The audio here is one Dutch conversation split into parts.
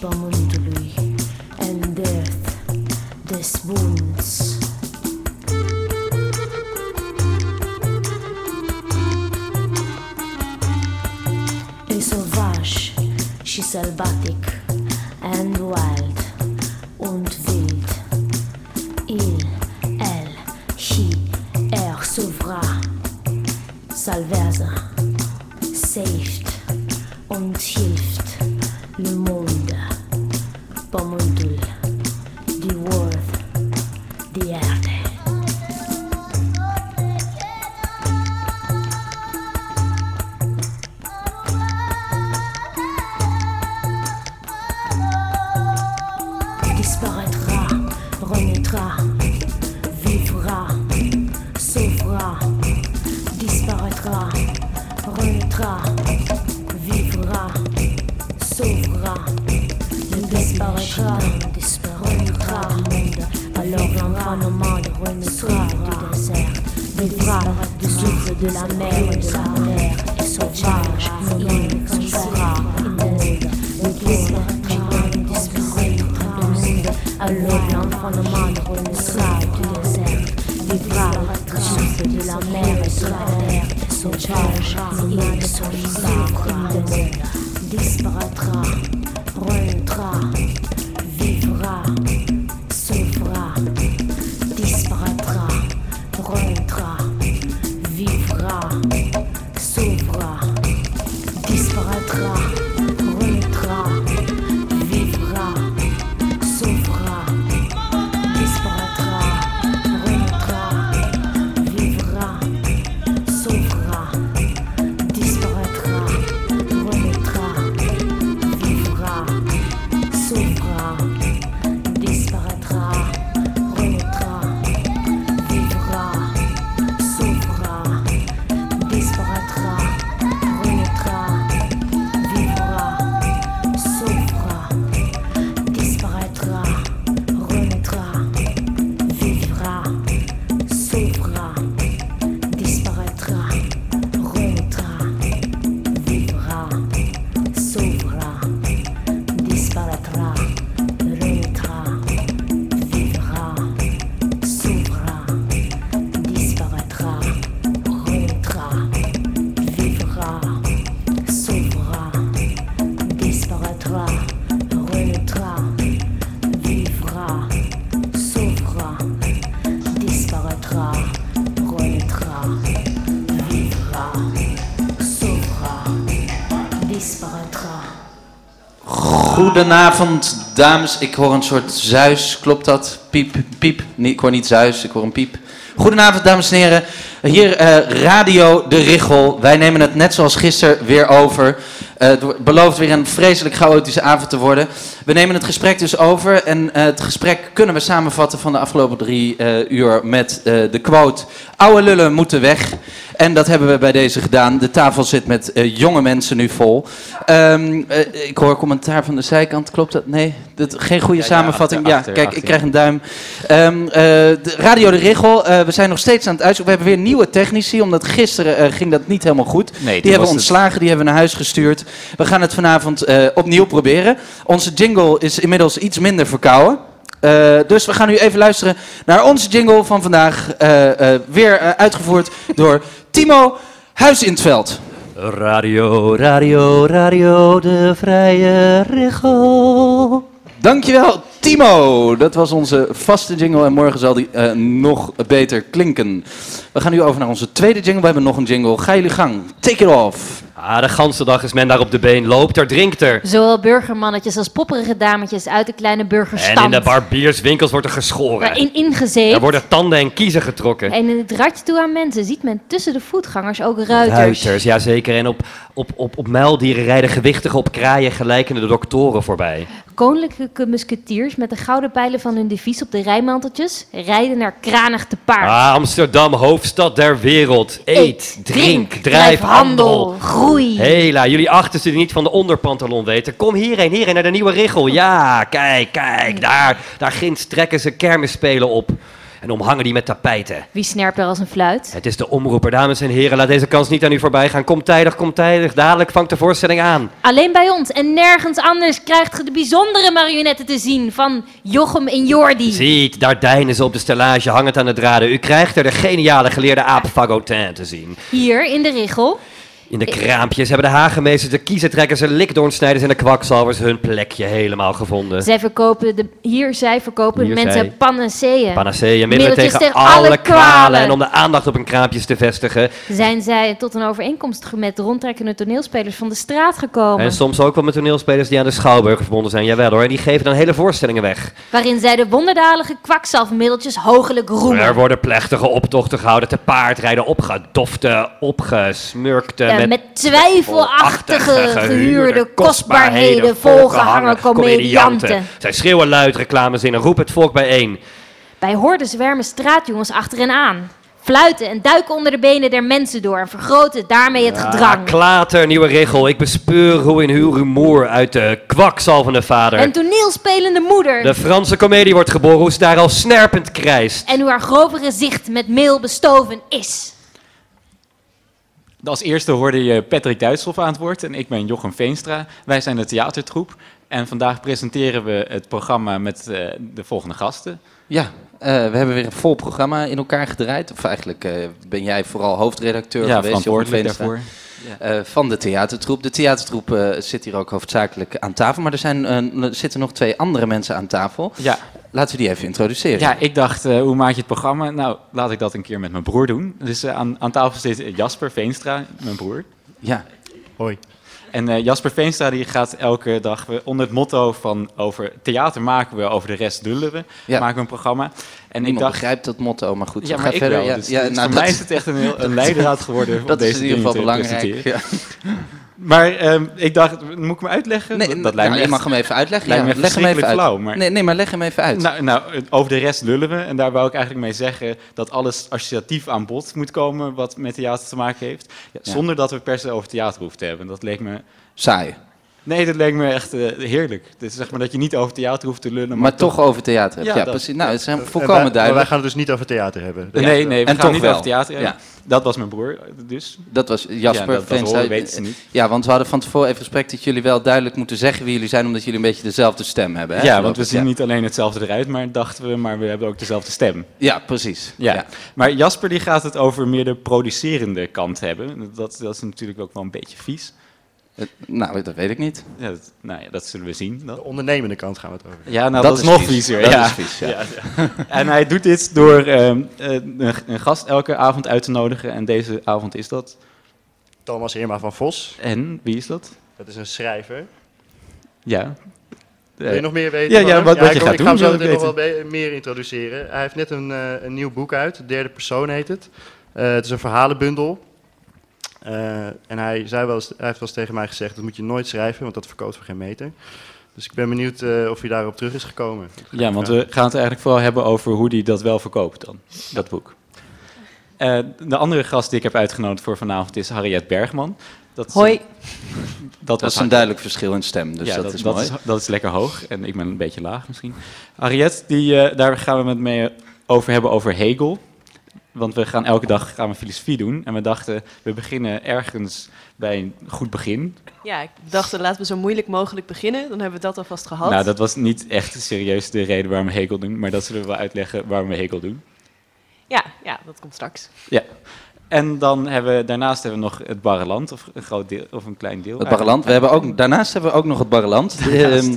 Pomoli. Goedenavond, dames. Ik hoor een soort zuis. Klopt dat? Piep, piep. Nee, ik hoor niet zuis, ik hoor een piep. Goedenavond, dames en heren. Hier eh, Radio De Richel. Wij nemen het net zoals gisteren weer over. Eh, het belooft weer een vreselijk chaotische avond te worden. We nemen het gesprek dus over. En eh, het gesprek kunnen we samenvatten van de afgelopen drie uur met de quote... Oude lullen moeten weg. En dat hebben we bij deze gedaan. De tafel zit met jonge mensen nu vol. Ehm, eh, ik hoor commentaar van de zijkant. Klopt dat? Nee? Dat, geen goede Ja, ja, samenvatting. achter- ja, achter- kijk, achter. ik krijg een duim. Ehm, eh, de Radio De Richel. eh, we zijn nog steeds aan het uitzoeken. We hebben weer nieuwe technici. Omdat gisteren ging dat niet helemaal goed. Nee, die hebben het- ontslagen. Die hebben we naar huis gestuurd. We gaan het vanavond opnieuw proberen. Onze jingle is inmiddels iets minder verkouden. Dus we gaan nu even luisteren naar onze jingle van vandaag. weer uitgevoerd door Timo Huis in het Veld. Radio, radio, radio, de vrije regel. Dankjewel, Timo. Dat was onze vaste jingle en morgen zal die eh, nog beter klinken. We gaan nu over naar onze tweede jingle. We hebben nog een jingle. Ga jullie gang. Take it off. Ah, de ganse dag is men daar op de been, loopt er, drinkt er. Zowel burgermannetjes als popperige dametjes uit de kleine burgerstand. En in de barbierswinkels wordt er geschoren. Waarin ingezeept. Er worden tanden en kiezen getrokken. En in het ratje toe aan mensen ziet men tussen de voetgangers ook ruiters. Ruiters, jazeker. En op, op, op, op muildieren rijden gewichtige op kraaien gelijkende doktoren voorbij. Koninklijke musketiers met de gouden pijlen van hun devies op de rijmanteltjes rijden naar kranig te paard. Ah, Amsterdam, hoofdstad der wereld. Eet, drink, drijf, handel. groei. Hela, jullie achterste die niet van de onderpantalon weten. Kom hierheen, hierheen naar de nieuwe richel. Ja, kijk, kijk, daar, daar ginds trekken ze kermisspelen op. En omhangen die met tapijten. Wie snerpt er als een fluit? Het is de omroeper, dames en heren. Laat deze kans niet aan u voorbij gaan. Kom tijdig, kom tijdig. Dadelijk vangt de voorstelling aan. Alleen bij ons en nergens anders krijgt ge de bijzondere marionetten te zien van Jochem en Jordi. Ziet, daar deinen ze op de stellage hangend aan de draden. U krijgt er de geniale geleerde aap Fagotin te zien. Hier in de Richel. In de kraampjes hebben de hagemeesters, de kiezentrekkers, de likdoornsnijders en de kwakzalvers hun plekje helemaal gevonden. Zij verkopen de, hier zij verkopen Hier mensen zij. panaceeën. Panaceeën, middelen tegen, tegen alle kwalen. kwalen. En om de aandacht op hun kraampjes te vestigen. Zijn zij tot een overeenkomst met rondtrekkende toneelspelers van de straat gekomen. En soms ook wel met toneelspelers die aan de Schouwburg verbonden zijn. Jawel hoor. En die geven dan hele voorstellingen weg. Waarin zij de wonderdadige kwakzalvermiddeltjes hogelijk roemen. Er worden plechtige optochten gehouden. Te paard rijden opgedofte, opgesmurkte, De met, met twijfelachtige gehuurde kostbaarheden volgehangen comedianten. Zij schreeuwen luid reclamezinnen, roep het volk bijeen. Bij horden zwermen straatjongens achter hen aan. Fluiten en duiken onder de benen der mensen door en vergroten daarmee het Ah, gedrang. klater, nieuwe regel. Ik bespeur hoe in uw rumoer uit de kwakzalvende vader. Een toneelspelende moeder. De Franse komedie wordt geboren, hoe ze daar al snerpend krijst. En hoe haar grove gezicht met meel bestoven is. Als eerste hoorde je Patrick Duitshoff aan het woord en ik ben Jochem Veenstra. Wij zijn de theatertroep en vandaag presenteren we het programma met eh, de volgende gasten. Ja, eh, we hebben weer een vol programma in elkaar gedraaid. Of eigenlijk eh, ben jij vooral hoofdredacteur ja, geweest. Jochem Veenstra, daarvoor. Eh, van de theatertroep. De theatertroep eh, zit hier ook hoofdzakelijk aan tafel. Maar er, zijn, eh, er zitten nog twee andere mensen aan tafel. Ja, Laten we die even introduceren. ja, ik dacht, eh, hoe maak je het programma? Nou, laat ik dat een keer met mijn broer doen. Dus aan, aan tafel zit Jasper Veenstra, mijn broer. ja. Hoi. En eh, Jasper Veenstra die gaat elke dag we- onder het motto van over theater maken we, over de rest dullen we, Ja. maken we een programma. En Niemand ik dacht, begrijpt dat motto, maar goed. ja, ga ik verder. wel. Ja, dus, ja, dus nou, voor dat, mij is het echt een, heel, een leidraad geworden om dat deze is in ieder geval belangrijk. Ja. Maar ehm, ik dacht, moet ik hem uitleggen? Nee, dat nou, lijkt me je echt- mag hem even uitleggen. lijkt ja. me Leg hem even uit. verschrikkelijk flauw, maar- Nee, nee, maar leg hem even uit. Nou, nou, over de rest lullen we. En daar wou ik eigenlijk mee zeggen dat alles associatief aan bod moet komen wat met theater te maken heeft. Ja, Ja. Zonder dat we per se over theater hoeven te hebben. Dat leek me... Saai. Nee, dat leek me echt eh, heerlijk. Dus zeg maar dat je niet over theater hoeft te lullen. Maar, Maar toch over theater hebt. Ja, Ja, dat- precies. Nou, het is En volkomen wij, maar duidelijk. wij gaan het dus niet over theater hebben. Nee, nee, we En gaan toch niet wel. over theater hebben. Ja. Dat was mijn broer, dus. Dat was Jasper ja, dat, weten ze niet. Ja, want we hadden van tevoren even gesprek dat jullie wel duidelijk moeten zeggen wie jullie zijn, omdat jullie een beetje dezelfde stem hebben. Hè, ja, want we zien ja. niet alleen hetzelfde eruit, maar dachten we, maar we hebben ook dezelfde stem. Ja, precies. Ja. Maar Jasper die gaat het over meer de producerende kant hebben. Dat, dat is natuurlijk ook wel een beetje vies. Nou, dat weet ik niet. Ja, dat, nou ja, dat zullen we zien. dan. De ondernemende kant gaan we het over hebben. Ja, nou, Dat dat, is nog vies. viezer. Ja. vies, ja. ja. En hij doet dit door ehm, eh, een, een gast elke avond uit te nodigen. En deze avond is dat. Thomas Irma van Vos, En wie is dat? dat is een schrijver. Ja. Wil je nog meer weten? Ja, ja, wat- wat ik je kom- gaat ik ga hem doen, zo ik meteen nog wel meer introduceren. Hij heeft net een, eh, een nieuw boek uit, de derde persoon heet het. Eh, het is een verhalenbundel. Eh, en hij, zei wel eens, hij heeft wel eens tegen mij gezegd, dat moet je nooit schrijven, want dat verkoopt voor geen meter. Dus ik ben benieuwd eh, of hij daarop terug is gekomen. Ja, want we gaan het eigenlijk vooral hebben over hoe hij dat wel verkoopt dan, dat boek. Eh, de andere gast die ik heb uitgenodigd voor vanavond is Harriet Bergman. Dat is, Hoi. Dat, is een duidelijk verschil in stem, dus ja, dat, is mooi. dat is lekker hoog en ik ben een beetje laag misschien. Harriet, die, eh, daar gaan we het mee over hebben over Hegel. Want we gaan elke dag gaan we filosofie doen. En we dachten, we beginnen ergens bij een goed begin. Ja, ik dacht, laten we zo moeilijk mogelijk beginnen. Dan hebben we dat alvast gehad. Nou, dat was niet echt serieus de reden waarom we Hegel doen. Maar dat zullen we wel uitleggen waarom we Hegel doen. ja, ja, dat komt straks. Ja. En dan hebben we, daarnaast hebben we nog het Barreland, of een groot deel, of een klein deel. Het Barreland. We hebben ook, daarnaast hebben we ook nog het Barreland. Die, ehm,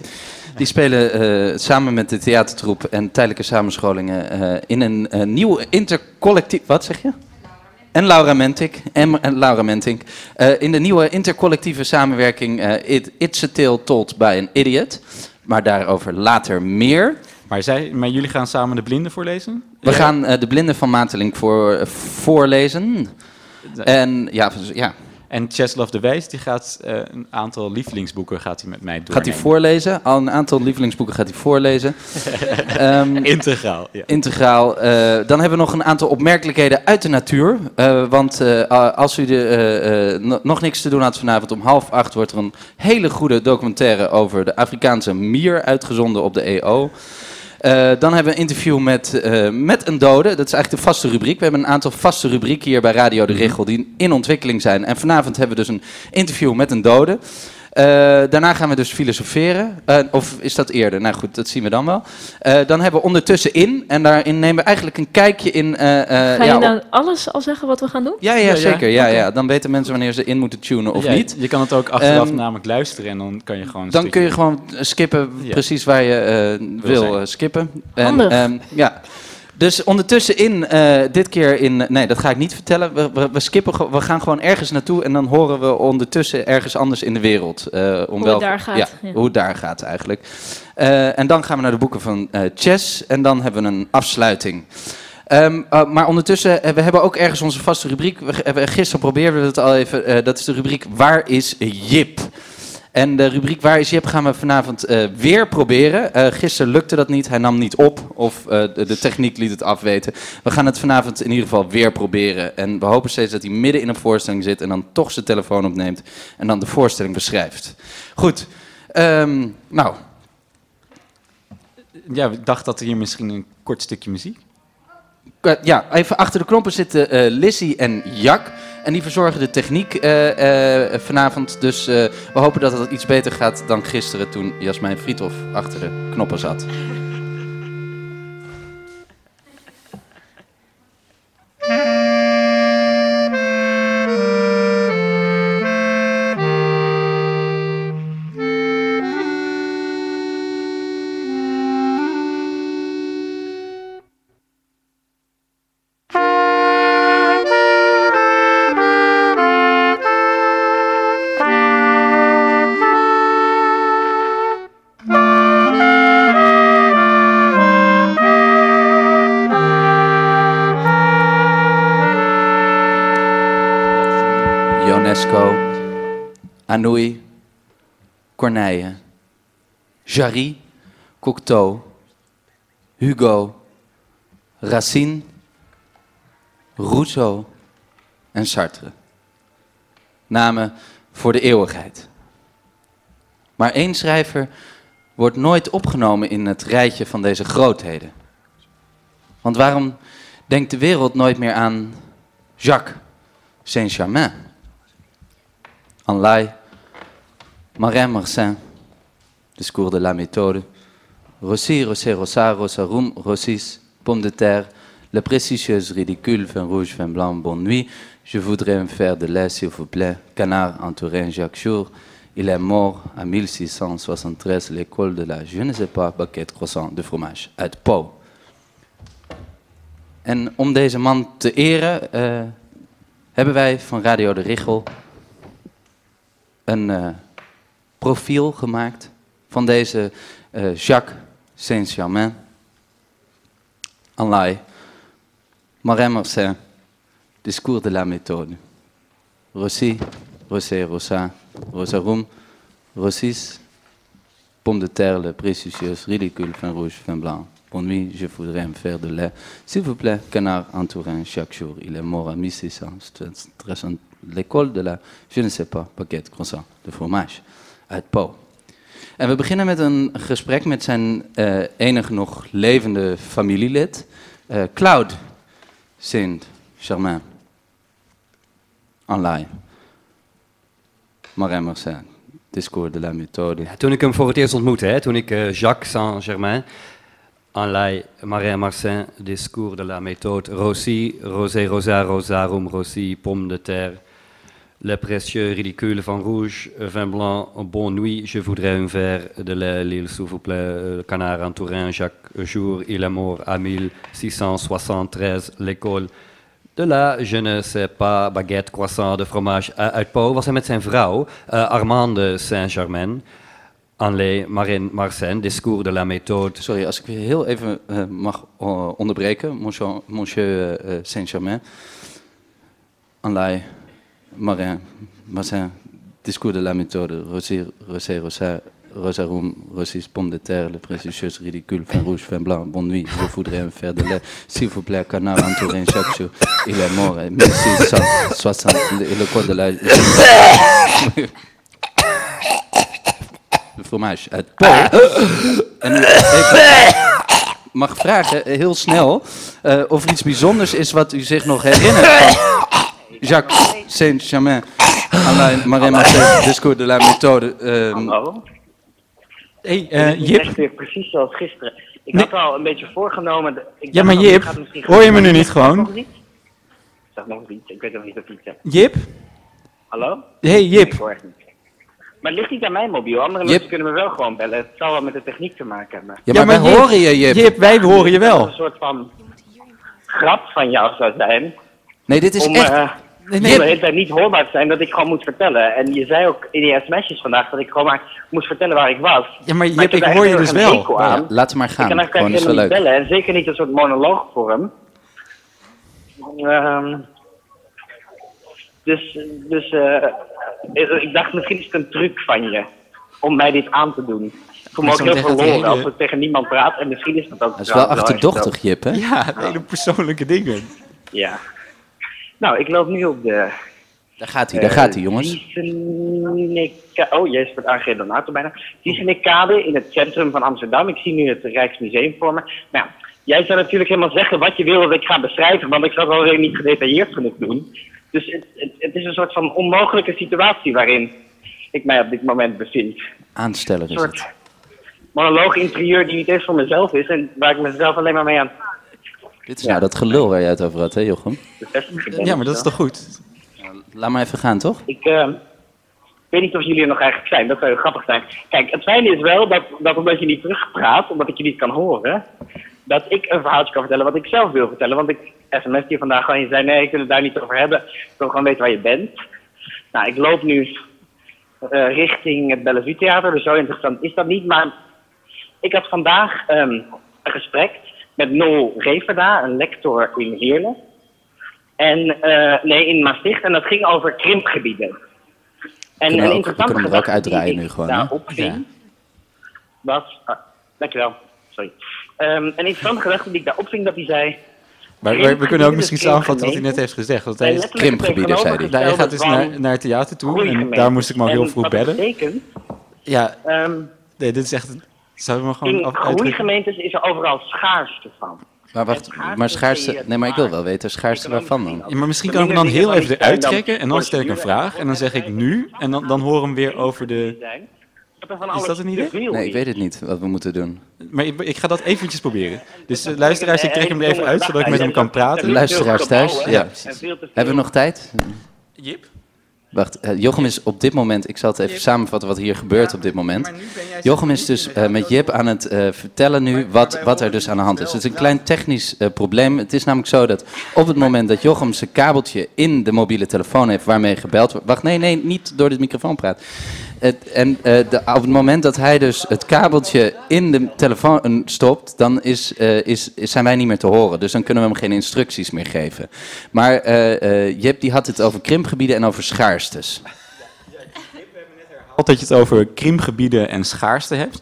die spelen eh, samen met de theatertroep en tijdelijke samenscholingen eh, in een eh, nieuw intercollectief... Wat zeg je? En Laura Mentink. En, en Laura Mentink. In de nieuwe intercollectieve samenwerking It, It's a Tale Told by an Idiot. Maar daarover later meer. Maar, zij, maar jullie gaan samen de blinden voorlezen? We gaan eh, de blinden van Matelink voor, voorlezen. En ja, ja, En de Wijs, die gaat eh, een aantal lievelingsboeken gaat hij met mij doornemen. gaat hij voorlezen. Al een aantal lievelingsboeken gaat hij voorlezen. Ehm, Integraal, ja. integraal. Eh, dan hebben we nog een aantal opmerkelijkheden uit de natuur. Want als u de, no- nog niks te doen had vanavond, om half acht wordt er een hele goede documentaire over de Afrikaanse mier uitgezonden op de EO. Eh, dan hebben we een interview met, eh, met een dode. Dat is eigenlijk de vaste rubriek. We hebben een aantal vaste rubrieken hier bij Radio de Richel die in ontwikkeling zijn. En vanavond hebben we dus een interview met een dode. Eh, daarna gaan we dus filosoferen. Eh, of is dat eerder? Nou goed, dat zien we dan wel. Eh, dan hebben we ondertussen in. En daarin nemen we eigenlijk een kijkje in. eh, eh, Ga ja, je op- nou alles al zeggen wat we gaan doen? ja, ja, zeker. Ja, ja. Dan weten mensen wanneer ze in moeten tunen of Ja, niet. Je kan het ook achteraf Ehm, namelijk luisteren en dan kan je gewoon... Dan kun je gewoon skippen Ja. precies waar je eh, wil eh, skippen. En, Handig. ehm, ja. Dus ondertussen in, eh, dit keer in, nee dat ga ik niet vertellen. We, we, we skippen, we gaan gewoon ergens naartoe en dan horen we ondertussen ergens anders in de wereld. eh, om Hoe wel, het daar gaat, Ja, ja. hoe het daar gaat eigenlijk. Eh, en dan gaan we naar de boeken van Chess en dan hebben we een afsluiting. Ehm, eh, maar ondertussen, eh, we hebben ook ergens onze vaste rubriek. We, gisteren probeerden we het al even. dat is de rubriek Waar is Jip? En de rubriek Waar is Jip gaan we vanavond eh, weer proberen. Eh, gisteren lukte dat niet, hij nam niet op of eh, de, de techniek liet het afweten. We gaan het vanavond in ieder geval weer proberen. En we hopen steeds dat hij midden in een voorstelling zit en dan toch zijn telefoon opneemt en dan de voorstelling beschrijft. Goed, Ehm, nou, Ja, ik dacht dat er hier misschien een kort stukje muziek... Eh, ja, even achter de knoppen zitten eh Lissy en Jack. En die verzorgen de techniek eh, vanavond. Dus we hopen dat het iets beter gaat dan gisteren toen Jasmijn Friedhof achter de knoppen zat. Jarry, Cocteau, Hugo, Racine, Rousseau en Sartre. Namen voor de eeuwigheid. Maar één schrijver wordt nooit opgenomen in het rijtje van deze grootheden. Want waarom denkt de wereld nooit meer aan Jacques Saint-Germain? Anlai, Marin Marcin, Discours de la méthode, Rossi, Rosé, Rosa, Rosarum, Rossis, Pomme de terre, Le précieuse ridicule, vin rouge, vin blanc, bonne nuit, je voudrais me faire de lait, s'il vous plaît, canard entouré Jacques Jour, il est mort en 1673, l'école de la, je ne sais pas, baguette croissant de fromage, uit Pau. En om deze man te eren, eh, hebben wij van Radio de Richel een eh, profiel gemaakt van eh, Jacques Saint-Germain. Anlai, Marin Marcin, Discours de la méthode. Rossi, Rosé, Rosa, Rosarum, Rossis, Pomme de terre, le précieuse, ridicule, vin rouge, vin blanc. Bonne nuit, je voudrais me faire de lait. S'il vous plaît, canard entourin chaque jour. Il est mort à 1660. L'école de la, je ne sais pas, baguette, croissant, de fromage. Uit Pau. En we beginnen met een gesprek met zijn eh enig nog levende familielid, eh, Claude Saint-Germain. Anlai. Marin Marcin. Discours de la méthode. Toen ik hem voor het eerst ontmoette, hè, toen ik eh, Jacques Saint-Germain, Anlai, Marin Marcin, Discours de la méthode, Rossi, Rosé, Rosa, Rosarum, Rossi, Pomme de terre, Le précieux ridicule van rouge, vin blanc, bonne nuit, je voudrais un verre de l'île s'il vous plaît, euh, canard en Tourin, Jacques Jour, il est mort à 1673, l'école de la, je ne sais pas, baguette, croissant, de fromage. Uit Pau was hij met zijn Armande Saint-Germain, Anlay Marin Marcin, Discours de la méthode. Sorry, als ik weer heel even uh, mag onderbreken, monsieur, uh, Saint-Germain. Anlai Marin Marcin, Discours de la méthode, Rosé, Rosé, Rosa, Rosarum, Rossis, Pomme de terre, le précieuse ridicule, vin rouge, vin blanc, bonne nuit, je voudrais un faire de lait, s'il vous plaît, canard entouré chaque il est mort en 1660, le code de la... de fromage uit Pau. En even mag vragen, heel snel, uh, of er iets bijzonders is wat u zich nog herinnert. van Jacques Saint-Germain, Alain Marin Marcel, Discours de la méthode. Um, Hallo. Hey, uh, Jip. Echt weer precies zoals gisteren. Ik nee. had al een beetje voorgenomen. Ik ja, maar Jip, hoor je me nu niet gewoon? Zeg nog iets, ik weet nog niet of iets heb. Jip? Hallo? Hey, Jip. Ik hoor echt niet. Maar het ligt niet aan mijn mobiel. Andere mensen kunnen me wel gewoon bellen. Het zal wel met de techniek te maken hebben. Ja, maar, ja, maar wij Jip, horen je, Jip. Jip, wij horen je wel. Dat een soort van grap van jou zou zijn. Nee, dit is om, echt... Uh, Nee, nee. de hele tijd niet hoorbaar te zijn dat ik gewoon moet vertellen. En je zei ook in die sms'jes vandaag dat ik gewoon maar moest vertellen waar ik was. Ja, maar, maar Jip, ik, ik hoor je dus wel. Ja, laat maar gaan. Ik kan eigenlijk gewoon is wel niet leuk. bellen. En zeker niet een soort monoloogvorm. Ehm, dus dus eh, ik dacht, misschien is het een truc van je om mij dit aan te doen. Ik voel me ook heel verloren hele- als ik tegen niemand praat. En misschien is dat ook... Dat is wel achterdochtig, Jip, hè? Ja, hele persoonlijke dingen. Ja. Nou, ik loop nu op de... Daar gaat hij, daar gaat hij, jongens. Oh, jezus, wordt aangereden door een auto bijna. Ziesenikade in het centrum van Amsterdam. Ik zie nu het Rijksmuseum voor me. Nou, ja, jij zou natuurlijk helemaal zeggen wat je wil dat ik ga beschrijven, want ik zou het alweer niet gedetailleerd genoeg doen. Dus het, het, het is een soort van onmogelijke situatie waarin ik mij op dit moment bevind. Aansteller Een is het. soort monoloog interieur die niet eens voor mezelf is en waar ik mezelf alleen maar mee aan Dit is nou dat gelul waar jij het over had, hè, Jochem? Ja, maar dat is toch goed? Laat maar even gaan, toch? Ik eh, weet niet of jullie er nog eigenlijk zijn. Dat zou heel grappig zijn. Kijk, het fijne is wel dat, dat omdat je niet terugpraat, omdat ik je niet kan horen, dat ik een verhaaltje kan vertellen wat ik zelf wil vertellen. Want ik sms je vandaag gewoon, je zei nee, ik wil het daar niet over hebben. Ik wil gewoon weten waar je bent. Nou, ik loop nu eh, richting het Bellevue Theater, dus zo interessant is dat niet. Maar ik had vandaag ehm, een gesprek met Nol Reverda, een lector in Heerlen. En, eh, nee, in Maastricht. En dat ging over krimpgebieden. En Kunnen een interessante we kunnen ook uitdraaien nu gewoon, hè? daarop ving, was... ah, dankjewel, sorry. Ehm, een interessante gedachte die ik daarop ving, dat hij zei... Maar we, we kunnen ook misschien samenvatten wat hij net heeft gezegd. Want hij is Krimpgebieden, zei hij. Nou, hij gaat dus naar, naar het theater toe en daar moest ik me ook heel vroeg bellen. betekent, Ja, ehm, nee, dit is echt... Zouden we maar gewoon in af- groeigemeentes is er overal schaarste van. Maar wacht, maar schaarste... Nee, maar ik wil wel weten, schaarste waarvan dan? Ja, maar misschien kan ik hem dan heel even eruit trekken en dan stel ik een vraag en dan zeg ik nu en dan, dan horen we hem weer over de... Is dat een idee? Nee, ik weet het niet wat we moeten doen. Maar ik, ik ga dat eventjes proberen. Dus eh, luisteraars, ik trek hem er even uit zodat ik met hem kan praten. Luisteraars thuis, ja. Hebben we nog tijd? Jip? Wacht, eh, Jochem is op dit moment, ik zal het even samenvatten wat hier gebeurt op dit moment. Jochem is dus eh, met Jip aan het eh, vertellen nu wat, wat er dus aan de hand is. Het is een klein technisch probleem. Het is namelijk zo dat op het moment dat Jochem zijn kabeltje in de mobiele telefoon heeft waarmee gebeld wordt. Wacht, nee, nee, niet door de microfoon praat. En eh, de, op het moment dat hij dus het kabeltje in de telefoon stopt, dan eh, is, is- zijn wij niet meer te horen. Dus dan kunnen we hem geen instructies meer geven. Maar Jip die had het over krimpgebieden en over schaarstes. Altijd dat je het over krimpgebieden en schaarste hebt.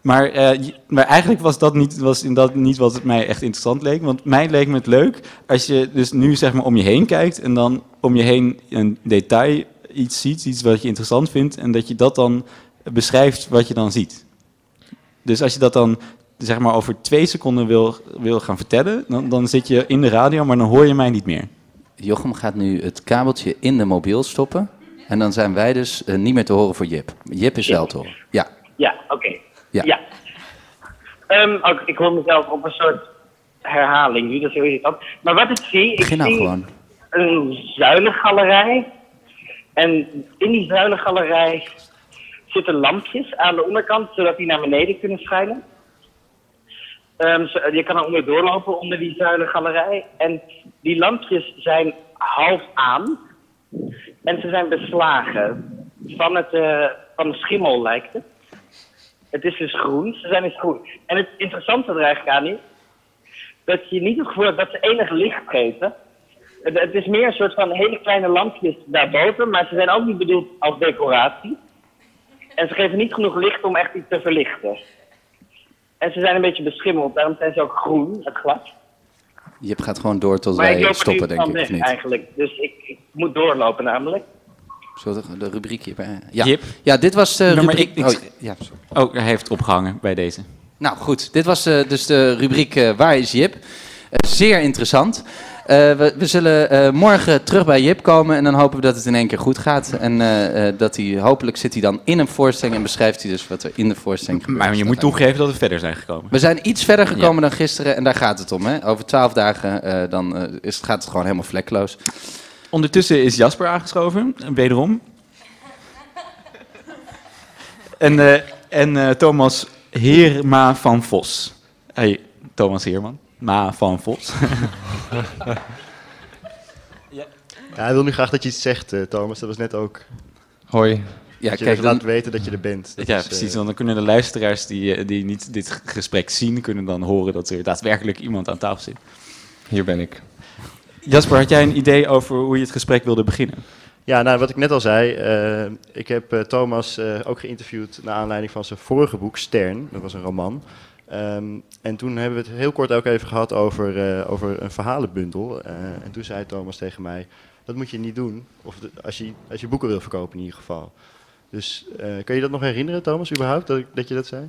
Maar, maar eigenlijk was dat, niet, was dat niet wat het mij echt interessant leek. Want mij leek me het leuk als je dus nu zeg maar om je heen kijkt en dan om je heen een detail iets ziet, iets wat je interessant vindt en dat je dat dan beschrijft wat je dan ziet. Dus als je dat dan zeg maar over twee seconden wil, wil gaan vertellen, dan, dan zit je in de radio, maar dan hoor je mij niet meer. Jochem gaat nu het kabeltje in de mobiel stoppen. En dan zijn wij dus eh, niet meer te horen voor Jip. Jip is wel te horen. Ja. Ja, oké. Ja. Ja. Ehm, ook, ik hoor mezelf op een soort herhaling nu, dat is heel. Maar wat ik zie, ik Begin nou zie gewoon. een zuilengalerij. En in die zuilengalerij zitten lampjes aan de onderkant, zodat die naar beneden kunnen schijnen. Ehm, je kan er onder doorlopen onder die zuilengalerij. En die lampjes zijn half aan. En ze zijn beslagen. Van, het, eh, van de schimmel lijkt het. Het is dus groen. Ze zijn dus groen. En het interessante er eigenlijk aan is... dat je niet het gevoel hebt dat ze enig licht geven. Het, het is meer een soort van hele kleine lampjes daarboven... maar ze zijn ook niet bedoeld als decoratie. En ze geven niet genoeg licht om echt iets te verlichten. En ze zijn een beetje beschimmeld. Daarom zijn ze ook groen, het glas. Jip gaat gewoon door tot Maar ik wij stoppen, denk van ik, of niet? eigenlijk. Dus ik, ik moet doorlopen namelijk. We de rubriek hierbij? Ja. Jip? ja, dit was de Nou, maar rubriek... ik- ik- oh, ja, sorry. Oh, hij heeft opgehangen bij deze. Nou goed, dit was eh, dus de rubriek eh, Waar is Jip? Eh, zeer interessant. Eh, we, we zullen eh, morgen terug bij Jip komen en dan hopen we dat het in één keer goed gaat. En eh, dat hij, hopelijk zit hij dan in een voorstelling en beschrijft hij dus wat er in de voorstelling gebeurt. Maar je moet toegeven dat we verder zijn gekomen. We zijn iets verder gekomen dan gisteren en daar gaat het om. Hè? Over twaalf dagen dan, is, gaat het gewoon helemaal vlekloos. Ondertussen is Jasper aangeschoven, wederom. En, en Thomas Heerma van Vos. Hey, Thomas Heerman. Ma van Vos. Ja, hij wil nu graag dat je iets zegt, eh, Thomas. Dat was net ook. Hoi. Ja, dat je kijk, even laat dan- weten dat je er bent. Dat ja, is, eh, precies. Dan kunnen de luisteraars die, eh, die niet dit gesprek zien, kunnen dan horen dat er daadwerkelijk iemand aan tafel zit. Hier ben ik. Jasper, had jij een idee over hoe je het gesprek wilde beginnen? Ja, nou, wat ik net al zei, eh, ik heb eh, Thomas eh, ook geïnterviewd naar aanleiding van zijn vorige boek, Stern. Dat was een roman. Ehm, en toen hebben we het heel kort ook even gehad over, eh, over een verhalenbundel. Eh, en toen zei Thomas tegen mij, dat moet je niet doen, of de- als, je, als je boeken wil verkopen in ieder geval. Dus eh, kan je dat nog herinneren, Thomas, überhaupt, dat, dat je dat zei?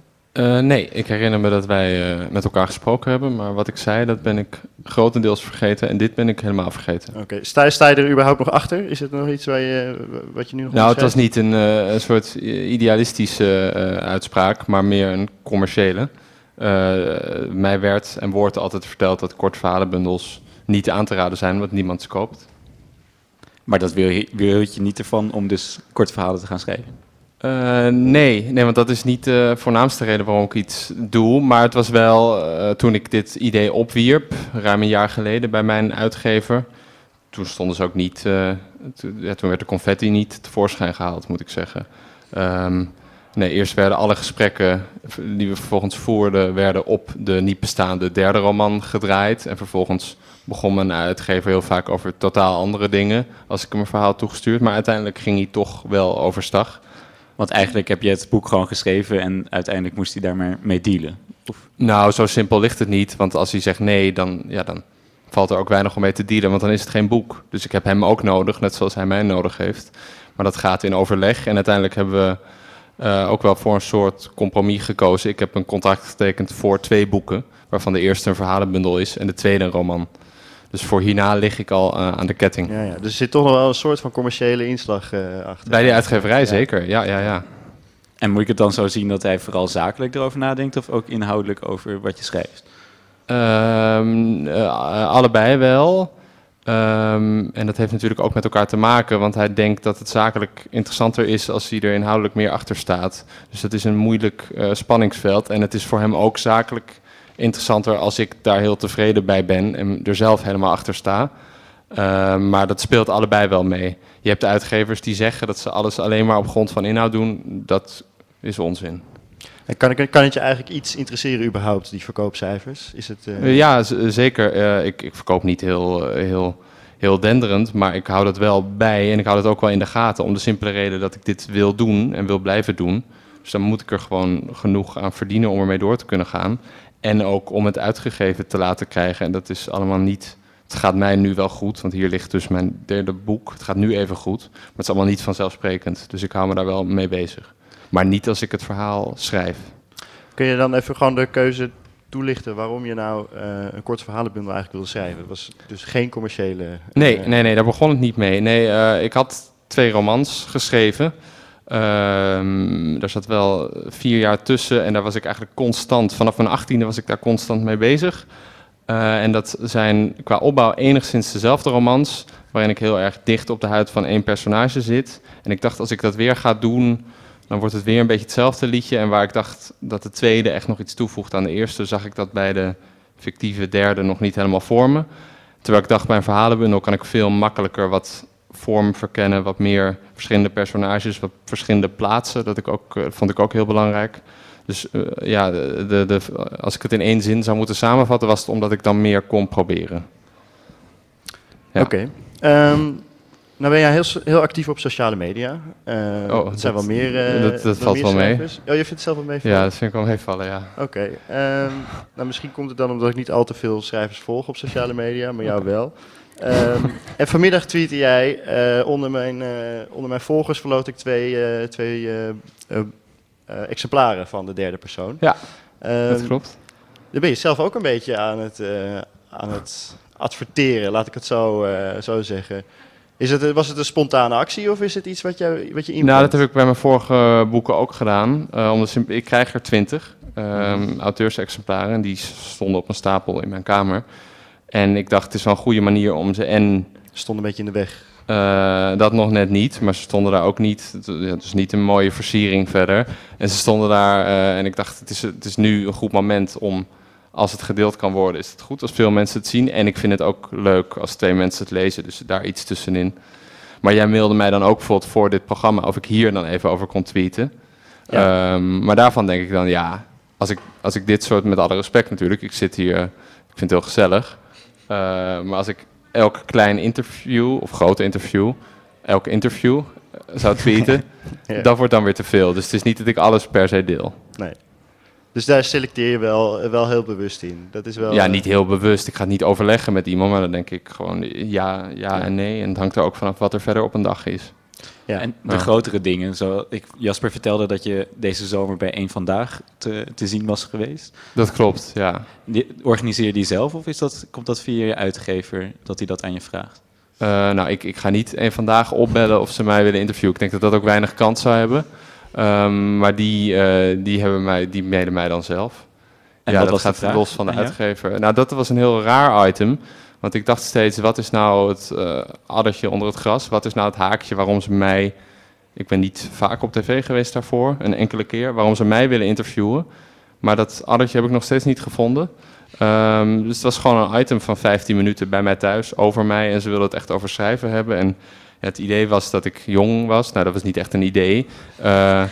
Nee, ik herinner me dat wij met elkaar gesproken hebben, maar wat ik zei, dat ben ik grotendeels vergeten en dit ben ik helemaal vergeten. Oké, sta, sta je er überhaupt nog achter? Is het nog iets waar je, wat je nu nog Nou, het was niet een, een soort idealistische uitspraak, maar meer een commerciële. Eh, mij werd en wordt altijd verteld dat korte verhalenbundels niet aan te raden zijn, want niemand ze koopt. Maar dat wil je, wil je niet ervan om dus korte verhalen te gaan schrijven? Eh, nee, nee, want dat is niet de voornaamste reden waarom ik iets doe. Maar het was wel eh, toen ik dit idee opwierp, ruim een jaar geleden bij mijn uitgever. Toen stonden ze ook niet, to- ja, toen werd de confetti niet tevoorschijn gehaald, moet ik zeggen. Ehm, nee, eerst werden alle gesprekken die we vervolgens voerden, werden op de niet bestaande derde roman gedraaid. En vervolgens begon mijn uitgever heel vaak over totaal andere dingen als ik hem een verhaal toegestuurd. Maar uiteindelijk ging hij toch wel overstag. Want eigenlijk heb je het boek gewoon geschreven en uiteindelijk moest hij daar mee dealen. Of, Nou, zo simpel ligt het niet. Want als hij zegt nee, dan, ja, dan valt er ook weinig om mee te dealen. Want dan is het geen boek. Dus ik heb hem ook nodig, net zoals hij mij nodig heeft. Maar dat gaat in overleg. En uiteindelijk hebben we eh, ook wel voor een soort compromis gekozen. Ik heb een contract getekend voor twee boeken. Waarvan de eerste een verhalenbundel is en de tweede een roman. Dus voor hierna lig ik al eh, aan de ketting. Ja, ja, dus er zit toch nog wel een soort van commerciële inslag eh, achter. Bij die uitgeverij zeker, ja, ja, ja. En moet ik het dan zo zien dat hij vooral zakelijk erover nadenkt of ook inhoudelijk over wat je schrijft? Ehm, eh, allebei wel. Ehm, en dat heeft natuurlijk ook met elkaar te maken, want hij denkt dat het zakelijk interessanter is als hij er inhoudelijk meer achter staat. Dus dat is een moeilijk eh, spanningsveld. En het is voor hem ook zakelijk interessanter als ik daar heel tevreden bij ben en er zelf helemaal achter sta. Ehm, maar dat speelt allebei wel mee. Je hebt uitgevers die zeggen dat ze alles alleen maar op grond van inhoud doen. Dat is onzin. Kan, kan het je eigenlijk iets interesseren überhaupt, die verkoopcijfers? Is het, eh, Eh, ja, z- zeker. Eh, ik, ik verkoop niet heel, eh, heel, heel denderend, maar ik hou dat wel bij en ik hou dat ook wel in de gaten. Om de simpele reden dat ik dit wil doen en wil blijven doen. Dus dan moet ik er gewoon genoeg aan verdienen om ermee door te kunnen gaan. En ook om het uitgegeven te laten krijgen. En dat is allemaal niet. Het gaat mij nu wel goed, want hier ligt dus mijn derde boek. Het gaat nu even goed, maar het is allemaal niet vanzelfsprekend. Dus ik hou me daar wel mee bezig. Maar niet als ik het verhaal schrijf. Kun je dan even gewoon de keuze toelichten waarom je nou eh, een kort verhalenbundel eigenlijk wilde schrijven? Het was dus geen commerciële... eh, Nee, nee, nee, daar begon het niet mee. Nee, eh, ik had twee romans geschreven. Ehm daar zat wel vier jaar tussen en daar was ik eigenlijk constant, vanaf mijn achttiende was ik daar constant mee bezig. En dat zijn qua opbouw enigszins dezelfde romans, waarin ik heel erg dicht op de huid van één personage zit. En ik dacht, als ik dat weer ga doen, dan wordt het weer een beetje hetzelfde liedje. En waar ik dacht dat de tweede echt nog iets toevoegt aan de eerste, zag ik dat bij de fictieve derde nog niet helemaal vormen. Terwijl ik dacht, bij een verhalenbundel kan ik veel makkelijker wat vorm verkennen, wat meer verschillende personages, wat verschillende plaatsen. Dat ik ook, eh, vond ik ook heel belangrijk. Dus eh, ja, de, de, als ik het in één zin zou moeten samenvatten, was het omdat ik dan meer kon proberen. Ja. Oké. Ehm, nou ben jij heel, heel actief op sociale media. Eh Oh, het zijn dat- wel meer eh, dat- dat valt meer wel mee. Oh, je vindt het zelf wel meevallen? Ja, dat vind ik wel meevallen, ja. Oké. ehm, nou, misschien komt het dan omdat ik niet al te veel schrijvers volg op sociale media, maar jou wel. Ehm, en vanmiddag tweette jij, eh, onder, mijn, eh, onder mijn volgers verloot ik twee, eh, twee eh, eh, eh, exemplaren van de derde persoon. Ja, Ehm, dat klopt. Dan ben je zelf ook een beetje aan het, eh, aan het adverteren, laat ik het zo, eh, zo zeggen. Is het, was het een spontane actie of is het iets wat, jou, wat je inplant? Nou, dat heb ik bij mijn vorige boeken ook gedaan. Om de simp- ik krijg er twintig Mhm. auteursexemplaren. En die stonden op een stapel in mijn kamer. En ik dacht, het is wel een goede manier om ze en... Stond een beetje in de weg. Eh, dat nog net niet, maar ze stonden daar ook niet. Het is niet een mooie versiering verder. En ze stonden daar eh, en ik dacht, het is, het is nu een goed moment om, als het gedeeld kan worden, is het goed als veel mensen het zien. En ik vind het ook leuk als twee mensen het lezen, dus daar iets tussenin. Maar jij mailde mij dan ook bijvoorbeeld voor dit programma of ik hier dan even over kon tweeten. Ja. Ehm, maar daarvan denk ik dan, ja, als ik, als ik dit soort, met alle respect natuurlijk, ik zit hier, ik vind het heel gezellig. Eh, maar als ik elk klein interview of groot interview, elk interview eh, zou tweeten, Ja. dat wordt dan weer te veel. Dus het is niet dat ik alles per se deel. Nee. Dus daar selecteer je wel, wel heel bewust in. Dat is wel, Ja, eh, niet heel bewust. Ik ga het niet overleggen met iemand, maar dan denk ik gewoon ja, ja en nee. En het hangt er ook vanaf wat er verder op een dag is. Ja. En de Ja. grotere dingen. Zo, ik, Jasper vertelde dat je deze zomer bij Eén Vandaag te, te zien was geweest. Dat klopt, ja. Die, organiseer je die zelf of is dat, komt dat via je uitgever dat hij dat aan je vraagt? Eh, nou, ik, ik ga niet een vandaag opbellen of ze mij willen interviewen. Ik denk dat dat ook weinig kans zou hebben. Ehm, maar die, eh, die, hebben mij, die mailen mij dan zelf. En ja, dat gaat los van de uitgever. Nou, dat was een heel raar item. Want ik dacht steeds, wat is nou het eh addertje onder het gras? Wat is nou het haakje waarom ze mij... Ik ben niet vaak op tv geweest daarvoor, een enkele keer. Waarom ze mij willen interviewen. Maar dat addertje heb ik nog steeds niet gevonden. Ehm, dus het was gewoon een item van 15 minuten bij mij thuis over mij. En ze wilden het echt over schrijven hebben. En het idee was dat ik jong was. Nou, dat was niet echt een idee. Eh,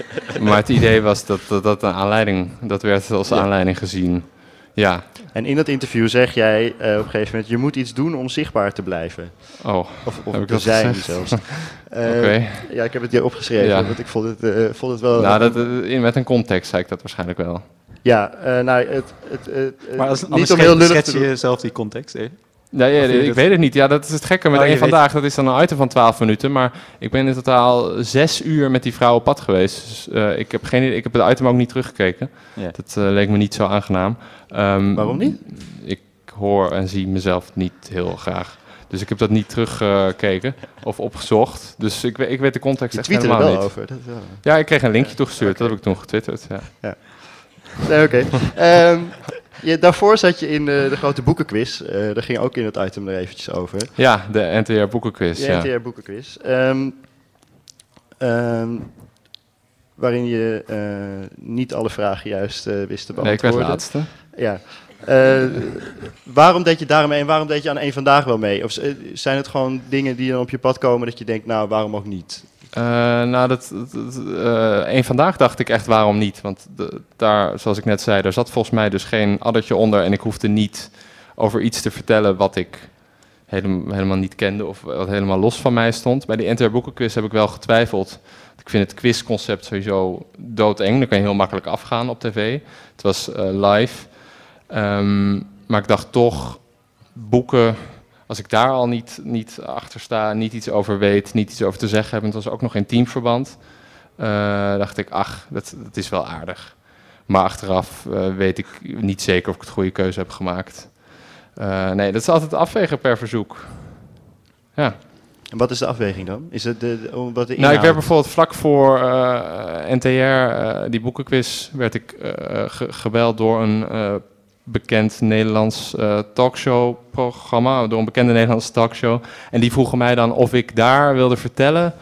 maar het idee was dat dat, dat een aanleiding... Dat werd als Ja. aanleiding gezien. Ja. En in dat interview zeg jij eh, op een gegeven moment... je moet iets doen om zichtbaar te blijven. Oh, Of, of heb ik te dat zijn gezegd? zelfs. Eh, Oké. Ja, ik heb het hier opgeschreven, Ja. want ik vond het, eh, vond het wel... Nou, dat, in, met een context zei ik dat waarschijnlijk wel. Ja, eh, nou, het, het, het, Maar als, niet om heel lullig schets je zelf die context even. Ja, ja, ik weet het niet. Ja, dat is het gekke met Oh, één weet- vandaag. Dat is dan een item van 12 minuten. Maar ik ben in totaal zes uur met die vrouw op pad geweest. Dus eh, ik, heb geen, idee- ik heb het item ook niet teruggekeken. Ja. Dat eh, leek me niet zo aangenaam. Ehm, Waarom niet? Ik hoor en zie mezelf niet heel graag. Dus ik heb dat niet teruggekeken of opgezocht. Dus ik, weet- ik weet de context Je echt helemaal wel niet. over. Dat wel. Ja, ik kreeg een linkje toegestuurd. Dat heb ik toen getwitterd. Ja. Nee, oké. Ehm, je, daarvoor zat je in de, de grote boekenquiz. Eh daar ging ook in het item er eventjes over. ja, de NTR boekenquiz. De ja. NTR boekenquiz. Ehm, ehm, waarin je eh, niet alle vragen juist eh, wist te Nee, ik beantwoorden. werd laatste. Ja. Eh, waarom deed je daarmee en waarom deed je aan één vandaag wel mee? Of eh, zijn het gewoon dingen die dan op je pad komen dat je denkt, nou, waarom ook niet? Eh, nou, dat, dat, eh, één vandaag dacht ik echt waarom niet. Want daar, zoals ik net zei, daar zat volgens mij dus geen addertje onder. En ik hoefde niet over iets te vertellen wat ik helemaal, helemaal niet kende of wat helemaal los van mij stond. Bij die NTR Boekenquiz heb ik wel getwijfeld. Ik vind het quizconcept sowieso doodeng. Dan kan je heel makkelijk afgaan op tv. Het was eh, live. Ehm, maar ik dacht toch, boeken, als ik daar al niet, niet achter sta, niet iets over weet, niet iets over te zeggen heb, en het was ook nog in teamverband, eh, dacht ik, ach, dat, dat is wel aardig. Maar achteraf eh, weet ik niet zeker of ik het goede keuze heb gemaakt. Eh, nee, dat is altijd afwegen per verzoek. Ja. En wat is de afweging dan? Is het de, wat de Nou, ik werd bijvoorbeeld vlak voor NTR, die boekenquiz, werd ik ge- gebeld door een bekend Nederlands eh, talkshow-programma, door een bekende Nederlandse talkshow. En die vroegen mij dan of ik daar wilde vertellen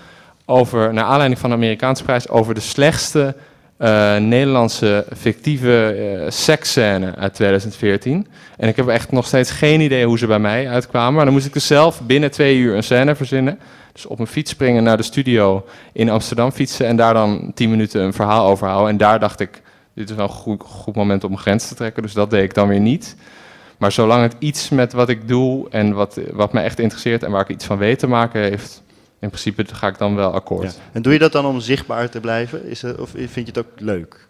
over, naar aanleiding van de Amerikaanse prijs, over de slechtste eh, Nederlandse fictieve eh seksscène uit 2014. En ik heb echt nog steeds geen idee hoe ze bij mij uitkwamen. Maar dan moest ik dus zelf binnen twee uur een scène verzinnen. Dus op een fiets springen naar de studio in Amsterdam fietsen en daar dan tien minuten een verhaal over houden. En daar dacht ik, dit is wel een goed, goed moment om een grens te trekken. Dus dat deed ik dan weer niet. Maar zolang het iets met wat ik doe en wat, wat mij echt interesseert en waar ik iets van weet te maken heeft, in principe ga ik dan wel akkoord. Ja. En doe je dat dan om zichtbaar te blijven? Is het, of vind je het ook leuk?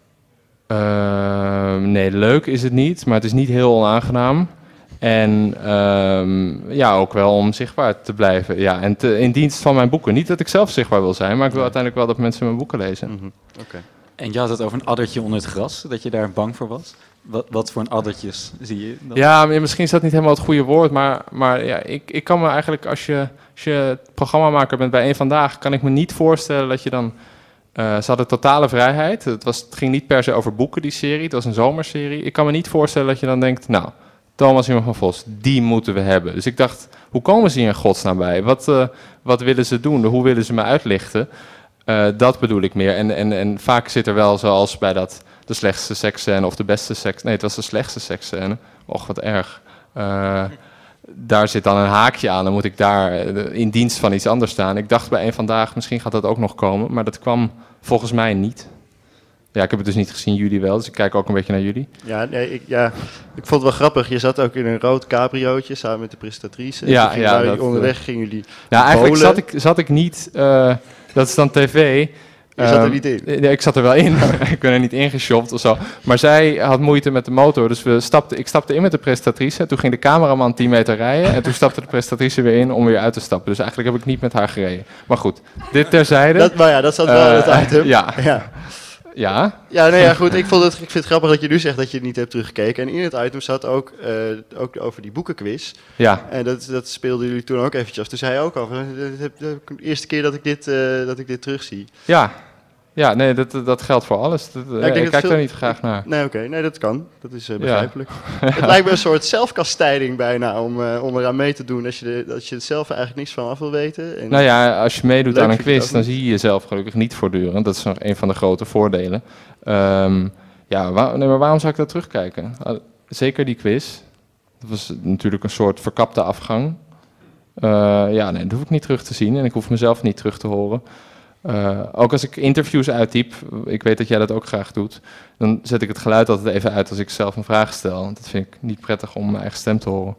Ehm, nee, leuk is het niet, maar het is niet heel onaangenaam. En ehm, ja, ook wel om zichtbaar te blijven. Ja, en te- in dienst van mijn boeken. Niet dat ik zelf zichtbaar wil zijn, maar ik wil uiteindelijk wel dat mensen mijn boeken lezen. Mhm. Oké. En je had het over een addertje onder het gras, dat je daar bang voor was. Wat, wat voor een addertjes zie je? Ja, misschien is dat niet helemaal het goede woord, maar, maar ja, ik, ik kan me eigenlijk, als je, als je programmamaker bent bij één Vandaag, kan ik me niet voorstellen dat je dan... eh, ze hadden totale vrijheid. Het, was, het ging niet per se over boeken, die serie. Het was een zomerserie. Ik kan me niet voorstellen dat je dan denkt, nou, Thomas Iman van Vos, die moeten we hebben. Dus ik dacht, hoe komen ze hier in godsnaam bij? Wat, eh, wat willen ze doen? Hoe willen ze me uitlichten? Eh, dat bedoel ik meer. En, en, en vaak zit er wel zoals bij dat de slechtste seksscène of de beste seks... Nee, het was de slechtste seksscène. Och, wat erg. Eh, daar zit dan een haakje aan. Dan moet ik daar eh, in dienst van iets anders staan. Ik dacht bij een vandaag, misschien gaat dat ook nog komen. Maar dat kwam volgens mij niet. Ja, ik heb het dus niet gezien, jullie wel, dus ik kijk ook een beetje naar jullie. Ja, nee, ik, ja, ik vond het wel grappig. Je zat ook in een rood cabriootje samen met de presentatrice. Ja, gingen ja, dat, onderweg gingen jullie Nou, eigenlijk zat ik, zat ik niet, dat is dan tv. Je zat er Ehm, niet in? Nee, ik zat er wel in. ik ben er niet ingeshopt of zo. Maar zij had moeite met de motor. Dus we ik stapte in met de presentatrice. Toen ging de cameraman 10 meter rijden. En toen stapte de presentatrice weer in om weer uit te stappen. Dus eigenlijk heb ik niet met haar gereden. Maar goed, dit terzijde. Dat, maar ja, dat zat wel in het Eh, item. Ja. ja. Ja? Ja, nee, ja, goed. Ik, vond het, ik vind het grappig dat je nu zegt dat je het niet hebt teruggekeken. En in het item zat ook, eh, ook over die boekenquiz. Ja. En dat, dat speelden jullie toen ook eventjes. Toen zei je ook al, ik de eerste keer dat ik dit, eh, dat ik dit terugzie. Ja. Ja, nee, dat, dat geldt voor alles. Dat, Ja, eh, ik dat kijk veel- daar niet graag naar. Nee, oké. Nee, dat kan. Dat is eh, Ja. begrijpelijk. het lijkt me een soort zelfkastijding bijna om, eh, om eraan mee te doen als je, de, als je het zelf eigenlijk niks van af wil weten. En Nou ja, als je meedoet aan een quiz, dan zie je jezelf gelukkig niet voortdurend. Dat is nog een van de grote voordelen. Ehm, ja, waar- nee, maar waarom zou ik dat terugkijken? Zeker die quiz. Dat was natuurlijk een soort verkapte afgang. Eh, ja, nee, dat hoef ik niet terug te zien en ik hoef mezelf niet terug te horen. Eh, ook als ik interviews uittyp, ik weet dat jij dat ook graag doet, dan zet ik het geluid altijd even uit als ik zelf een vraag stel. Want dat vind ik niet prettig om mijn eigen stem te horen.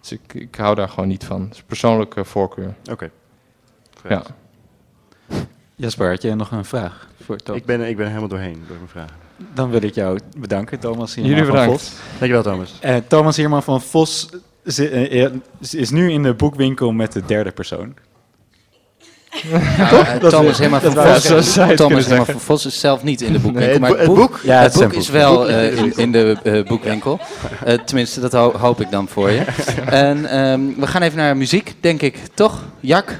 Dus ik, ik hou daar gewoon niet van. Het is persoonlijke voorkeur. Oké. Ja. Jasper, had jij nog een vraag voor Thomas? Ik ben, ik ben helemaal doorheen door mijn vragen. Dan wil ik jou bedanken, Thomas Hierman Jullie van bedankt. Vos. Dankjewel, Thomas. Eh, Thomas Hierman van Vos eh, is nu in de boekwinkel met de derde persoon. Ja, eh, Thomas is- Herman van Vos. Thomas Herman van Vos is zelf niet in de boekwinkel, Nee, maar het boek- het boek- Ja, het het is boek wel eh, in, in de eh, boekwinkel. Eh, tenminste, dat ho- hoop ik dan voor je. En ehm, we gaan even naar muziek, denk ik, toch? Jak?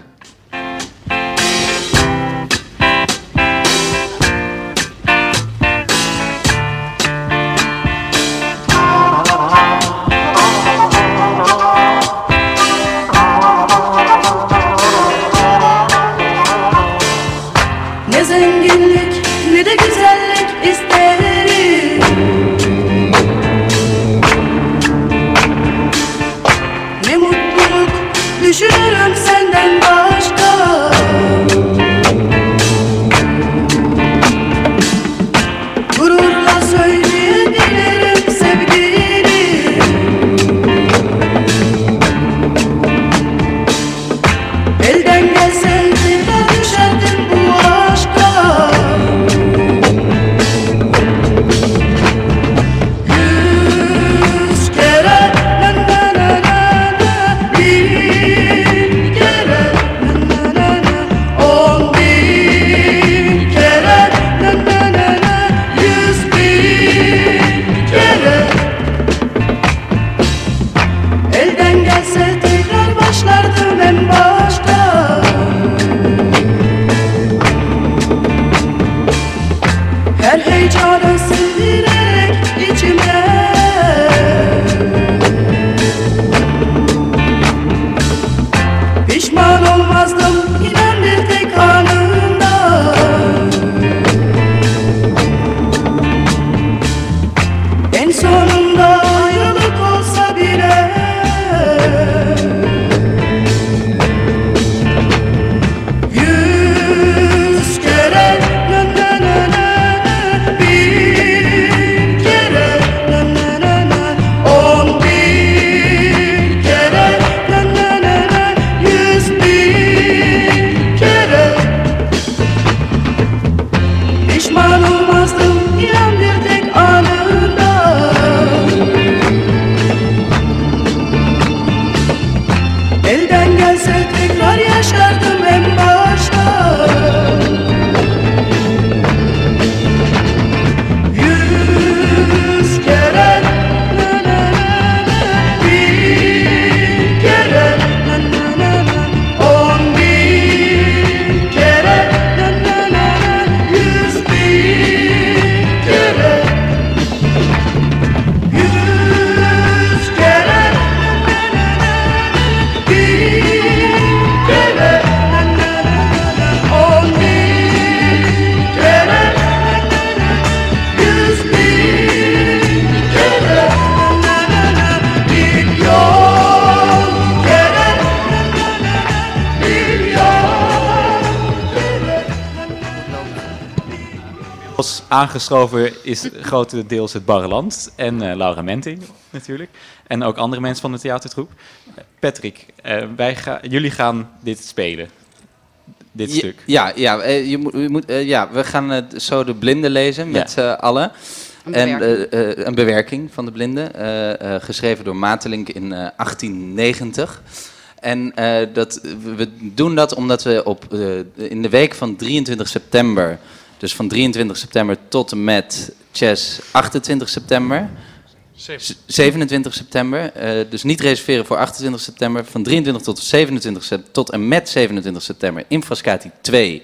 Düşünürüm senden daha aangeschoven is grotendeels het Barreland en eh, Laura Menting natuurlijk. En ook andere mensen van de theatertroep. Patrick, eh, wij ga, jullie gaan dit spelen. Dit Ja, stuk. Ja, ja, eh, je moet, je moet, ja we gaan zo de blinden lezen met z'n allen. Een En bewerking. eh, eh, een bewerking van de blinden, eh, eh, geschreven door Matelink in eh, 1890. En eh, dat, we doen dat omdat we op, eh, in de week van 23 september, dus van 23 september tot en met Chess 28 september, Z- 27 september, eh, dus niet reserveren voor 28 september, van 23 tot 27 sep- tot en met 27 september. In Frascati 2.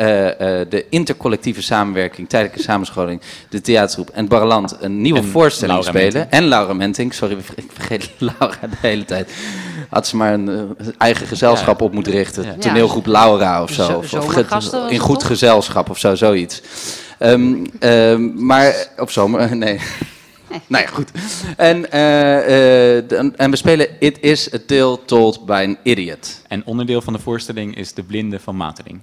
Eh, eh, de intercollectieve samenwerking, tijdelijke samenscholing, de theatergroep en Barland een nieuwe En voorstelling Laura spelen. En Laura Mentink, sorry, ik vergeet Laura de hele tijd. Had ze maar een eh, eigen gezelschap op moeten richten. Ja. Toneelgroep Laura of zo. Zo- of, in goed toch? gezelschap of zo, zoiets. Ehm, ehm, maar op zomer, nee. nou ja, goed. En, eh, eh, en we spelen It is a tale told by an idiot. En onderdeel van de voorstelling is de blinde van Mateling.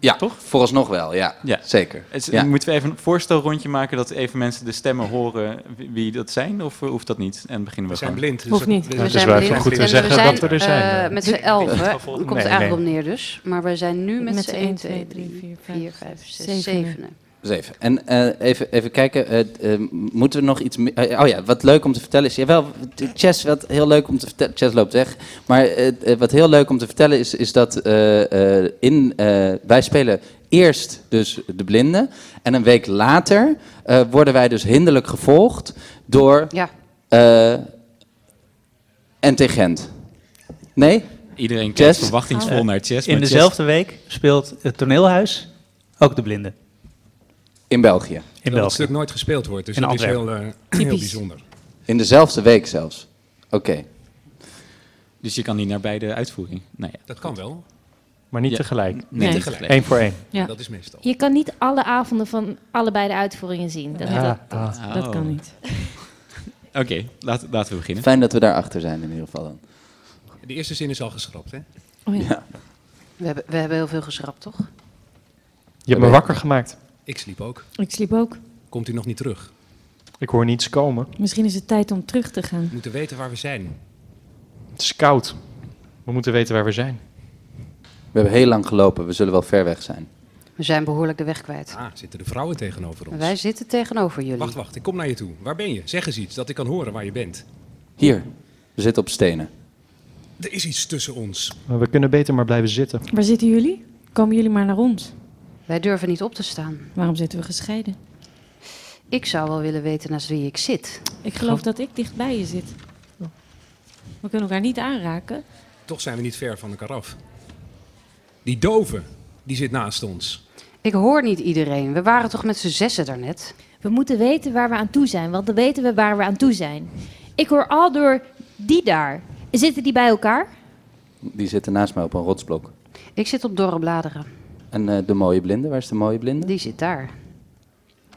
Ja, toch? Vooralsnog wel, ja. Ja. Zeker. Het- Ja. Moeten we even een voorstelrondje maken dat even mensen de stemmen horen wie, dat zijn? Of eh, hoeft dat niet? En beginnen we, We zijn gewoon. blind. dus Hoeft niet. we- We we zijn blind goed te we zeggen zijn, dat we er zijn. eh, met z'n elfen. Dan komt Nee, het eigenlijk nee. op neer dus. Maar we zijn nu met, Met z'n z'n 1, één, 2, twee, 3, drie, 4, 5, 6, zevenen. 7. Zeven. En eh, even, even kijken, eh, eh, moeten we nog iets meer... oh ja, wat leuk om te vertellen is... Jawel, Chess, wat heel leuk om te vertellen... Chess loopt weg. Maar wat heel leuk om te vertellen is, is dat eh, eh, in, eh, wij spelen eerst dus de blinden. En een week later eh, worden wij dus hinderlijk gevolgd door... Ja. eh NT Gent. Nee? Iedereen kijkt verwachtingsvol naar Chess. In Chess- dezelfde week speelt het toneelhuis ook de blinden. In België. In dat België. stuk nooit gespeeld wordt. Dus In dat is heel, eh, heel bijzonder. In dezelfde week zelfs. Oké. Dus je kan niet naar beide uitvoering. Nou ja. Dat kan wel. Maar niet Ja. tegelijk. Niet Nee. tegelijk. Eén voor één. Ja. Dat is meestal. Je kan niet alle avonden van allebei de uitvoeringen zien. Dat, Ja, dat, dat, ah. dat kan Oh. niet. Oké, laten, laten we beginnen. Fijn dat we daarachter zijn in ieder geval dan. De eerste zin is al geschrapt, hè? Oh ja. Ja. We hebben, we hebben heel veel geschrapt, toch? Je hebt me wakker gemaakt. Ik sliep ook. Ik sliep ook. Komt u nog niet terug? Ik hoor niets komen. Misschien is het tijd om terug te gaan. We moeten weten waar we zijn. Het is koud. We moeten weten waar we zijn. We hebben heel lang gelopen, we zullen wel ver weg zijn. We zijn behoorlijk de weg kwijt. Ah, zitten de vrouwen tegenover ons. Wij zitten tegenover jullie. Wacht, wacht. Ik kom naar je toe. Waar ben je? Zeg eens iets, dat ik kan horen waar je bent. Hier, we zitten op stenen. Er is iets tussen ons. Maar we kunnen beter maar blijven zitten. Waar zitten jullie? Komen jullie maar naar ons? Wij durven niet op te staan. Waarom zitten we gescheiden? Ik zou wel willen weten naast wie ik zit. Ik geloof dat ik dicht bij je zit. We kunnen elkaar niet aanraken. Toch zijn we niet ver van elkaar af. Die dove, die zit naast ons. Ik hoor niet iedereen. We waren toch met z'n zessen daarnet? We moeten weten waar we aan toe zijn, want dan weten we waar we aan toe zijn. Ik hoor al door die daar. Zitten die bij elkaar? Die zitten naast mij op een rotsblok. Ik zit op dorre bladeren. En eh, de mooie blinde, waar is de mooie blinde? Die zit daar.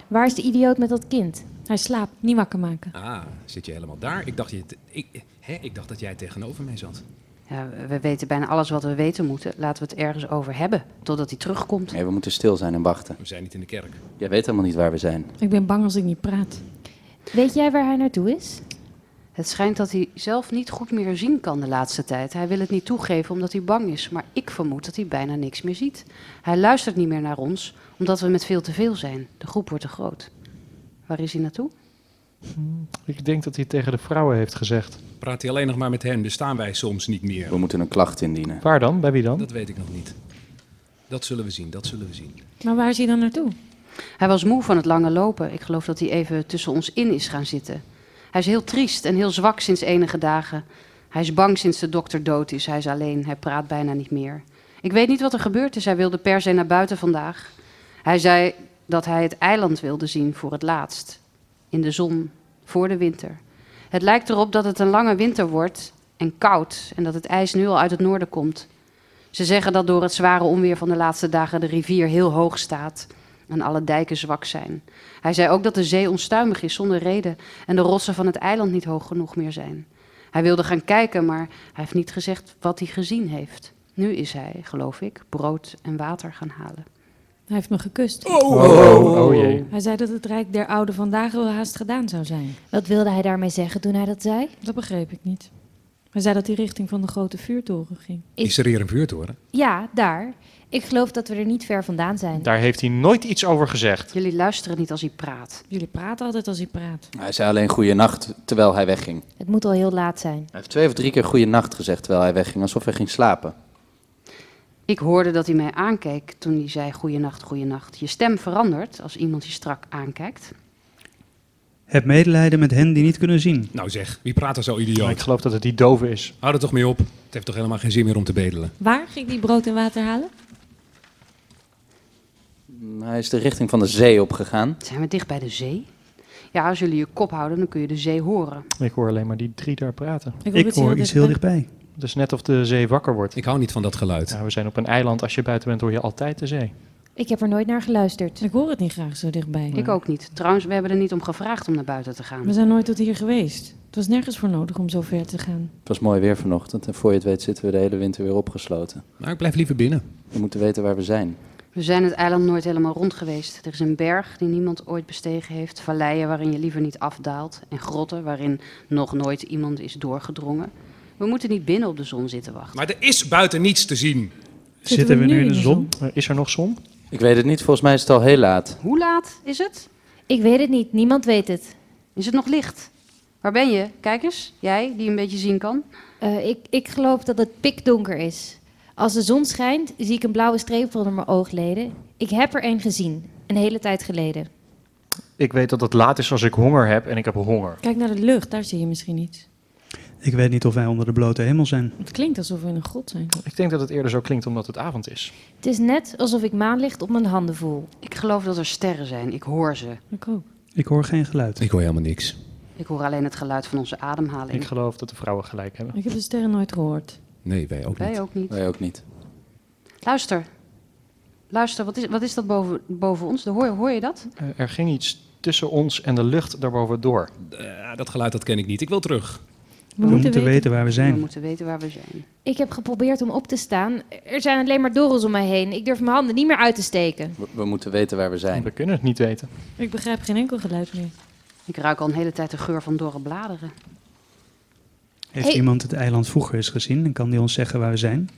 Waar is de idioot met dat kind? Hij slaapt. Niet wakker maken. Ah, zit je helemaal daar? Ik dacht, je, ik, hè, ik dacht dat jij tegenover mij zat. Ja, we weten bijna alles wat we weten moeten. Laten we het ergens over hebben, totdat hij terugkomt. Nee, we moeten stil zijn en wachten. We zijn niet in de kerk. Jij weet helemaal niet waar we zijn. Ik ben bang als ik niet praat. Weet jij waar hij naartoe is? Het schijnt dat hij zelf niet goed meer zien kan de laatste tijd. Hij wil het niet toegeven omdat hij bang is, maar ik vermoed dat hij bijna niks meer ziet. Hij luistert niet meer naar ons, omdat we met veel te veel zijn. De groep wordt te groot. Waar is hij naartoe? Ik denk dat hij tegen de vrouwen heeft gezegd. Praat hij alleen nog maar met hen, dus staan wij soms niet meer. We moeten een klacht indienen. Waar dan? Bij wie dan? Dat weet ik nog niet. Dat zullen we zien, dat zullen we zien. Maar waar is hij dan naartoe? Hij was moe van het lange lopen. Ik geloof dat hij even tussen ons in is gaan zitten. Hij is heel triest en heel zwak sinds enige dagen. Hij is bang sinds de dokter dood is. Hij is alleen, hij praat bijna niet meer. Ik weet niet wat er gebeurd is. Hij wilde per se naar buiten vandaag. Hij zei dat hij het eiland wilde zien voor het laatst. In de zon, voor de winter. Het lijkt erop dat het een lange winter wordt en koud en dat het ijs nu al uit het noorden komt. Ze zeggen dat door het zware onweer van de laatste dagen de rivier heel hoog staat en alle dijken zwak zijn. Hij zei ook dat de zee onstuimig is zonder reden en de rotsen van het eiland niet hoog genoeg meer zijn. Hij wilde gaan kijken, maar hij heeft niet gezegd wat hij gezien heeft. Nu is hij, geloof ik, brood en water gaan halen. Hij heeft me gekust. Oh. Oh, oh jee. Hij zei dat het Rijk der Oude vandaag wel haast gedaan zou zijn. Wat wilde hij daarmee zeggen toen hij dat zei? Dat begreep ik niet. Hij zei dat hij richting van de grote vuurtoren ging. Is er hier een vuurtoren? Ja, daar. Ik geloof dat we er niet ver vandaan zijn. Daar heeft hij nooit iets over gezegd. Jullie luisteren niet als hij praat. Jullie praten altijd als hij praat. Hij zei alleen goeienacht terwijl hij wegging. Het moet al heel laat zijn. Hij heeft twee of drie keer goeienacht gezegd terwijl hij wegging, alsof hij ging slapen. Ik hoorde dat hij mij aankeek toen hij zei goeienacht, goeienacht. Je stem verandert als iemand je strak aankijkt. Heb medelijden met hen die niet kunnen zien. Nou zeg, wie praat er zo idioot? Maar ik geloof dat het die dove is. Hou er toch mee op. Het heeft toch helemaal geen zin meer om te bedelen. Waar ging die brood en water halen? Mm, Hij is de richting van de zee opgegaan. Zijn we dicht bij de zee? Ja, als jullie je kop houden, dan kun je de zee horen. Ik hoor alleen maar die drie daar praten. Ik hoor Ik iets heel hoor iets heel dichtbij. Het is net of de zee wakker wordt. Ik hou niet van dat geluid. Ja, we zijn op een eiland. Als je buiten bent, hoor je altijd de zee. Ik heb er nooit naar geluisterd. Ik hoor het niet graag zo dichtbij. Ik ook niet. Trouwens, we hebben er niet om gevraagd om naar buiten te gaan. We zijn nooit tot hier geweest. Het was nergens voor nodig om zo ver te gaan. Het was mooi weer vanochtend en voor je het weet zitten we de hele winter weer opgesloten. Nou, ik blijf liever binnen. We moeten weten waar we zijn. We zijn het eiland nooit helemaal rond geweest. Er is een berg die niemand ooit bestegen heeft, valleien waarin je liever niet afdaalt en grotten waarin nog nooit iemand is doorgedrongen. We moeten niet binnen op de zon zitten wachten. Maar er is buiten niets te zien. Zitten we nu in de zon? Is er nog zon? Ik weet het niet, volgens mij is het al heel laat. Hoe laat is het? Ik weet het niet, niemand weet het. Is het nog licht? Waar ben je? Kijk eens, jij die een beetje zien kan. Eh, ik, ik geloof dat het pikdonker is. Als de zon schijnt, zie ik een blauwe streep onder mijn oogleden. Ik heb er een gezien, een hele tijd geleden. Ik weet dat het laat is als ik honger heb en ik heb honger. Kijk naar de lucht, daar zie je misschien iets. Ik weet niet of wij onder de blote hemel zijn. Het klinkt alsof we in een grot zijn. Ik denk dat het eerder zo klinkt omdat het avond is. Het is net alsof ik maanlicht op mijn handen voel. Ik geloof dat er sterren zijn. Ik hoor ze. Ik ook. Ik hoor geen geluid. Ik hoor helemaal niks. Ik hoor alleen het geluid van onze ademhaling. Ik geloof dat de vrouwen gelijk hebben. Ik heb de sterren nooit gehoord. Nee, wij ook Wij niet. ook niet. Wij ook niet. Luister. Luister, wat is, wat is dat boven, boven ons? Hoor, hoor je dat? Eh, er ging iets tussen ons en de lucht daarboven door. Eh, dat geluid dat ken ik niet. Ik wil terug. We, moeten weten. waar we We zijn. moeten weten waar we zijn. Ik heb geprobeerd om op te staan. Er zijn alleen maar dorrels om mij heen. Ik durf mijn handen niet meer uit te steken. We, we moeten weten waar we zijn. We kunnen het niet weten. Ik begrijp geen enkel geluid meer. Ik ruik al een hele tijd de geur van dorre bladeren. Heeft Hey. iemand het eiland vroeger eens gezien en kan die ons zeggen waar we zijn?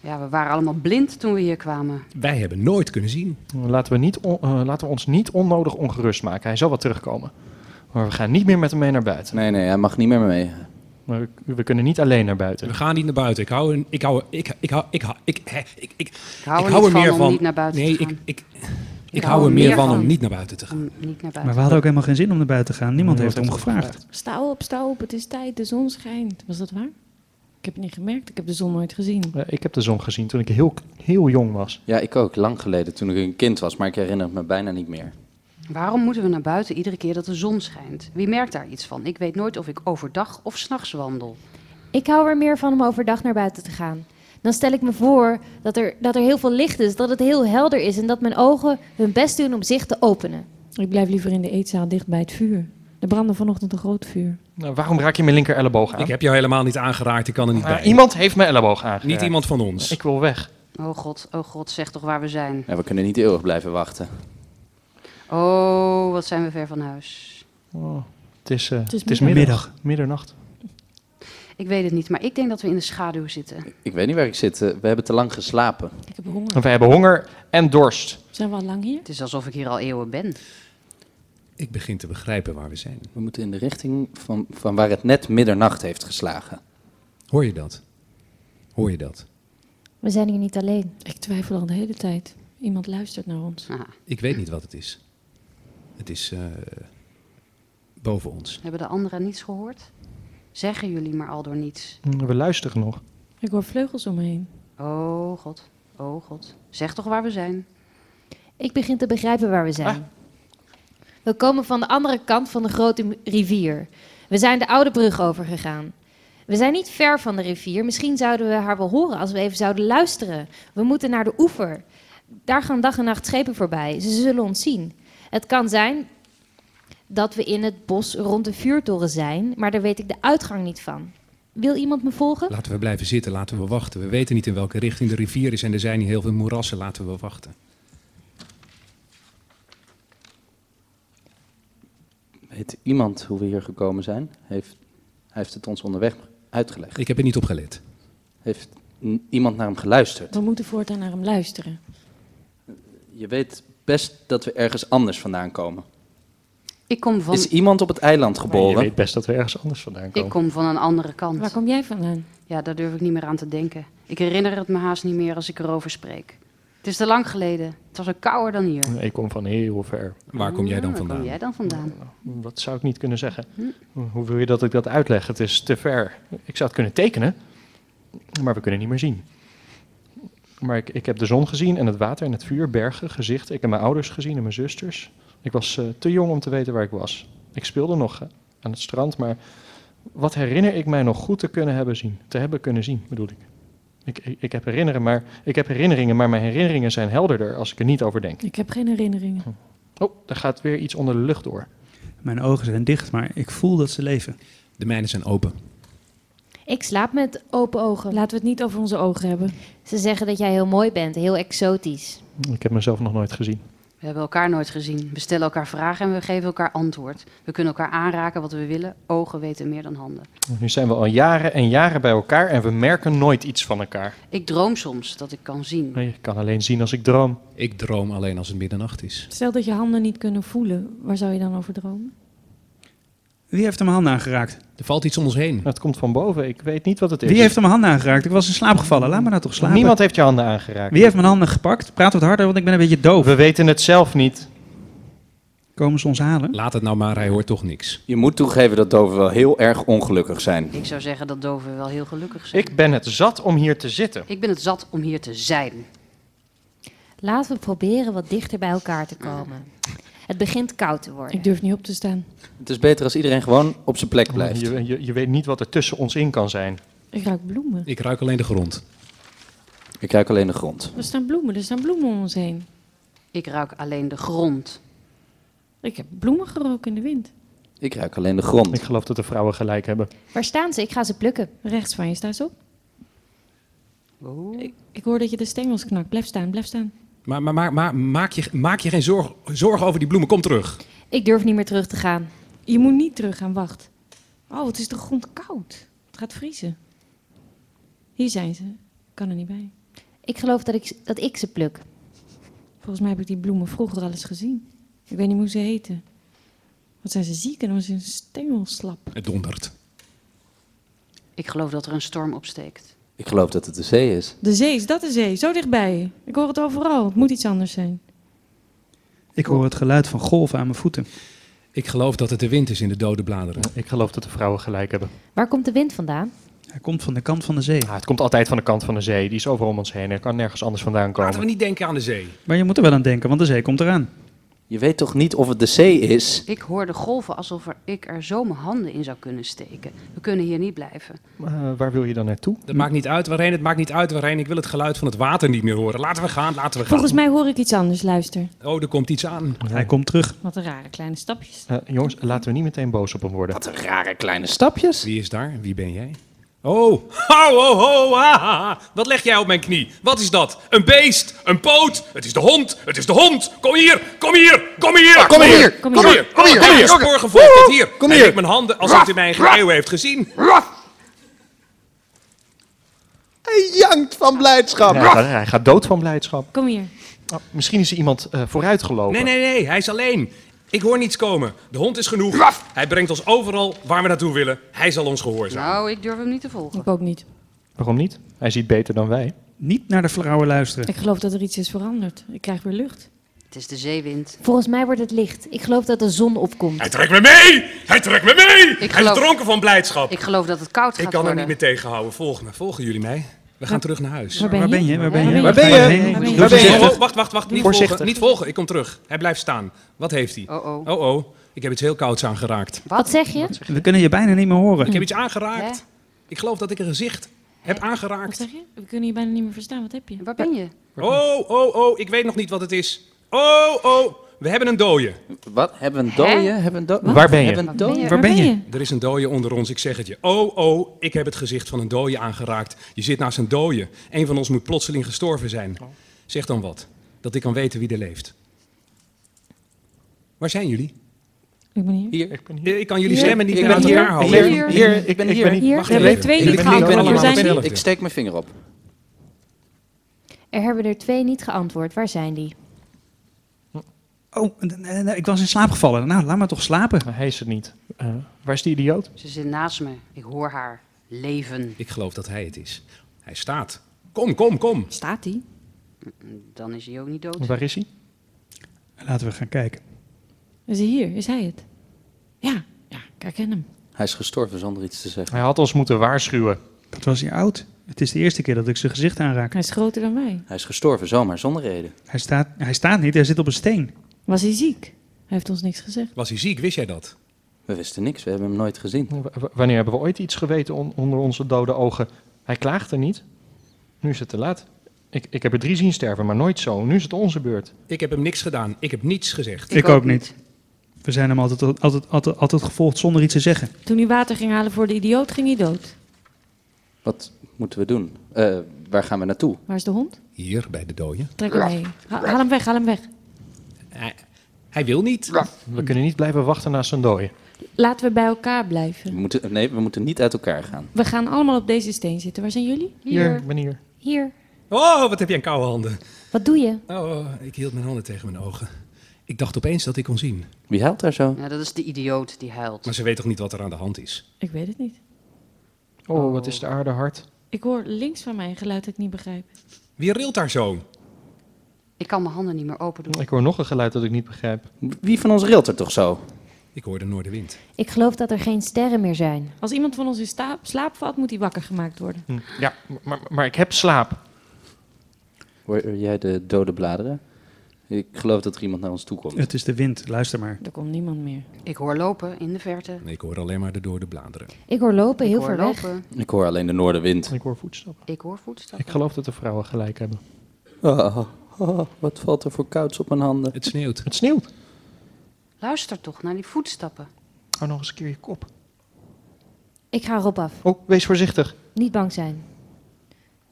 Ja, we waren allemaal blind toen we hier kwamen. Wij hebben nooit kunnen zien. Laten we, niet on- eh, laten we ons niet onnodig ongerust maken. Hij zal wel terugkomen. Maar we gaan niet meer met hem mee naar buiten. Nee, nee, hij mag niet meer mee. Maar we, we kunnen niet alleen naar buiten. We gaan niet naar buiten. Ik hou, er- ik hou, ik, ik hou, ik hou, ik, hè, ik, ik, Ik hou er niet van om niet naar buiten nee, te gaan. Ik, ik, ik, hou er meer van om niet naar buiten te gaan. Om niet naar buiten. Maar we hadden ook helemaal geen zin om naar buiten te gaan. Niemand heeft heeft gevraagd. Sta op, sta op, het is tijd, de zon schijnt. Was dat waar? Ik heb het niet gemerkt, ik heb de zon nooit gezien. Ik heb de zon gezien toen ik heel, heel jong was. Ja, ik ook. Lang geleden toen ik een kind was, maar ik herinner het me bijna niet meer. Waarom moeten we naar buiten iedere keer dat de zon schijnt? Wie merkt daar iets van? Ik weet nooit of ik overdag of s'nachts wandel. Ik hou er meer van om overdag naar buiten te gaan. Dan stel ik me voor dat er, dat er heel veel licht is, dat het heel helder is en dat mijn ogen hun best doen om zich te openen. Ik blijf liever in de eetzaal dicht bij het vuur. Er brandde vanochtend een groot vuur. Nou, waarom raak je mijn linker elleboog aan? Ik heb jou helemaal niet aangeraakt. Ik kan er niet bij. iemand heeft mijn elleboog aangeraakt. Niet iemand van ons. Ik wil weg. Oh god, oh god, zeg toch waar we zijn. Ja, we kunnen niet eeuwig blijven wachten. Oh, wat zijn we ver van huis. Oh, het is, eh, Het is het is middag. middag. Middernacht. Ik weet het niet, maar ik denk dat we in de schaduw zitten. Ik weet niet waar ik zit. eh, We hebben te lang geslapen. Ik heb honger. En we hebben honger en dorst. Zijn we al lang hier? Het is alsof ik hier al eeuwen ben. Ik begin te begrijpen waar we zijn. We moeten in de richting van, van waar het net middernacht heeft geslagen. Hoor je dat? Hoor je dat? We zijn hier niet alleen. Ik twijfel al de hele tijd. Iemand luistert naar ons. Ah, Ik weet niet wat het is. Het is eh, boven ons. hebben de anderen niets gehoord? Zeggen jullie maar al door niets. Mm, We luisteren nog. Ik hoor vleugels om me heen. Oh god, oh god. Zeg toch waar we zijn. Ik begin te begrijpen waar we zijn. We komen van de andere kant van de grote rivier. We zijn de oude brug overgegaan. We zijn niet ver van de rivier. Misschien zouden we haar wel horen als we even zouden luisteren. We moeten naar de oever. Daar gaan dag en nacht schepen voorbij. Ze zullen ons zien. Het kan zijn dat we in het bos rond de vuurtoren zijn, maar daar weet ik de uitgang niet van. Wil iemand me volgen? Laten we blijven zitten, laten we wachten. We weten niet in welke richting de rivier is en er zijn hier heel veel moerassen, laten we wachten. Weet iemand hoe we hier gekomen zijn? Heeft, hij heeft het ons onderweg uitgelegd. Ik heb er niet op gelet. Heeft iemand naar hem geluisterd? We moeten voortaan naar hem luisteren. Je weet best dat we ergens anders vandaan komen. Ik kom van, Is iemand op het eiland Je geboren? weet best dat we ergens anders vandaan komen. ik kom van een andere kant. Waar kom jij vandaan? Ja, daar durf ik niet meer aan te denken. Ik herinner het me haast niet meer als ik erover spreek. Het is te lang geleden. Het was ook kouder dan hier. Ik kom van heel ver. Waar kom jij dan Ah, Waar vandaan? kom jij dan vandaan? Dat zou ik niet kunnen zeggen. Hoe wil je dat ik dat uitleg? Het is te ver. Ik zou het kunnen tekenen, maar we kunnen niet meer zien. Maar ik, ik heb de zon gezien en het water en het vuur, bergen, gezichten. Ik heb mijn ouders gezien en mijn zusters. Ik was eh, te jong om te weten waar ik was. Ik speelde nog aan het strand, maar wat herinner ik mij nog goed te kunnen hebben zien? Te hebben kunnen zien, bedoel ik. Ik, ik, ik, heb, herinneren, maar, ik heb herinneringen, maar mijn herinneringen zijn helderder als ik er niet over denk. Ik heb geen herinneringen. Oh, daar gaat weer iets onder de lucht door. Mijn ogen zijn dicht, maar ik voel dat ze leven. De mijne zijn open. Ik slaap met open ogen. Laten we het niet over onze ogen hebben. Ze zeggen dat jij heel mooi bent, heel exotisch. Ik heb mezelf nog nooit gezien. We hebben elkaar nooit gezien. We stellen elkaar vragen en we geven elkaar antwoord. We kunnen elkaar aanraken wat we willen. Ogen weten meer dan handen. Nu zijn we al jaren en jaren bij elkaar en we merken nooit iets van elkaar. Ik droom soms dat ik kan zien. Nee, ik kan alleen zien als ik droom. Ik droom alleen als het middernacht is. Stel dat je handen niet kunnen voelen, waar zou je dan over dromen? Wie heeft hem mijn handen aangeraakt? Er valt iets om ons heen. Het komt van boven. Ik weet niet wat het is. Wie heeft hem mijn handen aangeraakt? Ik was in slaap gevallen. Laat me nou toch slapen. Niemand heeft je handen aangeraakt. Wie heeft mijn handen gepakt? Praat wat harder, want ik ben een beetje doof. We weten het zelf niet. Komen ze ons halen? Laat het nou maar, hij hoort toch niks. Je moet toegeven dat doven wel heel erg ongelukkig zijn. Ik zou zeggen dat doven wel heel gelukkig zijn. Ik ben het zat om hier te zitten. Ik ben het zat om hier te zijn. Laten we proberen wat dichter bij elkaar te komen. Het begint koud te worden. Ik durf niet op te staan. Het is beter als iedereen gewoon op zijn plek blijft. Je, je, je weet niet wat er tussen ons in kan zijn. Ik ruik bloemen. Ik ruik alleen de grond. Ik ruik alleen de grond. Er staan bloemen, er staan bloemen om ons heen. Ik ruik alleen de grond. Ik heb bloemen geroken in de wind. Ik ruik alleen de grond. Ik geloof dat de vrouwen gelijk hebben. Waar staan ze? Ik ga ze plukken. Rechts van je, sta eens op. Oh. Ik, ik hoor dat je de stengels knakt. Blijf staan, blijf staan. Maar, maar, maar, maar maak, je, maak je geen zorg, zorgen over die bloemen. Kom terug. Ik durf niet meer terug te gaan. Je moet niet terug gaan, wacht. Oh, het is de grond koud. Het gaat vriezen. Hier zijn ze. Ik kan er niet bij. Ik geloof dat ik, dat ik ze pluk. Volgens mij heb ik die bloemen vroeger al eens gezien. Ik weet niet hoe ze heten. Wat zijn ze ziek en dan is een stengel slap. Het dondert. Ik geloof dat er een storm opsteekt. Ik geloof dat het de zee is. De zee, is dat de zee? Zo dichtbij. Ik hoor het overal. Het moet iets anders zijn. Ik hoor het geluid van golven aan mijn voeten. Ik geloof dat het de wind is in de dode bladeren. Ik geloof dat de vrouwen gelijk hebben. Waar komt de wind vandaan? Hij komt van de kant van de zee. Ah, het komt altijd van de kant van de zee. Die is overal om ons heen. Er kan nergens anders vandaan komen. Laten we niet denken aan de zee. Maar je moet er wel aan denken, want de zee komt eraan. Je weet toch niet of het de zee is? Ik hoor de golven alsof er, ik er zo mijn handen in zou kunnen steken. We kunnen hier niet blijven. Eh, waar wil je dan naartoe? Het maakt niet uit waarheen, het maakt niet uit waarheen. Ik wil het geluid van het water niet meer horen. Laten we gaan, laten we gaan. Volgens mij hoor ik iets anders. Luister. Oh, er komt iets aan. Hij komt terug. Wat een rare kleine stapjes. Eh, jongens, laten we niet meteen boos op hem worden. Wat een rare kleine stapjes. Wie is daar? Wie ben jij? Oh, ho, ho, ho, ha, ha, ha. Wat leg jij op mijn knie? Wat is dat? Een beest? Een poot? Het is de hond, het is de hond. Kom hier, kom hier, kom hier. Kom hier, kom kom hier. hier, kom hier, Ik kom heb hier. tot hier. Kom hier. likt mijn handen als hij het in mijn eigen eeuw heeft gezien. Hij jankt van blijdschap. Ja, hij, gaat, hij gaat dood van blijdschap. Kom hier. Oh, misschien is er iemand eh vooruitgelopen. Nee, nee, nee, hij is alleen. Ik hoor niets komen. De hond is genoeg. Hij brengt ons overal waar we naartoe willen. Hij zal ons gehoorzamen. Nou, ik durf hem niet te volgen. Ik ook niet. Waarom niet? Hij ziet beter dan wij. Niet naar de vrouwen luisteren. Ik geloof dat er iets is veranderd. Ik krijg weer lucht. Het is de zeewind. Volgens mij wordt het licht. Ik geloof dat de zon opkomt. Hij trekt me mee! Hij trekt me mee! Ik Hij geloof- is dronken van blijdschap. Ik geloof dat het koud gaat Ik kan er worden. niet meer tegenhouden. Volg me. Volgen jullie mij? We gaan terug naar huis. Waar ben Waar je? ben je? Waar ben je? Waar ben je? Waar ben je? Waar ben je? Waar ben je? Oh, oh, wacht, wacht, wacht. Niet Voorzichtig. volgen. Niet volgen. Ik kom terug. Hij blijft staan. Wat heeft hij? Oh, oh. Oh, oh. Ik heb iets heel kouds aangeraakt. Wat zeg je? We kunnen je bijna niet meer horen. Ik heb iets aangeraakt. Ik geloof dat ik een gezicht heb Wat aangeraakt. zeg je? We kunnen je bijna niet meer verstaan. Wat heb je? Waar ben je? Oh, oh, oh. Ik weet nog niet wat het is. Oh, oh. We hebben een dooie. Wat? Hebben we een dooie? Hebben we een dooie? Waar ben je? Hebben een dooie? Waar ben je? Er is een dooie onder ons, ik zeg het je. Oh, oh, ik heb het gezicht van een dooie aangeraakt. Je zit naast een dooie. Een van ons moet plotseling gestorven zijn. Zeg dan wat, dat ik kan weten wie er leeft. Waar zijn jullie? Ik ben hier. Hier. Ik ben Ik kan jullie Hier. stemmen niet Ik meer ben uit hier. elkaar Hier. houden. Hier. Hier, Ik ik, ben ik hier. ben niet. Hier. Wacht We even. hebben er twee Ik niet ben geantwoord. hier. Die? hetzelfde. Ik steek mijn vinger op. Er hebben er twee niet geantwoord. Waar zijn die? Oh, eh, eh, ik was in slaap gevallen. Nou, laat maar toch slapen. Hij is het niet. Eh, waar is die idioot? Ze zit naast me. Ik hoor haar leven. Ik geloof dat hij het is. Hij staat. Kom, kom, kom. Staat hij? Dan is hij ook niet dood. Waar is hij? Laten we gaan kijken. Is hij hier? Is hij het? Ja, ja, ik herken hem. Hij is gestorven zonder iets te zeggen. Hij had ons moeten waarschuwen. Dat was hij oud. Het is de eerste keer dat ik zijn gezicht aanraak. Hij is groter dan wij. Hij is gestorven zomaar, zonder reden. Hij staat, hij staat niet, hij zit op een steen. Was hij ziek? Hij heeft ons niks gezegd. Was hij ziek? Wist jij dat? We wisten niks, we hebben hem nooit gezien. W- wanneer hebben we ooit iets geweten on- onder onze dode ogen? Hij klaagde niet. Nu is het te laat. Ik, ik heb er drie zien sterven, maar nooit zo. Nu is het onze beurt. Ik heb hem niks gedaan. Ik heb niets gezegd. Ik, ook niet. We zijn hem altijd, altijd, altijd, altijd gevolgd zonder iets te zeggen. Toen hij water ging halen voor de idioot, ging hij dood. Wat moeten we doen? Eh, waar gaan we naartoe? Waar is de hond? Hier, bij de dode. Trek hem mee. Ha- haal hem weg, haal hem weg. Hij, wil niet. We kunnen niet blijven wachten zijn dooi. Laten we bij elkaar blijven. We moeten, nee, we moeten niet uit elkaar gaan. We gaan allemaal op deze steen zitten. Waar zijn jullie? Hier, ben hier. Hier. Oh, wat heb jij een koude handen. Wat doe je? Oh, ik hield mijn handen tegen mijn ogen. Ik dacht opeens dat ik kon zien. Wie huilt daar zo? Ja, dat is de idioot die huilt. Maar ze weet toch niet wat er aan de hand is? Ik weet het niet. Oh, wat is de aarde hard. Ik hoor links van mij een geluid dat ik niet begrijp. Wie rilt daar zo? Ik kan mijn handen niet meer open doen. Ik hoor nog een geluid dat ik niet begrijp. Wie van ons rilt er toch zo? Ik hoor de noordenwind. Ik geloof dat er geen sterren meer zijn. Als iemand van ons in slaap valt, moet hij wakker gemaakt worden. Hm, Ja, maar, maar ik heb slaap. Hoor jij de dode bladeren? Ik geloof dat er iemand naar ons toe komt. Het is de wind, luister maar. Er komt niemand meer. Ik hoor lopen in de verte. Nee, ik hoor alleen maar de dode bladeren. Ik hoor lopen heel ver weg. lopen. Ik hoor alleen de noordenwind. Ik hoor voetstappen. Ik hoor voetstappen. Ik geloof dat de vrouwen gelijk hebben. Oh, oh, wat valt er voor kouds op mijn handen? Het sneeuwt. Het sneeuwt. Luister toch naar die voetstappen. Hou nog eens een keer je kop. Ik ga erop af. Oh, wees voorzichtig. Niet bang zijn.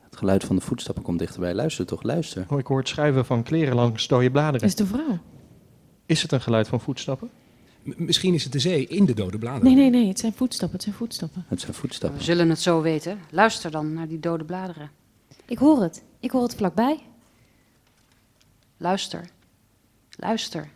Het geluid van de voetstappen komt dichterbij. Luister toch, luister. Oh, ik hoor het schuiven van kleren langs dode bladeren. Is het een vrouw? Is het een geluid van voetstappen? M- misschien is het de zee in de dode bladeren. Nee, nee, nee. Het zijn voetstappen. Het zijn voetstappen. Het zijn voetstappen. We zullen het zo weten. Luister dan naar die dode bladeren. Ik hoor het. Ik hoor het vlakbij. Luister. Luister.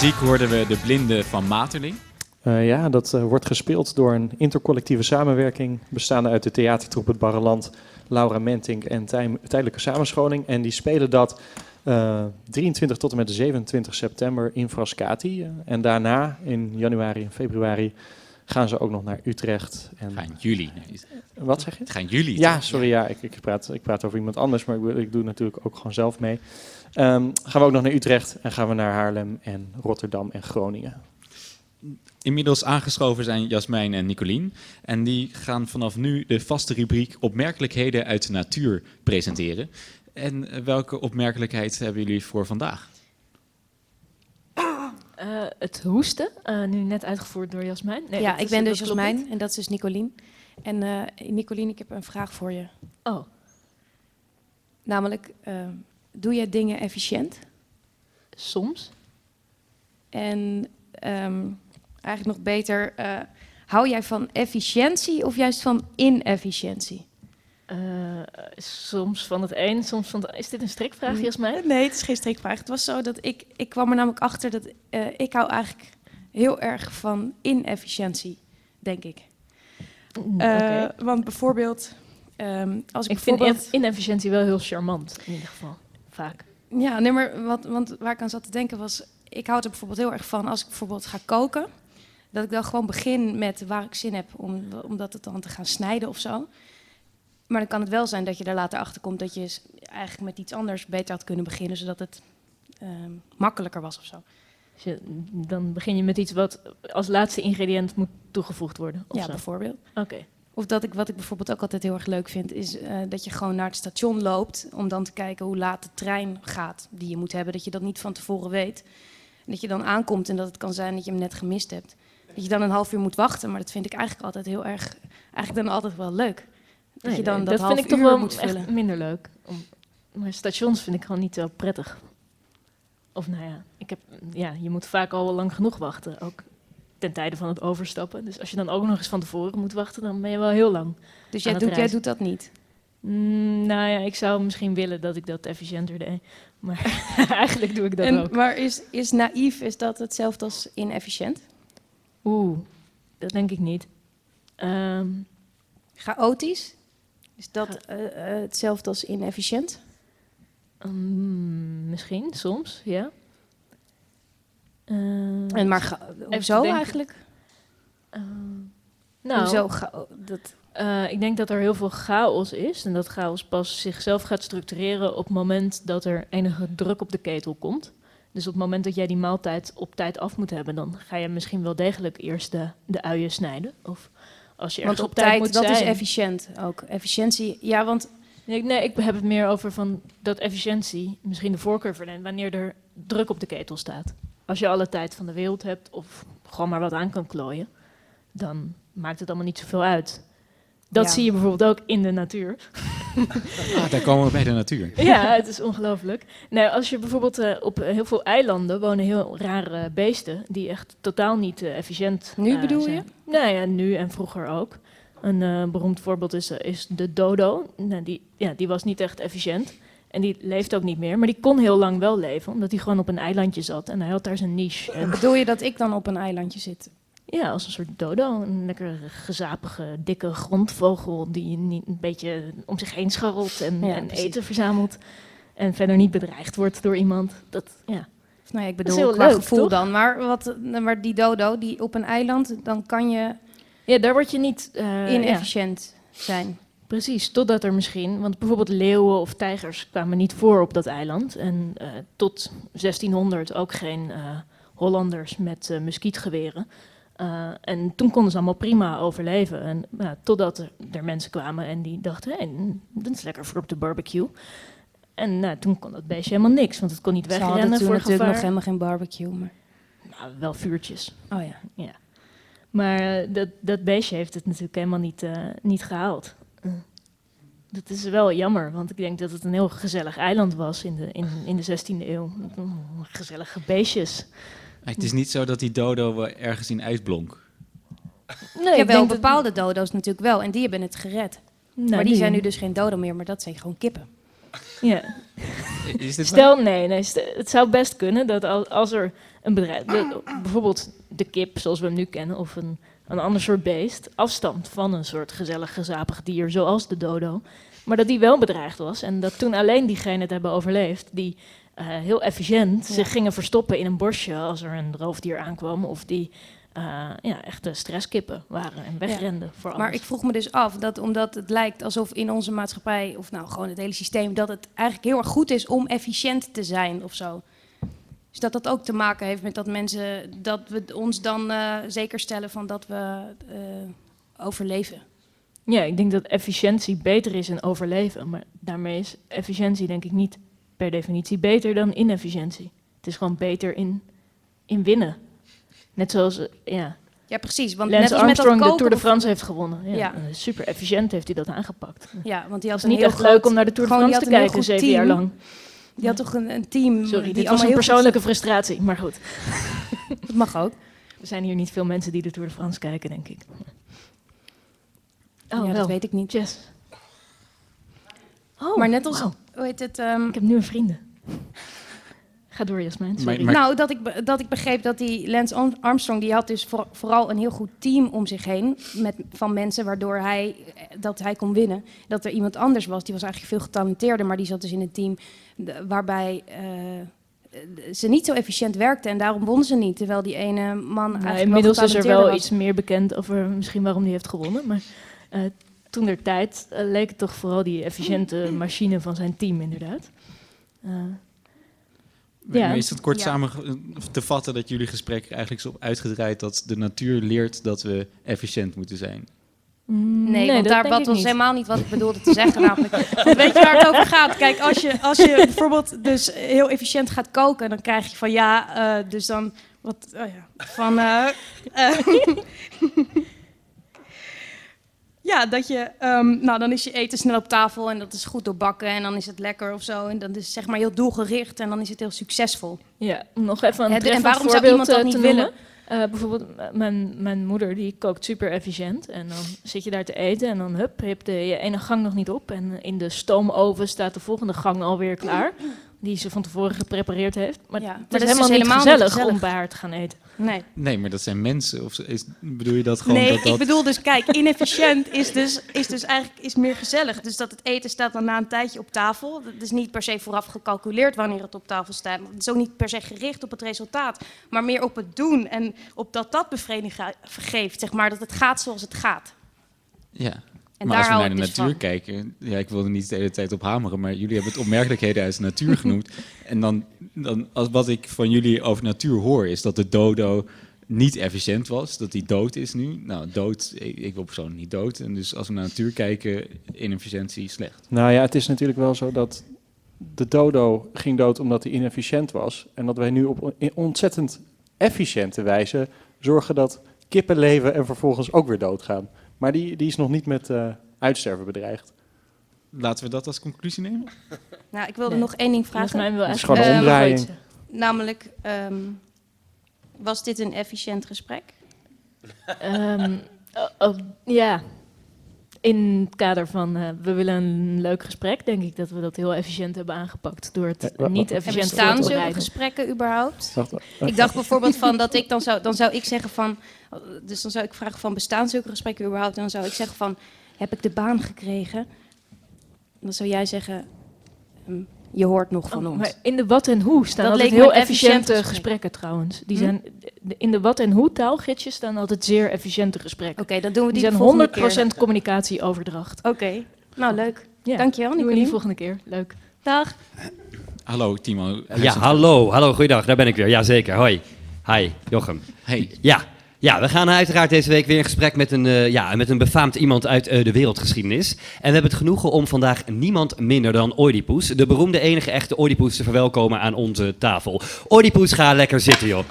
Muziek hoorden we De Blinde van Materling. Eh, ja, dat eh, wordt gespeeld door een intercollectieve samenwerking bestaande uit de theatertroep Het Barreland, Laura Mentink en Tij- Tijdelijke Samenscholing. En die spelen dat eh, 23 tot en met 27 september in Frascati. Eh, en daarna, in januari en februari, gaan ze ook nog naar Utrecht. En... Gaan jullie? Nee. Wat zeg je? Gaan jullie. Ja, sorry, ja, ik, ik, praat, ik praat over iemand anders, maar ik, ik doe natuurlijk ook gewoon zelf mee. Ehm, gaan we ook nog naar Utrecht en gaan we naar Haarlem en Rotterdam en Groningen. Inmiddels aangeschoven zijn Jasmijn en Nicolien. En die gaan vanaf nu de vaste rubriek Opmerkelijkheden uit de natuur presenteren. En eh, welke opmerkelijkheid hebben jullie voor vandaag? Eh, het hoesten, eh, nu net uitgevoerd door Jasmijn. Nee, ja, ik ben dus Jasmijn niet. en dat is dus Nicolien. En eh Nicolien, ik heb een vraag voor je. Oh. Namelijk, doe jij dingen efficiënt? Soms. En ehm, eigenlijk nog beter, eh, hou jij van efficiëntie of juist van inefficiëntie? Eh, soms van het een, soms van het... Is dit een strikvraag, Jasmijn? Nee, het is geen strikvraag. Het was zo dat ik, ik kwam er namelijk achter dat eh, ik hou eigenlijk heel erg van inefficiëntie, denk ik. Mm, oké. Want bijvoorbeeld, ehm, als ik, Ik vind bijvoorbeeld... inefficiëntie wel heel charmant, in ieder geval. Vaak. Ja, nee, maar wat, want waar ik aan zat te denken was... Ik hou er bijvoorbeeld heel erg van als ik bijvoorbeeld ga koken... dat ik dan gewoon begin met waar ik zin heb om, om dat het dan te gaan snijden of zo. Maar dan kan het wel zijn dat je er later achter komt... dat je eigenlijk met iets anders beter had kunnen beginnen... zodat het ehm, makkelijker was of zo. Dus je- dan begin je met iets wat als laatste ingrediënt moet toegevoegd worden. of Ja, zo. bijvoorbeeld. Oké. Of dat ik, wat ik bijvoorbeeld ook altijd heel erg leuk vind... is eh, dat je gewoon naar het station loopt... om dan te kijken hoe laat de trein gaat die je moet hebben. Dat je dat niet van tevoren weet. En dat je dan aankomt en dat het kan zijn dat je hem net gemist hebt. Dat je dan een half uur moet wachten. Maar dat vind ik eigenlijk altijd heel erg... Eigenlijk dan altijd wel leuk. Dat Nee, je dan nee, dat, dat half vind ik toch wel moet echt minder leuk. Om, maar stations vind ik gewoon niet zo prettig. Of nou ja, ik heb, ja, je moet vaak al wel lang genoeg wachten. Ook ten tijde van het overstappen. Dus als je dan ook nog eens van tevoren moet wachten, dan ben je wel heel lang. Dus jij doet, jij doet dat niet? Mm, nou ja, ik zou misschien willen dat ik dat efficiënter deed. Maar eigenlijk doe ik dat En, ook. maar is, is naïef, is dat hetzelfde als inefficiënt? Oeh, dat denk ik niet. Ehm, Chaotisch? Is dat eh, eh, hetzelfde als inefficiënt? mm, misschien, soms, ja. Ehm, En maar hoezo eigenlijk? Nou, Hoezo chao- dat... Eh, ik denk dat er heel veel chaos is. En dat chaos pas zichzelf gaat structureren op het moment dat er enige druk op de ketel komt. Dus op het moment dat jij die maaltijd op tijd af moet hebben, dan ga je misschien wel degelijk eerst de, de uien snijden. Of als je Want ergens op tijd, moet dat zijn. is efficiënt ook. Efficiëntie, ja, want... Nee, ik- nee, ik heb het meer over van dat efficiëntie misschien de voorkeur verleent wanneer er druk op de ketel staat. Als je alle tijd van de wereld hebt of gewoon maar wat aan kan klooien, dan maakt het allemaal niet zoveel uit. Dat Ja. zie je bijvoorbeeld ook in de natuur. Ah, daar komen we bij de natuur. Ja, het is ongelooflijk. Nou, als je bijvoorbeeld eh, op heel veel eilanden wonen heel rare beesten die echt totaal niet eh, efficiënt Nu eh, bedoel zijn. je? Nou ja, nu en vroeger ook. Een eh, beroemd voorbeeld is, eh, is de dodo. Nou, die, ja, die was niet echt efficiënt. En die leeft ook niet meer. Maar die kon heel lang wel leven, omdat hij gewoon op een eilandje zat. En hij had daar zijn niche. En Bedoel je dat ik dan op een eilandje zit? ja, als een soort dodo. Een lekker gezapige, dikke grondvogel die niet een beetje om zich heen scharrelt en, Ja, en eten verzamelt. En verder niet bedreigd wordt door iemand. Dat, ja. Nou ja, ik bedoel qua leuk, gevoel toch? dan. Maar, wat, maar die dodo, die op een eiland, dan kan je Ja, daar word je niet... eh, inefficiënt zijn. Precies, totdat er misschien, want bijvoorbeeld leeuwen of tijgers kwamen niet voor op dat eiland. En eh, tot 1600 ook geen eh, Hollanders met eh, muskietgeweren. En toen konden ze allemaal prima overleven. En totdat er, mensen kwamen en die dachten, hé, mm, dat is lekker voor op de barbecue. En nou, toen kon dat beestje helemaal niks, want het kon niet wegrennen toen voor natuurlijk gevaar. nog helemaal geen barbecue. Maar... Nou, wel vuurtjes. Oh ja. Ja. Maar dat, dat beestje heeft het natuurlijk helemaal niet, niet gehaald. Eh, Dat is wel jammer, want ik denk dat het een heel gezellig eiland was in de, in, in de 16e eeuw. Mm, Gezellige beestjes. Het is niet zo dat die dodo ergens in uitblonk. Nee, ja, ik wel denk dat- bepaalde dodo's natuurlijk wel. En die hebben het gered. Nou, maar die die- zijn nu dus geen dodo meer, maar dat zijn gewoon kippen. Ja. Is dit Stel, nee, nee, st- het zou best kunnen dat als, als er een bedrijf, de- bijvoorbeeld de kip zoals we hem nu kennen, of een, een ander soort beest, afstamt van een soort gezellig gezapig dier zoals de dodo. Maar dat die wel bedreigd was en dat toen alleen diegenen het hebben overleefd die eh, heel efficiënt Ja. zich gingen verstoppen in een bosje als er een roofdier aankwam of die eh, ja, echte stresskippen waren en wegrenden voor alles. Maar ik vroeg me dus af dat omdat het lijkt alsof in onze maatschappij, of nou gewoon het hele systeem, dat het eigenlijk heel erg goed is om efficiënt te zijn of zo. Dus dat dat ook te maken heeft met dat mensen, dat we ons dan eh, zeker stellen van dat we eh, overleven. Ja, ik denk dat efficiëntie beter is in overleven. Maar daarmee is efficiëntie denk ik niet per definitie beter dan inefficiëntie. Het is gewoon beter in, in winnen. Net zoals, eh, ja... Ja, precies. Want Lance net als met dat Armstrong de Tour de France heeft gewonnen. Ja, Ja. Super efficiënt heeft hij dat aangepakt. Ja, want die had Het is een niet heel echt leuk om naar de Tour de France te kijken, zeven jaar lang. Die had toch een, een team. Sorry, die dit was een persoonlijke frustratie, maar goed. Dat mag ook. Er zijn hier niet veel mensen die de Tour de France kijken, denk ik. Ja, dat weet ik niet. Jess. Oh, maar net als, hoe heet het? ehm, Ik heb nu een vrienden. Ga door, Jasmijn. Sorry. Nou, dat ik, dat ik begreep dat die Lance Arm- Armstrong, die had dus voor- vooral een heel goed team om zich heen met, van mensen, waardoor hij, eh, dat hij kon winnen. Dat er iemand anders was, die was eigenlijk veel getalenteerder, maar die zat dus in een team waarbij eh, ze niet zo efficiënt werkte en daarom won ze niet. Terwijl die ene man Nou, eigenlijk inmiddels wel is er wel was. iets meer bekend over misschien waarom hij heeft gewonnen. Maar eh, toen der tijd leek het toch vooral die efficiënte machine van zijn team, inderdaad. Eh, Maar is het kort Ja. samen te vatten dat jullie gesprek er eigenlijk is op uitgedraaid dat de natuur leert dat we efficiënt moeten zijn? Mm, Nee, nee, want dat daar was niet. helemaal niet wat ik bedoelde te zeggen. namelijk. Want weet je waar het over gaat? Kijk, als je, als je bijvoorbeeld dus heel efficiënt gaat koken, dan krijg je van ja, eh, dus dan wat oh ja, van eh, ja, dat je um, nou dan is je eten snel op tafel en dat is goed doorbakken en dan is het lekker of zo en dan is het zeg maar heel doelgericht en dan is het heel succesvol. Ja, om nog even een En waarom zou iemand dat eh, niet willen? Eh, bijvoorbeeld, mijn, mijn moeder die kookt super efficiënt. En dan zit je daar te eten en dan hup, heb je je ene gang nog niet op. En in de stoomoven staat de volgende gang alweer klaar. Die ze van tevoren geprepareerd heeft. Maar Ja, het maar is dat is helemaal, dus niet, helemaal niet gezellig gezellig. om bij haar te gaan eten. Nee. Nee, maar dat zijn mensen. Of is, bedoel je dat gewoon nee, dat dat... ik bedoel dus, kijk, inefficiënt is dus, is dus eigenlijk is meer gezellig. Dus dat het eten staat dan na een tijdje op tafel. Dat is niet per se vooraf gecalculeerd wanneer het op tafel staat. Het is ook niet per se gericht op het resultaat, maar meer op het doen en op dat dat bevrediging geeft. Zeg maar, dat het gaat zoals het gaat. Ja. En maar daar als we naar de dus natuur van. kijken, ja, ik wilde niet de hele tijd op hameren, maar jullie hebben het opmerkelijkheden uit de natuur genoemd. En dan, dan als wat ik van jullie over natuur hoor, is dat de dodo niet efficiënt was, dat die dood is nu. Nou, dood, ik, ik wil persoonlijk niet dood. En dus als we naar de natuur kijken, inefficiëntie slecht. Nou ja, het is natuurlijk wel zo dat de dodo ging dood omdat hij inefficiënt was. En dat wij nu op on- ontzettend efficiënte wijze zorgen dat kippen leven en vervolgens ook weer doodgaan. Maar die, die is nog niet met eh, uitsterven bedreigd. Laten we dat als conclusie nemen? Nou, ik wilde Nee. nog één ding vragen. Wil Het is gewoon een Ehm, omdraaiing. Namelijk, ehm, was dit een efficiënt gesprek? Ehm, oh, oh, ja, in het kader van eh, we willen een leuk gesprek, denk ik dat we dat heel efficiënt hebben aangepakt door het niet efficiënt te zulke bereiden. gesprekken überhaupt? Wacht, wacht, Ik dacht bijvoorbeeld van dat ik dan zou, dan zou ik zeggen van, dus dan zou ik vragen van bestaan zulke gesprekken überhaupt? En dan zou ik zeggen van, heb ik de baan gekregen? Dan zou jij zeggen, hm, je hoort nog van Oh, ons. maar in de wat en hoe staan Dat altijd heel efficiënte gesprek. gesprekken trouwens. Die Hm? zijn, in de wat en hoe taalgidsjes staan altijd zeer efficiënte gesprekken. Oké, dan doen we die die zijn de volgende 100% keer. communicatieoverdracht. Oké, nou leuk. Ja. Dankjewel, Doen we die Nicolien. volgende keer. Leuk. Dag. Hallo Timo. Ja, hallo, hallo, goeiedag, daar ben ik weer. Jazeker, hoi. Hi, Jochem. Hey. Ja, ja, we gaan uiteraard deze week weer in gesprek met een, eh, ja, met een befaamd iemand uit eh, de wereldgeschiedenis. En we hebben het genoegen om vandaag niemand minder dan Oedipus, de beroemde enige echte Oedipus, te verwelkomen aan onze tafel. Oedipus, ga lekker zitten, joh.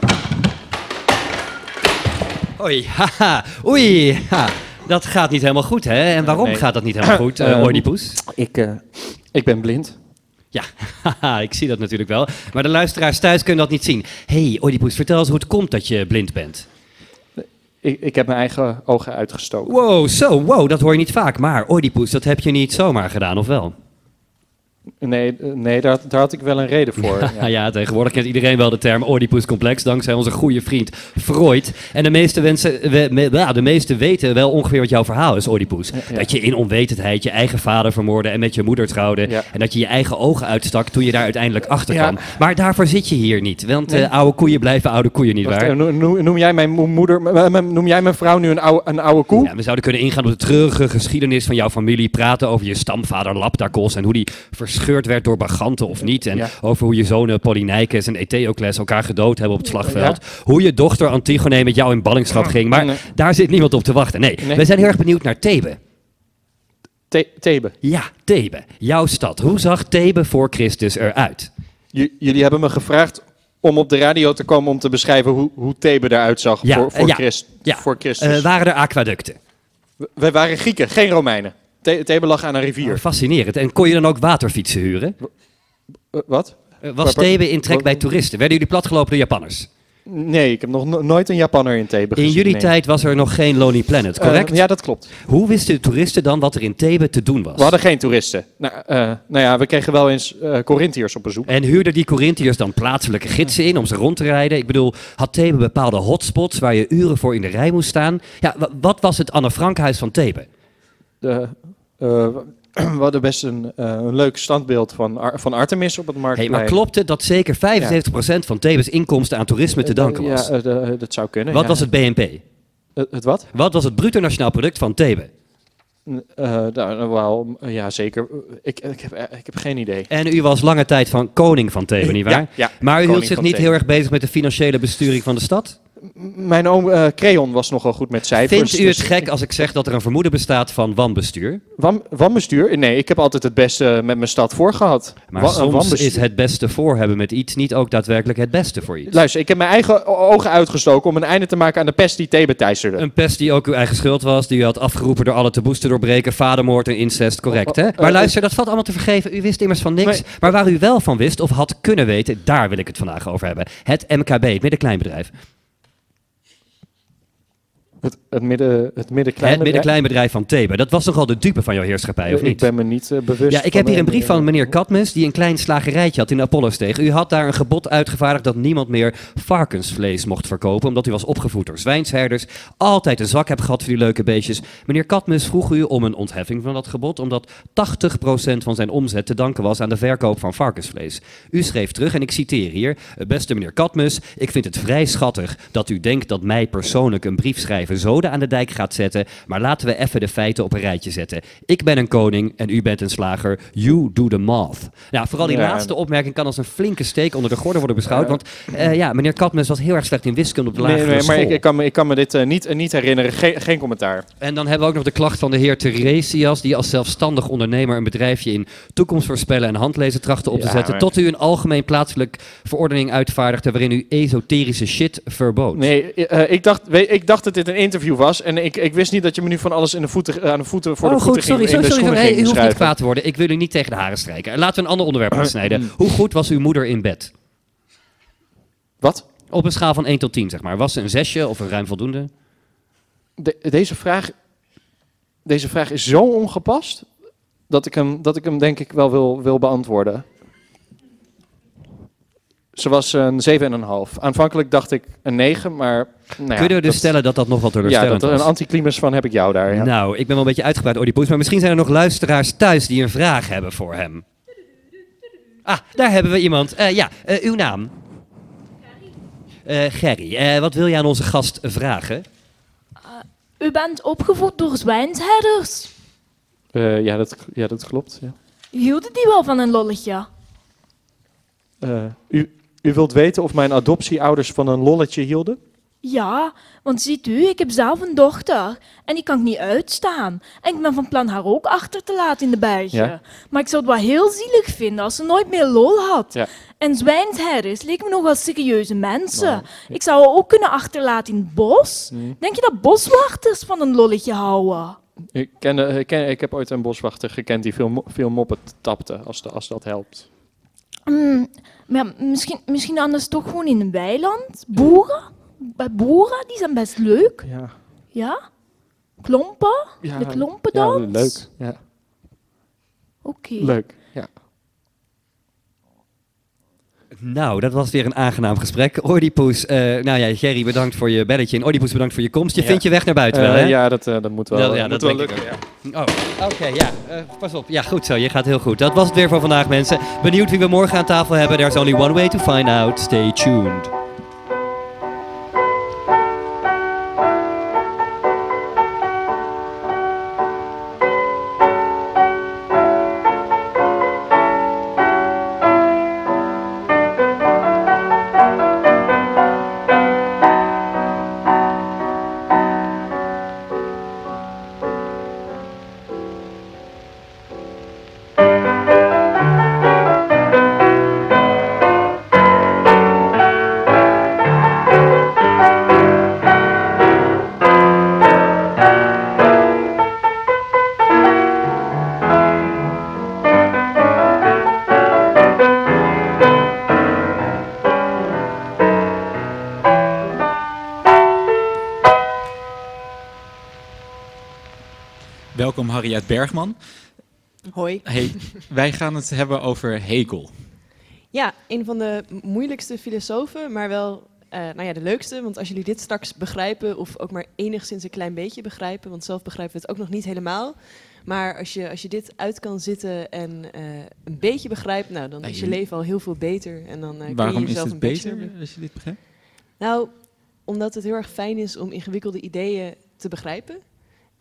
Oei, haha, oei, ha. Dat gaat niet helemaal goed, hè? En waarom Nee. gaat dat niet helemaal goed, Ehm, Oedipus? Ik, ik ben blind. Ja, haha, ik zie dat natuurlijk wel. Maar de luisteraars thuis kunnen dat niet zien. hey, Oedipus, vertel eens hoe het komt dat je blind bent. Ik, ik heb mijn eigen ogen uitgestoken. Wow, zo, wow, dat hoor je niet vaak. Maar Oedipus, dat heb je niet zomaar gedaan, of wel? Nee, eh, nee daar, daar had ik wel een reden voor. Ja, ja, tegenwoordig kent iedereen wel de term Oedipuscomplex, dankzij onze goede vriend Freud. En de meeste, wensen, we, me- de meeste weten wel ongeveer wat jouw verhaal is, Oedipus. ja. Dat je in onwetendheid je eigen vader vermoordde en met je moeder trouwde. En dat je je eigen ogen uitstak toen je daar uiteindelijk achter kwam. Maar daarvoor zit je hier niet, want Nee. eh, oude koeien blijven oude koeien, Wacht, nietwaar? eh, noem, jij mijn mo- moeder, noem jij mijn vrouw nu een oude, een oude koe? Ja, we zouden kunnen ingaan op de treurige geschiedenis van jouw familie, praten over je stamvader Laptakos en hoe die verscheurd werd door baganten of niet. En Ja. over hoe je zonen Polyneikes en Eteocles elkaar gedood hebben op het slagveld. Hoe je dochter Antigone met jou in ballingschap ging. Maar Nee. daar zit niemand op te wachten. Nee, Nee. we zijn heel erg benieuwd naar Thebe. Thebe. Ja, Thebe. Jouw stad. Hoe zag Thebe voor Christus eruit? J- jullie hebben me gevraagd om op de radio te komen om te beschrijven hoe, hoe Thebe eruit zag Ja, voor, voor, ja. Christ, Ja. voor Christus. Eh, waren er aquaducten? W- Wij waren Grieken, geen Romeinen. The- Thebe lag aan een rivier. Oh, fascinerend. En kon je dan ook waterfietsen huren? Wat? Eh, was Thebe in trek bij toeristen? Werden jullie platgelopen door Japanners? Nee, ik heb nog no- nooit een Japanner in Thebe In gezien. jullie nee. tijd was er nog geen Lonely Planet, Eh, correct? ja, dat klopt. Hoe wisten de toeristen dan wat er in Thebe te doen was? We hadden geen toeristen. Nou, eh, nou ja, we kregen wel eens eh Corinthiërs op bezoek. En huurden die Corinthiërs dan plaatselijke gidsen in om ze rond te rijden? Ik bedoel, had Thebe bepaalde hotspots waar je uren voor in de rij moest staan? Ja, wa- wat was het Anne Frankhuis van Thebe? De, we hadden best een, eh, een leuk standbeeld van, Ar- van Artemis op het Hey, marktplein. maar klopt het dat zeker 75% van Thebes inkomsten aan toerisme te danken was? Ja, eh, dat zou kunnen. wat ja. was het BNP? Het, wat? Wat was het bruto nationaal product van Thebe? Eh, nou, wel, eh, ja, zeker. Ik, ik, heb, eh, ik heb geen idee. En u was lange tijd van koning van Thebe, nietwaar? Ja, ja, maar u hield zich niet Thebe. heel erg bezig met de financiële besturing van de stad? Mijn oom eh Creon was nogal goed met cijfers. Vindt u het dus- gek als ik zeg dat er een vermoeden bestaat van wanbestuur? Wan, wanbestuur? Nee, ik heb altijd het beste met mijn stad voor gehad. Maar Wa- soms wanbestuur. is het beste voor hebben met iets niet ook daadwerkelijk het beste voor iets. Luister, ik heb mijn eigen ogen uitgestoken om een einde te maken aan de pest die Thebe teisterde. Een pest die ook uw eigen schuld was, die u had afgeroepen door alle taboes te doorbreken, vadermoord en incest, correct hè? Maar eh, luister, dat valt allemaal te vergeven. U wist immers van niks. Nee. Maar waar u wel van wist of had kunnen weten, daar wil ik het vandaag over hebben. Het MKB, het middenkleinbedrijf. Het, het midden, het middenklein Het middenkleinbedrijf van Thebe. Dat was nogal de dupe van jouw heerschappij, of Ik niet? ben me niet eh, bewust. Ja, ik heb hier een brief van meneer Katmes, die een klein slagerijtje had in Apollosteeg. U had daar een gebod uitgevaardigd dat niemand meer varkensvlees mocht verkopen, omdat u was opgevoed door zwijnsherders. Altijd een zwak hebt gehad voor die leuke beestjes. Meneer Katmes vroeg u om een ontheffing van dat gebod, omdat 80% van zijn omzet te danken was aan de verkoop van varkensvlees. U schreef terug, en ik citeer hier, beste meneer Katmes, ik vind het vrij schattig dat u denkt dat mij persoonlijk een brief schrijven zoden aan de dijk gaat zetten, maar laten we even de feiten op een rijtje zetten. Ik ben een koning en u bent een slager. You do the math. Nou, vooral die Ja. laatste opmerking kan als een flinke steek onder de gordel worden beschouwd, want eh, ja, meneer Katmes was heel erg slecht in wiskunde op de lagere Nee, nee, maar school. ik, ik, kan me, ik kan me dit eh, niet, eh, niet herinneren. Geen, geen commentaar. En dan hebben we ook nog de klacht van de heer Theresias, die als zelfstandig ondernemer een bedrijfje in toekomst voorspellen en handlezen trachtte op te Ja, zetten, maar- tot u een algemeen plaatselijk verordening uitvaardigde waarin u esoterische shit verbood. Nee, ik, dacht, weet, ik dacht dat dit een interview was. En ik, ik wist niet dat je me nu van alles in de voeten, aan de voeten voor oh, de goed, voeten sorry, ging, in sorry, de sorry, sorry. Hey, u hoeft niet kwaad te worden. Ik wil u niet tegen de haren strijken. Laten we een ander onderwerp aansnijden. Hoe goed was uw moeder in bed? Wat? Op een schaal van 1 tot 10, zeg maar. Was ze een zesje of een ruim voldoende? De- deze, vraag, deze vraag is zo ongepast dat ik hem, dat ik hem denk ik wel wil, wil beantwoorden. Ze was een 7,5. Aanvankelijk dacht ik een 9, maar... Nou ja, Kunnen we dus dat- stellen dat dat nog wat Ja, teleurstellend dat er een anticlimax van heb ik jou daar. Ja. Nou, ik ben wel een beetje uitgebreid, Oedipus, maar misschien zijn er nog luisteraars thuis die een vraag hebben voor hem. Ah, daar hebben we iemand. Eh, ja, eh, uw naam? Eh Gerry, eh, wat wil je aan onze gast vragen? U bent opgevoed door zwijnsherders. Eh, ja, dat, ja, dat klopt. Ja. Hielden die wel van een lolletje? Eh, u, u wilt weten of mijn adoptieouders van een lolletje hielden? Ja, want ziet u, ik heb zelf een dochter en die kan ik niet uitstaan. En ik ben van plan haar ook achter te laten in de bergen. Ja. Maar ik zou het wel heel zielig vinden als ze nooit meer lol had. Ja. En zwijnsherders leken me nog wel serieuze mensen. Nou, Ik zou haar ook kunnen achterlaten in het bos. Hmm. Denk je dat boswachters van een lolletje houden? Ik, ken, de- ik, ken, ik heb ooit een boswachter gekend die veel, veel moppen tapte, als, de, als dat helpt. Hmm, maar ja, misschien, misschien anders toch gewoon in een weiland? Boeren? Bij boeren, die zijn best leuk. Ja. Ja? Klompen? Ja, de klompendans? Ja, leuk. Ja. Oké. Leuk, ja. Nou, dat was weer een aangenaam gesprek. Oedipus, eh nou ja, Gerry, bedankt voor je belletje. En Oedipus, bedankt voor je komst. Je Ja. vindt je weg naar buiten Eh, wel, hè? ja, dat, eh, dat moet wel, Dat, eh, ja, moet dat wel lukken. Oh, oké, ja. eh, pas op. Ja, goed zo. Je gaat heel goed. Dat was het weer voor vandaag, mensen. Benieuwd wie we morgen aan tafel hebben. There's only one way to find out. Stay tuned. Harriet Bergman. Hoi. Hey, wij gaan het hebben over Hegel. Ja, een van de moeilijkste filosofen, maar wel eh, nou ja, de leukste. Want als jullie dit straks begrijpen, of ook maar enigszins een klein beetje begrijpen, want zelf begrijpen we het ook nog niet helemaal. Maar als je, als je dit uit kan zitten en eh, een beetje begrijpt, nou, dan is je leven al heel veel beter. En dan, kun Waarom je is jezelf het een beter als je dit begrijpt? Nou, omdat het heel erg fijn is om ingewikkelde ideeën te begrijpen.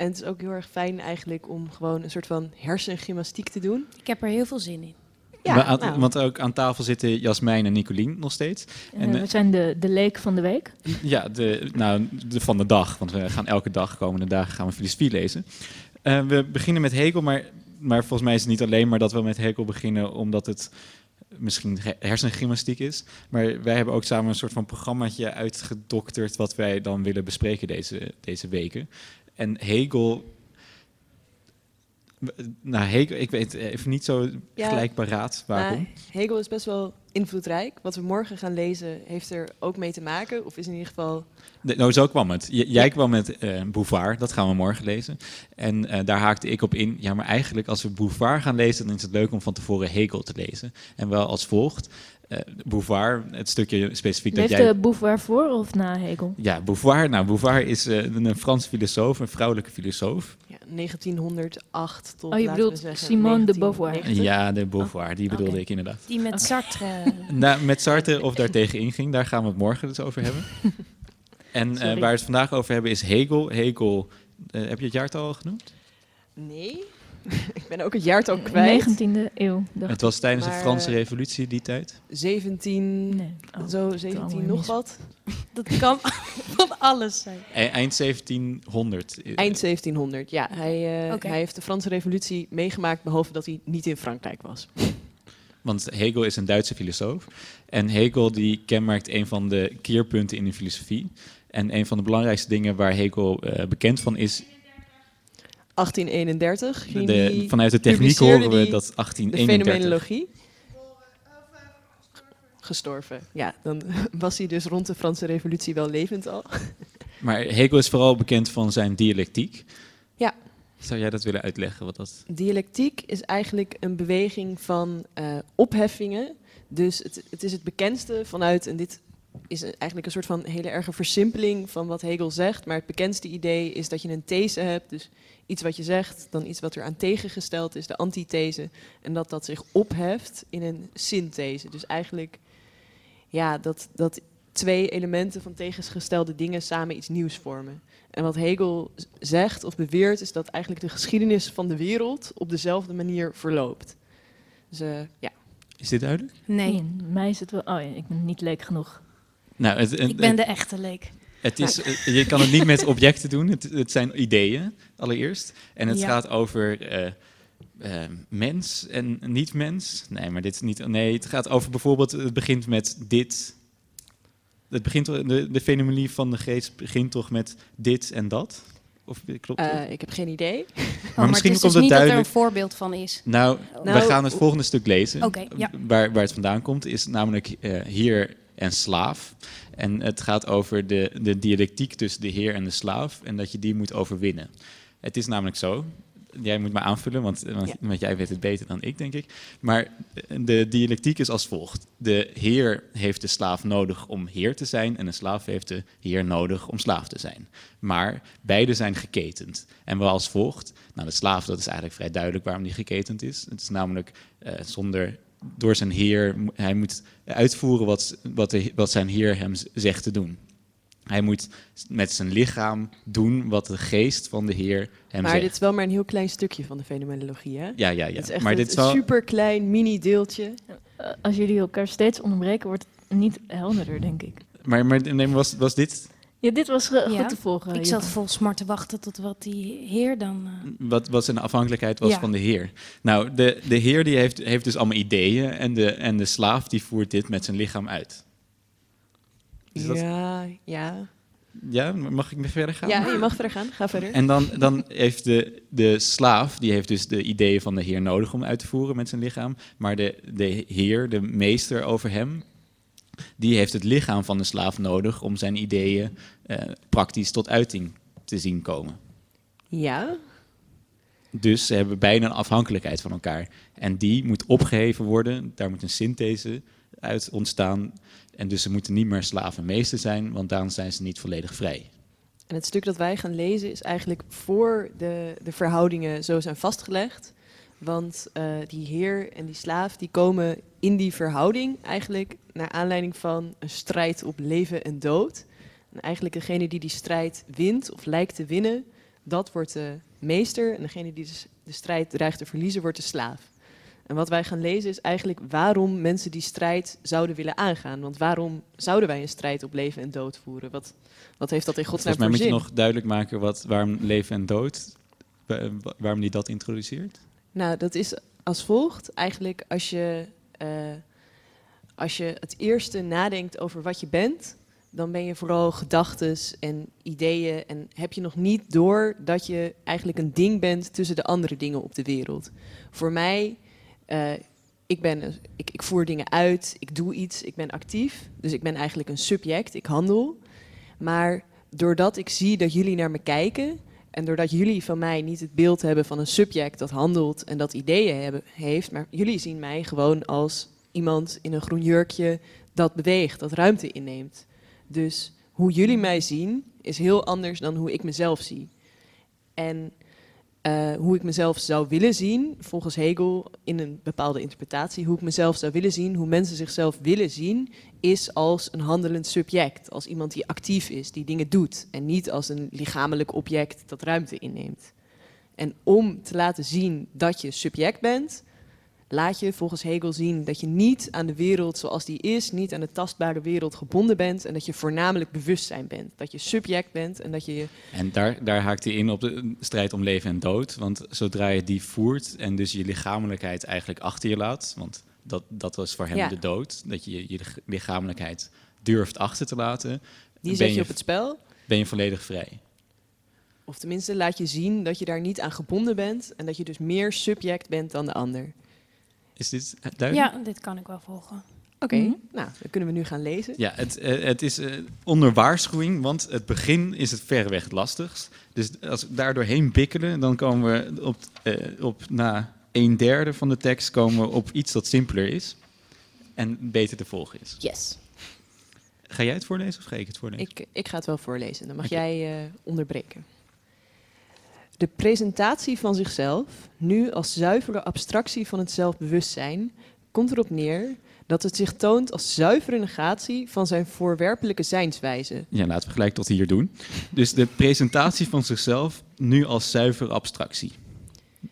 En het is ook heel erg fijn eigenlijk om gewoon een soort van hersengymnastiek te doen. Ik heb er heel veel zin in. Ja, aan- nou. Want ook aan tafel zitten Jasmijn en Nicolien nog steeds. En, eh, we zijn de, de leek van de week. Ja, de, nou, de van de dag. Want we gaan elke dag, komende dagen, gaan we filosofie lezen. Eh, we beginnen met Hegel, maar, maar volgens mij is het niet alleen maar dat we met Hegel beginnen omdat het misschien he- hersengymnastiek is. Maar wij hebben ook samen een soort van programmaatje uitgedokterd wat wij dan willen bespreken deze, deze weken. En Hegel... Nou, Hegel, ik weet even niet zo Ja, gelijk paraat waarom. Nou, Hegel is best wel invloedrijk. Wat we morgen gaan lezen heeft er ook mee te maken. Of is in ieder geval... De- nou, zo kwam het. J- jij kwam met eh Bouvard, dat gaan we morgen lezen. En eh, daar haakte ik op in. Ja, maar eigenlijk als we Bouvard gaan lezen, dan is het leuk om van tevoren Hegel te lezen. En wel als volgt. Eh Bouvard, het stukje specifiek dat Leeft jij... de Beauvoir voor of na Hegel? Ja, Bouvard. Nou, Bouvard is eh, een, een Frans filosoof, een vrouwelijke filosoof. Ja, 1908 tot, Oh, je laten we bedoelt zeggen, Simone de Beauvoir. 1990. Ja, de Beauvoir, die bedoelde ik inderdaad. Die met Sartre. Nou, met Sartre of daartegen inging, daar gaan we het morgen dus over hebben. En eh, waar we het vandaag over hebben is Hegel. Hegel, eh, heb je het jaartal al genoemd? Nee, ik ben ook het jaartal kwijt. 19e eeuw. Het was tijdens Maar, de Franse eh, revolutie die tijd. 17, Oh, zo 17 nog wat. Dat kan van alles zijn. E- Eind 1700. eh, Eind 1700, ja. Hij, eh, hij heeft de Franse revolutie meegemaakt, behalve dat hij niet in Frankrijk was. Want Hegel is een Duitse filosoof. En Hegel die kenmerkt een van de keerpunten in de filosofie. En een van de belangrijkste dingen waar Hegel eh, bekend van is... 1831 ging De, hij- vanuit de techniek horen we dat De 1831. fenomenologie. Gestorven. Ja, dan was hij dus rond de Franse revolutie wel levend al. Maar Hegel is vooral bekend van zijn dialectiek. Ja. Zou jij dat willen uitleggen? Wat dat... Dialectiek is eigenlijk een beweging van eh, opheffingen. Dus het, het is het bekendste vanuit, en dit is eigenlijk een soort van hele erge versimpeling van wat Hegel zegt. Maar het bekendste idee is dat je een these hebt, dus iets wat je zegt, dan iets wat er aan tegengesteld is, de antithese. En dat dat zich opheft in een synthese. Dus eigenlijk, ja, dat, dat twee elementen van tegengestelde dingen samen iets nieuws vormen. En wat Hegel zegt of beweert, is dat eigenlijk de geschiedenis van de wereld op dezelfde manier verloopt. Dus eh, ja. Is dit duidelijk? Nee. mij is het wel... Oh ja, ik ben niet leek genoeg. Nou, het, het- Ik ben de echte leek. Het is, eh, je kan het niet met objecten doen. Het, het zijn ideeën, allereerst. En het Ja. gaat over eh, eh, mens en niet-mens. Nee, maar dit is niet... Nee, het gaat over bijvoorbeeld... Het begint met dit. Het begint, de, de fenomenologie van de geest begint toch met dit en dat? Of klopt ik heb geen idee. Maar Oh, maar misschien het is komt dus het niet dat er duidelijk... een voorbeeld van is. Nou, Nou, we gaan het volgende stuk lezen. Oké, ja. waar, waar het vandaan komt, is namelijk heer en slaaf. En het gaat over de, de dialectiek tussen de heer en de slaaf. En dat je die moet overwinnen. Het is namelijk zo. jij moet me aanvullen, want, want, Ja. want jij weet het beter dan ik, denk ik. Maar de dialectiek is als volgt. De heer heeft de slaaf nodig om heer te zijn en de slaaf heeft de heer nodig om slaaf te zijn. Maar beide zijn geketend. En wel als volgt. Nou, de slaaf, dat is eigenlijk vrij duidelijk waarom die geketend is. Het is namelijk eh, zonder, door zijn heer, hij moet uitvoeren wat, wat, de, wat zijn heer hem zegt te doen. Hij moet met zijn lichaam doen wat de geest van de heer hem maar zegt. dit is wel maar een heel klein stukje van de fenomenologie, hè? Ja, ja, ja. Het is echt Maar een, dit is wel- super klein mini deeltje. Eh, als jullie elkaar steeds onderbreken, wordt het niet helderder, denk ik. Maar, maar nee, maar was, was dit Ja, dit was goed te volgen. Ik zat vol smart te wachten tot wat die heer dan... eh, wat, wat zijn afhankelijkheid was Ja. van de heer? Nou, de, de heer die heeft, heeft dus allemaal ideeën en de, en de slaaf die voert dit met zijn lichaam uit. Is dat- Ja, ja. Ja, mag ik weer verder gaan? Ja, je mag verder gaan. Ga verder. En dan, dan heeft de, de slaaf, die heeft dus de ideeën van de heer nodig om uit te voeren met zijn lichaam. Maar de, de heer, de meester over hem, die heeft het lichaam van de slaaf nodig om zijn ideeën eh, praktisch tot uiting te zien komen. Ja, Dus ze hebben bijna een afhankelijkheid van elkaar. En die moet opgeheven worden. Daar moet een synthese uit ontstaan. En dus ze moeten niet meer slavenmeester zijn, want dan zijn ze niet volledig vrij. En het stuk dat wij gaan lezen is eigenlijk voor de, de verhoudingen zo zijn vastgelegd. Want eh, die heer en die slaaf die komen in die verhouding eigenlijk naar aanleiding van een strijd op leven en dood. En eigenlijk degene die die strijd wint of lijkt te winnen, dat wordt de meester. En degene die de, s- de strijd dreigt te verliezen, wordt de slaaf. En wat wij gaan lezen is eigenlijk waarom mensen die strijd zouden willen aangaan. Want waarom zouden wij een strijd op leven en dood voeren? Wat, wat heeft dat in godsnaam Volgens mij voor moet je zin? nog duidelijk maken wat, waarom leven en dood, wa- wa- waarom die dat introduceert. Nou, dat is als volgt. Eigenlijk als je, eh, als je het eerste nadenkt over wat je bent, dan ben je vooral gedachten en ideeën en heb je nog niet door dat je eigenlijk een ding bent tussen de andere dingen op de wereld. Voor mij, eh, ik, ben, ik, ik voer dingen uit, ik doe iets, ik ben actief, dus ik ben eigenlijk een subject, ik handel. Maar doordat ik zie dat jullie naar me kijken en doordat jullie van mij niet het beeld hebben van een subject dat handelt en dat ideeën heeft, maar jullie zien mij gewoon als iemand in een groen jurkje dat beweegt, dat ruimte inneemt. Dus hoe jullie mij zien is heel anders dan hoe ik mezelf zie. En eh, hoe ik mezelf zou willen zien, volgens Hegel in een bepaalde interpretatie, hoe ik mezelf zou willen zien, hoe mensen zichzelf willen zien, is als een handelend subject, als iemand die actief is, die dingen doet, en niet als een lichamelijk object dat ruimte inneemt. En om te laten zien dat je subject bent, laat je volgens Hegel zien dat je niet aan de wereld zoals die is, niet aan de tastbare wereld gebonden bent en dat je voornamelijk bewustzijn bent. Dat je subject bent en dat je je En daar, daar haakt hij in op de strijd om leven en dood. Want zodra je die voert en dus je lichamelijkheid eigenlijk achter je laat, want dat, dat was voor hem Ja. de dood, dat je je lichamelijkheid durft achter te laten, Die zet je op het spel. Ben je volledig vrij. Of tenminste, laat je zien dat je daar niet aan gebonden bent en dat je dus meer subject bent dan de ander. Is dit duidelijk? Ja, dit kan ik wel volgen. Oké, Mhm. nou, dan kunnen we nu gaan lezen. Ja, het, eh, het is eh, onder waarschuwing, want het begin is het verreweg het lastigst. Dus als we daar doorheen bikkelen, dan komen we op, eh, op na een derde van de tekst komen we op iets dat simpeler is en beter te volgen is. Yes. Ga jij het voorlezen of ga ik het voorlezen? Ik, ik ga het wel voorlezen, dan mag jij eh, onderbreken. De presentatie van zichzelf, nu als zuivere abstractie van het zelfbewustzijn, komt erop neer dat het zich toont als zuivere negatie van zijn voorwerpelijke zijnswijze. Ja, laten we gelijk tot hier doen. Dus de presentatie van zichzelf nu als zuivere abstractie.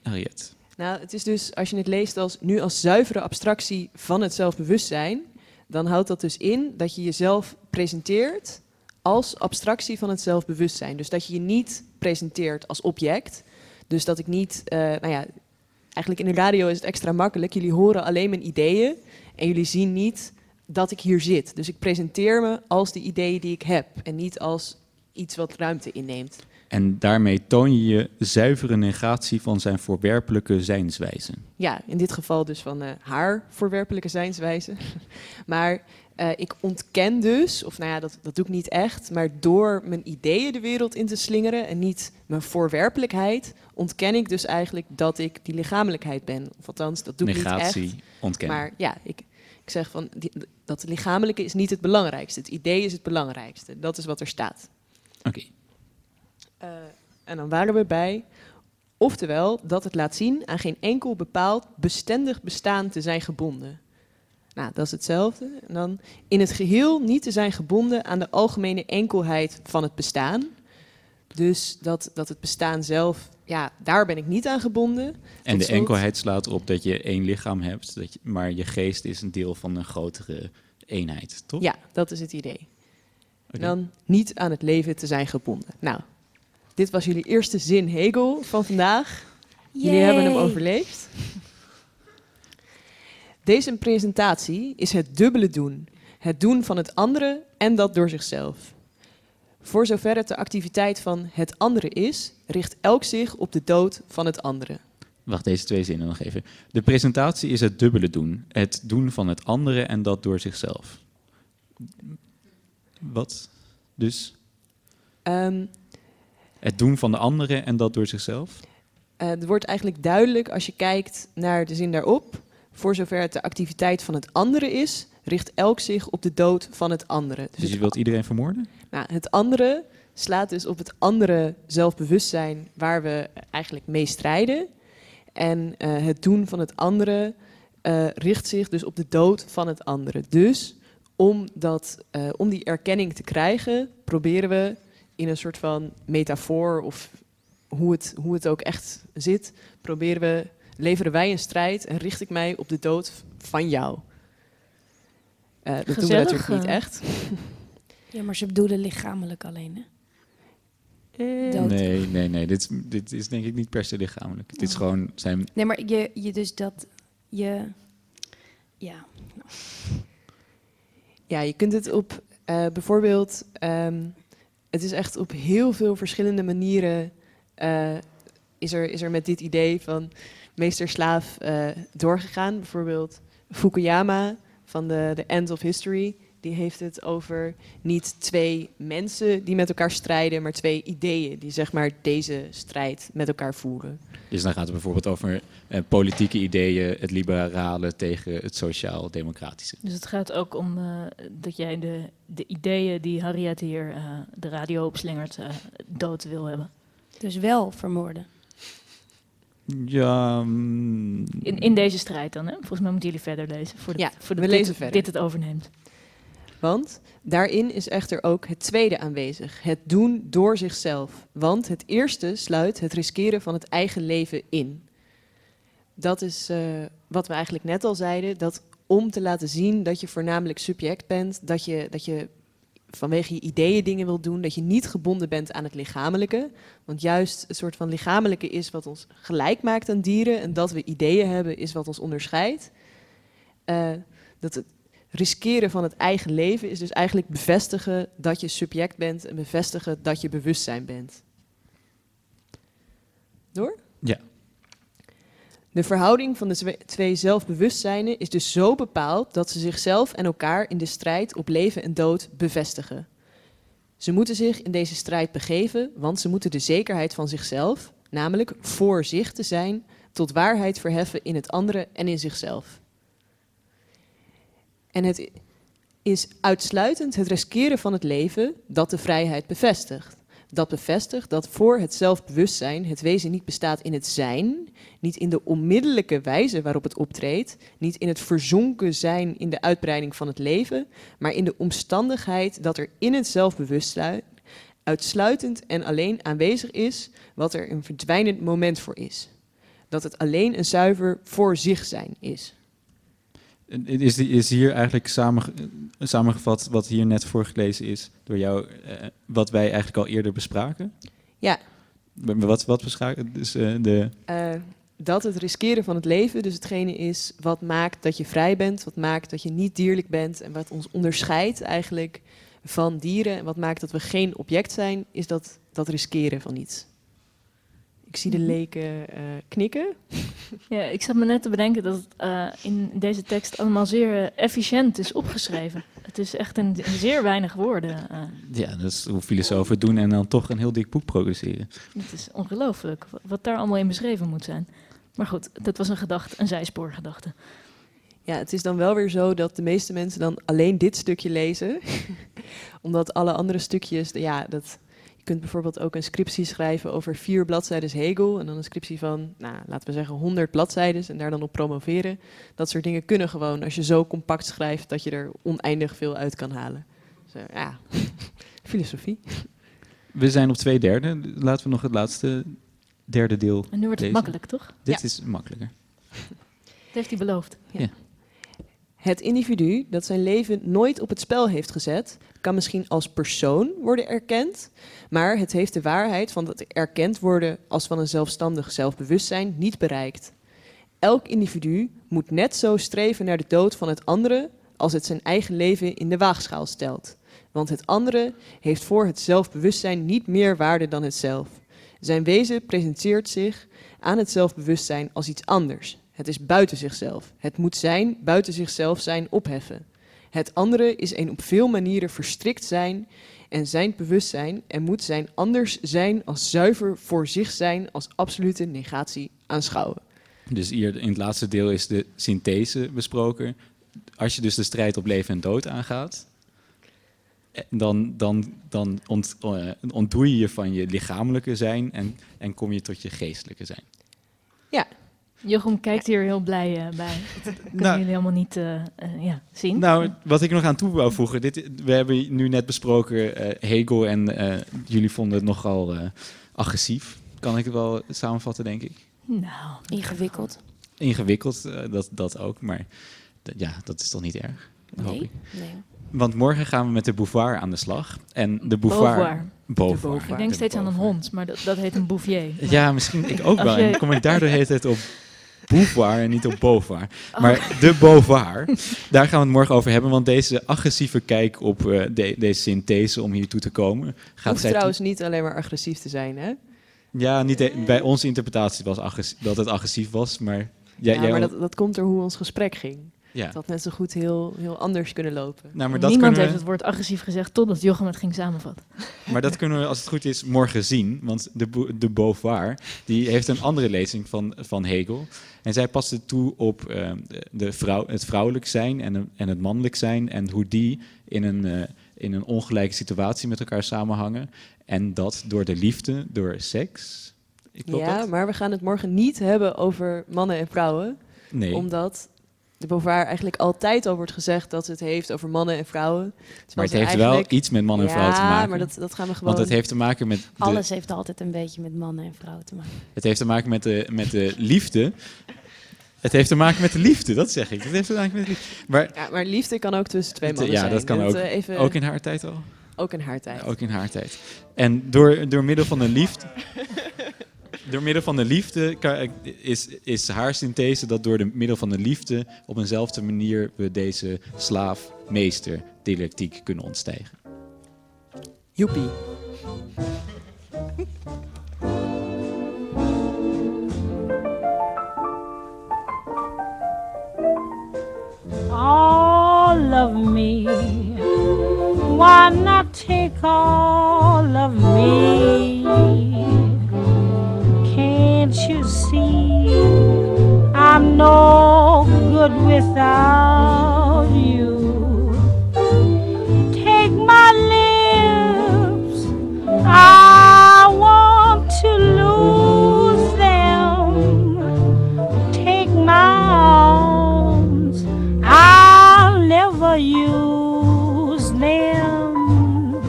Harriet. Nou, het is dus, als je het leest als nu als zuivere abstractie van het zelfbewustzijn, dan houdt dat dus in dat je jezelf presenteert als abstractie van het zelfbewustzijn. Dus dat je je niet presenteert als object. Dus dat ik niet, eh, nou ja, eigenlijk in de radio is het extra makkelijk. Jullie horen alleen mijn ideeën en jullie zien niet dat ik hier zit. Dus ik presenteer me als de ideeën die ik heb en niet als iets wat ruimte inneemt. En daarmee toon je je zuivere negatie van zijn voorwerpelijke zijnswijze. Ja, in dit geval dus van eh, haar voorwerpelijke zijnswijze. maar eh, ik ontken dus, of nou ja, dat, dat doe ik niet echt, maar door mijn ideeën de wereld in te slingeren en niet mijn voorwerpelijkheid, ontken ik dus eigenlijk dat ik die lichamelijkheid ben. Of althans, dat doe ik niet Negatie echt. ontkennen. Maar ja, ik, ik zeg van, die, dat lichamelijke is niet het belangrijkste. Het idee is het belangrijkste. Dat is wat er staat. Oké. Eh, en dan waren we bij, oftewel dat het laat zien aan geen enkel bepaald bestendig bestaan te zijn gebonden. Nou, dat is hetzelfde. En dan in het geheel niet te zijn gebonden aan de algemene enkelheid van het bestaan. Dus dat, dat het bestaan zelf, ja, daar ben ik niet aan gebonden. En de enkelheid slaat erop dat je één lichaam hebt, dat je, maar je geest is een deel van een grotere eenheid, toch? Ja, dat is het idee. Dan niet aan het leven te zijn gebonden. Nou, dit was jullie eerste zin Hegel van vandaag. Jullie hebben hem overleefd. Deze presentatie is het dubbele doen. Het doen van het andere en dat door zichzelf. Voor zover het de activiteit van het andere is, richt elk zich op de dood van het andere. Wacht, deze twee zinnen nog even. De presentatie is het dubbele doen. Het doen van het andere en dat door zichzelf. Wat? Dus Ehm, het doen van de andere en dat door zichzelf? Eh, het wordt eigenlijk duidelijk als je kijkt naar de zin daarop. Voor zover het de activiteit van het andere is, richt elk zich op de dood van het andere. Dus het, je wilt iedereen vermoorden? nou, het andere slaat dus op het andere zelfbewustzijn waar we eigenlijk mee strijden. En eh, het doen van het andere eh, richt zich dus op de dood van het andere. Dus om, dat, eh, om die erkenning te krijgen, proberen we in een soort van metafoor of hoe het, hoe het ook echt zit, proberen we, leveren wij een strijd en richt ik mij op de dood van jou. Eh, dat doen we natuurlijk niet eh. echt. Ja, maar ze bedoelen lichamelijk alleen, hè? Eh, Dood. Nee, nee, nee. Dit, is- dit is denk ik niet per se lichamelijk. Dit is gewoon zijn... Nee, maar je, je dus dat... Je... Ja. Ja, je kunt het op eh, bijvoorbeeld, ehm, het is echt op heel veel verschillende manieren eh, is, er, is er met dit idee van meester-slaaf eh, doorgegaan. Bijvoorbeeld Fukuyama van de, de End of History, die heeft het over niet twee mensen die met elkaar strijden, maar twee ideeën die zeg maar deze strijd met elkaar voeren. Dus dan gaat het bijvoorbeeld over eh, politieke ideeën, het liberale tegen het sociaal-democratische. Dus het gaat ook om eh, dat jij de, de ideeën die Harriet hier eh, de radio opslingert eh, dood wil hebben. Dus wel vermoorden. Ja, mm, In, in deze strijd dan, hè? Volgens mij moeten jullie verder lezen. Voor Ja, voor we dit, lezen verder. dit het overneemt. Want daarin is echter ook het tweede aanwezig, het doen door zichzelf. Want het eerste sluit het riskeren van het eigen leven in. Dat is eh, wat we eigenlijk net al zeiden, dat om te laten zien dat je voornamelijk subject bent, dat je, dat je vanwege je ideeën dingen wil doen, dat je niet gebonden bent aan het lichamelijke. Want juist het soort van lichamelijke is wat ons gelijk maakt aan dieren en dat we ideeën hebben is wat ons onderscheidt. Eh, dat het riskeren van het eigen leven is dus eigenlijk bevestigen dat je subject bent en bevestigen dat je bewustzijn bent. Door? Ja. De verhouding van de twee zelfbewustzijnen is dus zo bepaald dat ze zichzelf en elkaar in de strijd op leven en dood bevestigen. Ze moeten zich in deze strijd begeven, want ze moeten de zekerheid van zichzelf, namelijk voor zich te zijn, tot waarheid verheffen in het andere en in zichzelf. En het is uitsluitend het riskeren van het leven dat de vrijheid bevestigt. Dat bevestigt dat voor het zelfbewustzijn het wezen niet bestaat in het zijn, niet in de onmiddellijke wijze waarop het optreedt, niet in het verzonken zijn in de uitbreiding van het leven, maar in de omstandigheid dat er in het zelfbewustzijn uitsluitend en alleen aanwezig is wat er een verdwijnend moment voor is. Dat het alleen een zuiver voor zich zijn is. Is, is hier eigenlijk samenge- samengevat wat hier net voorgelezen is door jou, eh, wat wij eigenlijk al eerder bespraken? Ja. Wat, wat bespraken? Dus, eh, de, Eh, dat het riskeren van het leven dus hetgene is wat maakt dat je vrij bent, wat maakt dat je niet dierlijk bent en wat ons onderscheidt eigenlijk van dieren en wat maakt dat we geen object zijn, is dat, dat riskeren van iets. Ik zie de Mhm. leken eh, knikken. Ja, ik zat me net te bedenken dat het eh, in deze tekst allemaal zeer eh, efficiënt is opgeschreven. Het is echt in, zeer weinig woorden. eh. Ja, dat is hoe filosofen het doen en dan toch een heel dik boek produceren. het is ongelooflijk wa- wat daar allemaal in beschreven moet zijn. Maar goed, dat was een gedachte, een zijspoorgedachte. Ja, het is dan wel weer zo dat de meeste mensen dan alleen dit stukje lezen. Omdat alle andere stukjes, ja, dat, kunt bijvoorbeeld ook een scriptie schrijven over vier bladzijden Hegel. En dan een scriptie van, nou, laten we zeggen 100 bladzijden en daar dan op promoveren. Dat soort dingen kunnen gewoon als je zo compact schrijft dat je er oneindig veel uit kan halen. Dus, eh, ja, filosofie. We zijn op twee derde. Laten we nog het laatste derde deel En nu wordt het lezen. makkelijk, toch? Dit Ja. is makkelijker. Dat heeft hij beloofd. Ja. Het individu dat zijn leven nooit op het spel heeft gezet, kan misschien als persoon worden erkend, maar het heeft de waarheid van dat erkend worden als van een zelfstandig zelfbewustzijn niet bereikt. Elk individu moet net zo streven naar de dood van het andere als het zijn eigen leven in de waagschaal stelt. Want het andere heeft voor het zelfbewustzijn niet meer waarde dan het zelf. Zijn wezen presenteert zich aan het zelfbewustzijn als iets anders. Het is buiten zichzelf. Het moet zijn, buiten zichzelf zijn, opheffen. Het andere is een op veel manieren verstrikt zijn en zijn bewustzijn en moet zijn anders zijn als zuiver voor zich zijn als absolute negatie aanschouwen. Dus hier in het laatste deel is de synthese besproken. Als je dus de strijd op leven en dood aangaat, eh, dan, dan, dan ont, eh, ontdoe je je van je lichamelijke zijn en, en kom je tot je geestelijke zijn. Ja. Jochem kijkt hier heel blij eh, bij. Dat kunnen Nou. jullie helemaal niet eh, eh, ja, zien. Nou, wat ik nog aan toe wou voegen, dit, we hebben nu net besproken eh, Hegel en eh, jullie vonden het nogal eh, agressief. Kan ik het wel samenvatten, denk ik? Nou, ingewikkeld. Ingewikkeld, eh, dat, dat ook, maar ja, dat is toch niet erg? hoop Nee, ik. nee. Want morgen gaan we met de Beauvoir aan de slag. En de Beauvoir... Beauvoir. Beauvoir. Ik denk De steeds aan een hond, maar dat, dat heet een bouvier. Maar Ja, misschien ik ook wel. je- En kom ik daardoor heet het op Beauvoir en niet op Beauvoir. Oh. Maar de Beauvoir, daar gaan we het morgen over hebben. Want deze agressieve kijk op eh, de- deze synthese om hier toe te komen... gaat Hoeft zij trouwens niet alleen maar agressief te zijn, hè? Ja, niet e- bij onze interpretatie was dat het agressief was, maar... Ja, maar dat, dat komt door hoe ons gesprek ging. Ja. Het had net zo goed heel, heel anders kunnen lopen. Nou, maar dat Niemand we- heeft het woord agressief gezegd totdat Jochem het ging samenvatten. Maar dat kunnen we, als het goed is, morgen zien. Want de, de Beauvoir die heeft een andere lezing van, van Hegel. En zij past het toe op eh, de- de vrouw, het vrouwelijk zijn en, en het mannelijk zijn. En hoe die in een, eh, in een ongelijke situatie met elkaar samenhangen. En dat door de liefde, door seks. Ik Ja, dat? maar we gaan het morgen niet hebben over mannen en vrouwen. Nee. Omdat de Beauvoir eigenlijk altijd al wordt gezegd dat het heeft over mannen en vrouwen. Terwijl Maar het heeft wel iets met man en vrouw te Ja, maken. maar dat, dat gaan we gewoon... Want het heeft te maken met... de- Alles heeft altijd een beetje met mannen en vrouwen te maken. Het heeft te maken met de, met de liefde. Het heeft te maken met de liefde, dat zeg ik. Het heeft te maken met de liefde. Maar, Ja, maar liefde kan ook tussen twee Het- mannen ja, zijn. dat kan ook. eh, even- Ook in haar tijd al? Ook in haar tijd. Ja, ook in haar tijd. En door, door middel van de liefde... door middel van de liefde is, is haar synthese dat door de middel van de liefde op eenzelfde manier we deze slaaf-meester dialectiek kunnen ontstijgen. Joepie. all of me. Why not take all of me? See I'm no good without you? Take my lips, I want to lose them. Take my arms, I'll never use them.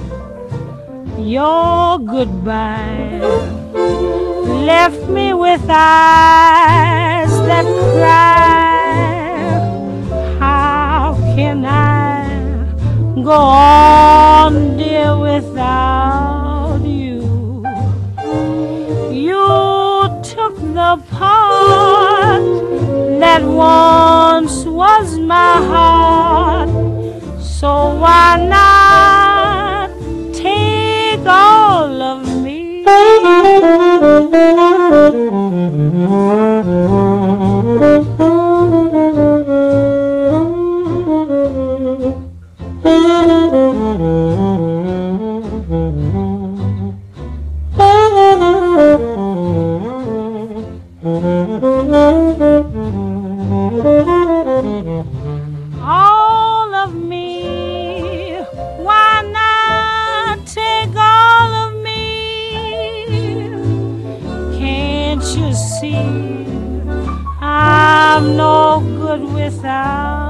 Your goodbye left me with eyes that cry. How can I go on, dear, without you? You took the part that once was my heart. So why not all I'm no good without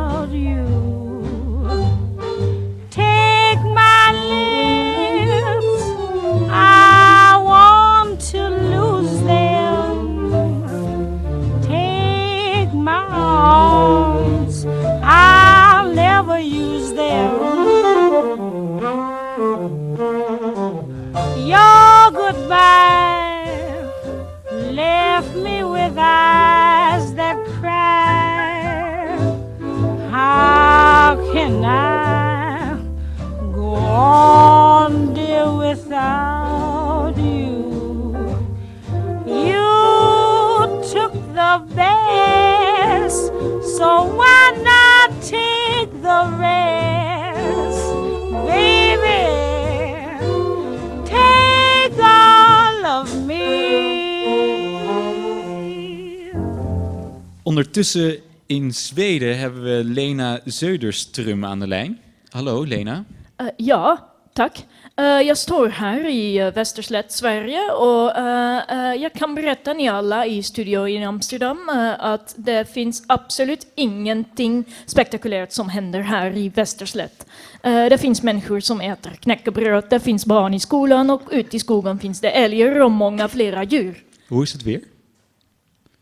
Ondertussen in Zweden hebben we Lena Söderström aan de lijn. Hallo Lena. Eh, ja, tack. Eh, jag står här i uh, Västerslätt, Sverige och eh, eh, jag kan berätta ni alla i studio i Amsterdam eh, att det finns absolut ingenting spektakulärt som händer här i Västerslätt. Eh, det finns människor som äter knäckebröd, det finns barn i skolan och ute i skogen finns det älgar och många flera djur. Hoe is het weer?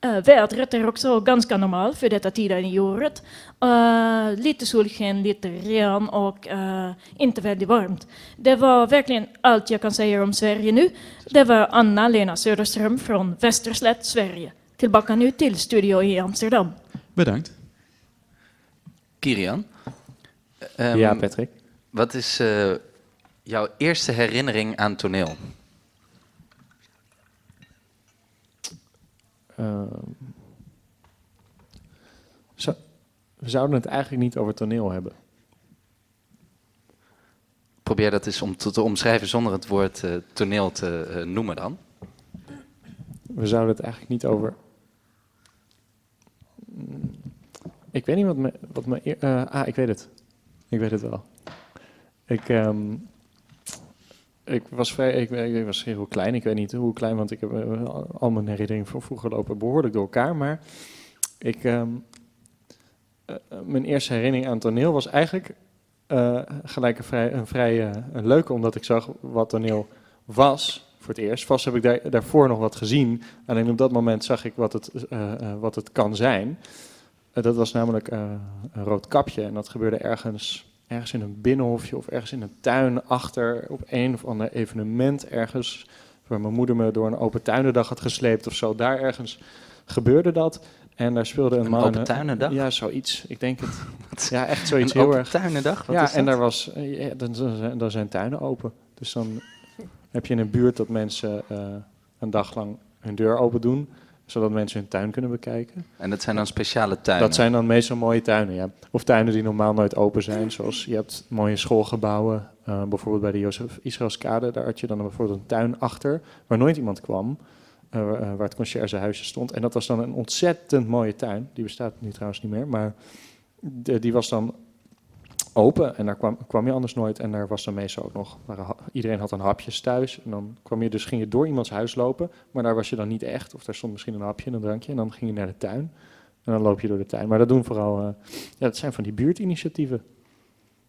Uh, vädret är också ganska normalt för detta tiden i året. Eh, lite solsken, lite regn och eh, inte väldigt varmt. Det var verkligen allt jag kan säga om Sverige nu. Det var Anna-Lena Söderström från Västerslätt, Sverige. Tillbaka nu till studio i Amsterdam. Bedankt. Kirian? Ehm, Ja, Patrick? Wat is eh, jouw eerste herinnering aan toneel? Ehm, zo- we zouden het eigenlijk niet over toneel hebben. Probeer dat eens om te, te omschrijven zonder het woord eh, toneel te eh, noemen dan. We zouden het eigenlijk niet over. Mm, Ik weet niet wat me. Wat me eh, ah, ik weet het. Ik weet het wel. Ik, ehm, ik was vrij. Ik, ik was heel klein. Ik weet niet hoe klein, want ik heb eh, al mijn herinneringen van vroeger lopen behoorlijk door elkaar. Maar ik. ehm, eh, eh, mijn eerste herinnering aan toneel was eigenlijk gelijk een vrij, een een leuke, omdat ik zag wat toneel was voor het eerst. Vast heb ik daar, daarvoor nog wat gezien. Alleen op dat moment zag ik wat het, wat het kan zijn. Dat was namelijk een rood kapje. En dat gebeurde ergens, ergens in een binnenhofje of ergens in een tuin achter op een of ander evenement ergens. Waar mijn moeder me door een open tuinendag had gesleept of zo. Daar ergens gebeurde dat. En daar speelde een, Een man. open tuinendag? Ja, zoiets. Ik denk het. ja, echt zoiets Een heel open erg. tuinendag? Wat ja, is en daar was, ja, dan, dan zijn- dan zijn tuinen open. Dus dan heb je in een buurt dat mensen eh, een dag lang hun deur open doen, zodat mensen hun tuin kunnen bekijken. En dat zijn dan speciale tuinen? Dat zijn dan meestal mooie tuinen, ja. Of tuinen die normaal nooit open zijn, zoals je hebt mooie schoolgebouwen, eh, bijvoorbeeld bij de Jozef Israëlskade, daar had je dan bijvoorbeeld een tuin achter, waar nooit iemand kwam, eh, waar- eh, waar het conciërgehuisje stond. En dat was dan een ontzettend mooie tuin, die bestaat nu trouwens niet meer, maar de- die was dan open en daar kwam, kwam je anders nooit. En daar was dan meestal ook nog, waren iedereen had een hapjes thuis. En dan kwam je dus, ging je door iemands huis lopen, maar daar was je dan niet echt. Of daar stond misschien een hapje en een drankje en dan ging je naar de tuin. En dan loop je door de tuin. Maar dat doen vooral, eh, ja, dat zijn van die buurtinitiatieven.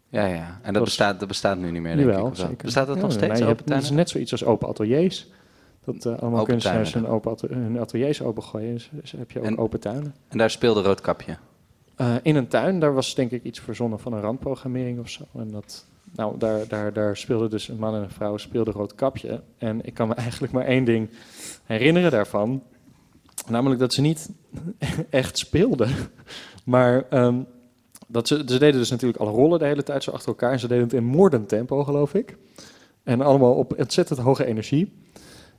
Ja, ja. En dat, Dat- bestaat, dat bestaat nu niet meer, denk Jawel, ik. zeker. Bestaat dat Ja, nog steeds, nou, Het is net zoiets als open ateliers. Dat eh, allemaal Open kunstenaars hun, open ateliers opengooien. Dus, dus heb je ook En- open tuinen. En daar speelde Roodkapje. Eh, in een tuin, daar was denk ik iets verzonnen van een randprogrammering of zo. En dat, nou, daar, daar, daar speelde dus een man en een vrouw speelden rood kapje. En ik kan me eigenlijk maar één ding herinneren daarvan. Namelijk dat ze niet echt speelden. Maar ehm, dat ze, ze deden dus natuurlijk alle rollen de hele tijd zo achter elkaar. En ze deden het in moordend tempo, geloof ik. En allemaal op ontzettend hoge energie.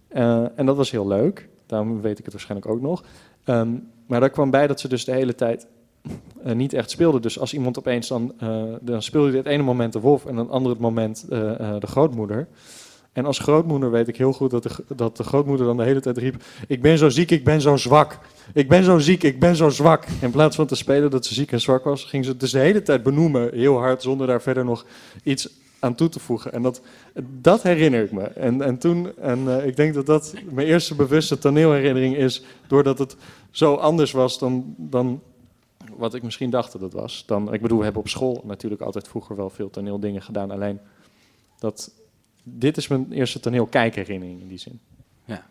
Eh, en dat was heel leuk. Daarom weet ik het waarschijnlijk ook nog. Ehm, maar daar kwam bij dat ze dus de hele tijd eh, niet echt speelden. Dus als iemand opeens dan... eh, dan speelde het ene moment de wolf en een ander moment eh, de grootmoeder. En als grootmoeder weet ik heel goed dat de, dat de grootmoeder dan de hele tijd riep... Ik ben zo ziek, ik ben zo zwak. Ik ben zo ziek, ik ben zo zwak. In plaats van te spelen dat ze ziek en zwak was... ging ze het dus de hele tijd benoemen, heel hard... zonder daar verder nog iets aan toe te voegen. En dat, dat herinner ik me. En, en toen, en ik denk dat dat mijn eerste bewuste toneelherinnering is... doordat het zo anders was dan, dan wat ik misschien dacht dat het was. Dan, ik bedoel, we hebben op school natuurlijk altijd vroeger wel veel toneeldingen gedaan. Alleen dat, dit is mijn eerste toneelkijkherinnering in die zin. Ja,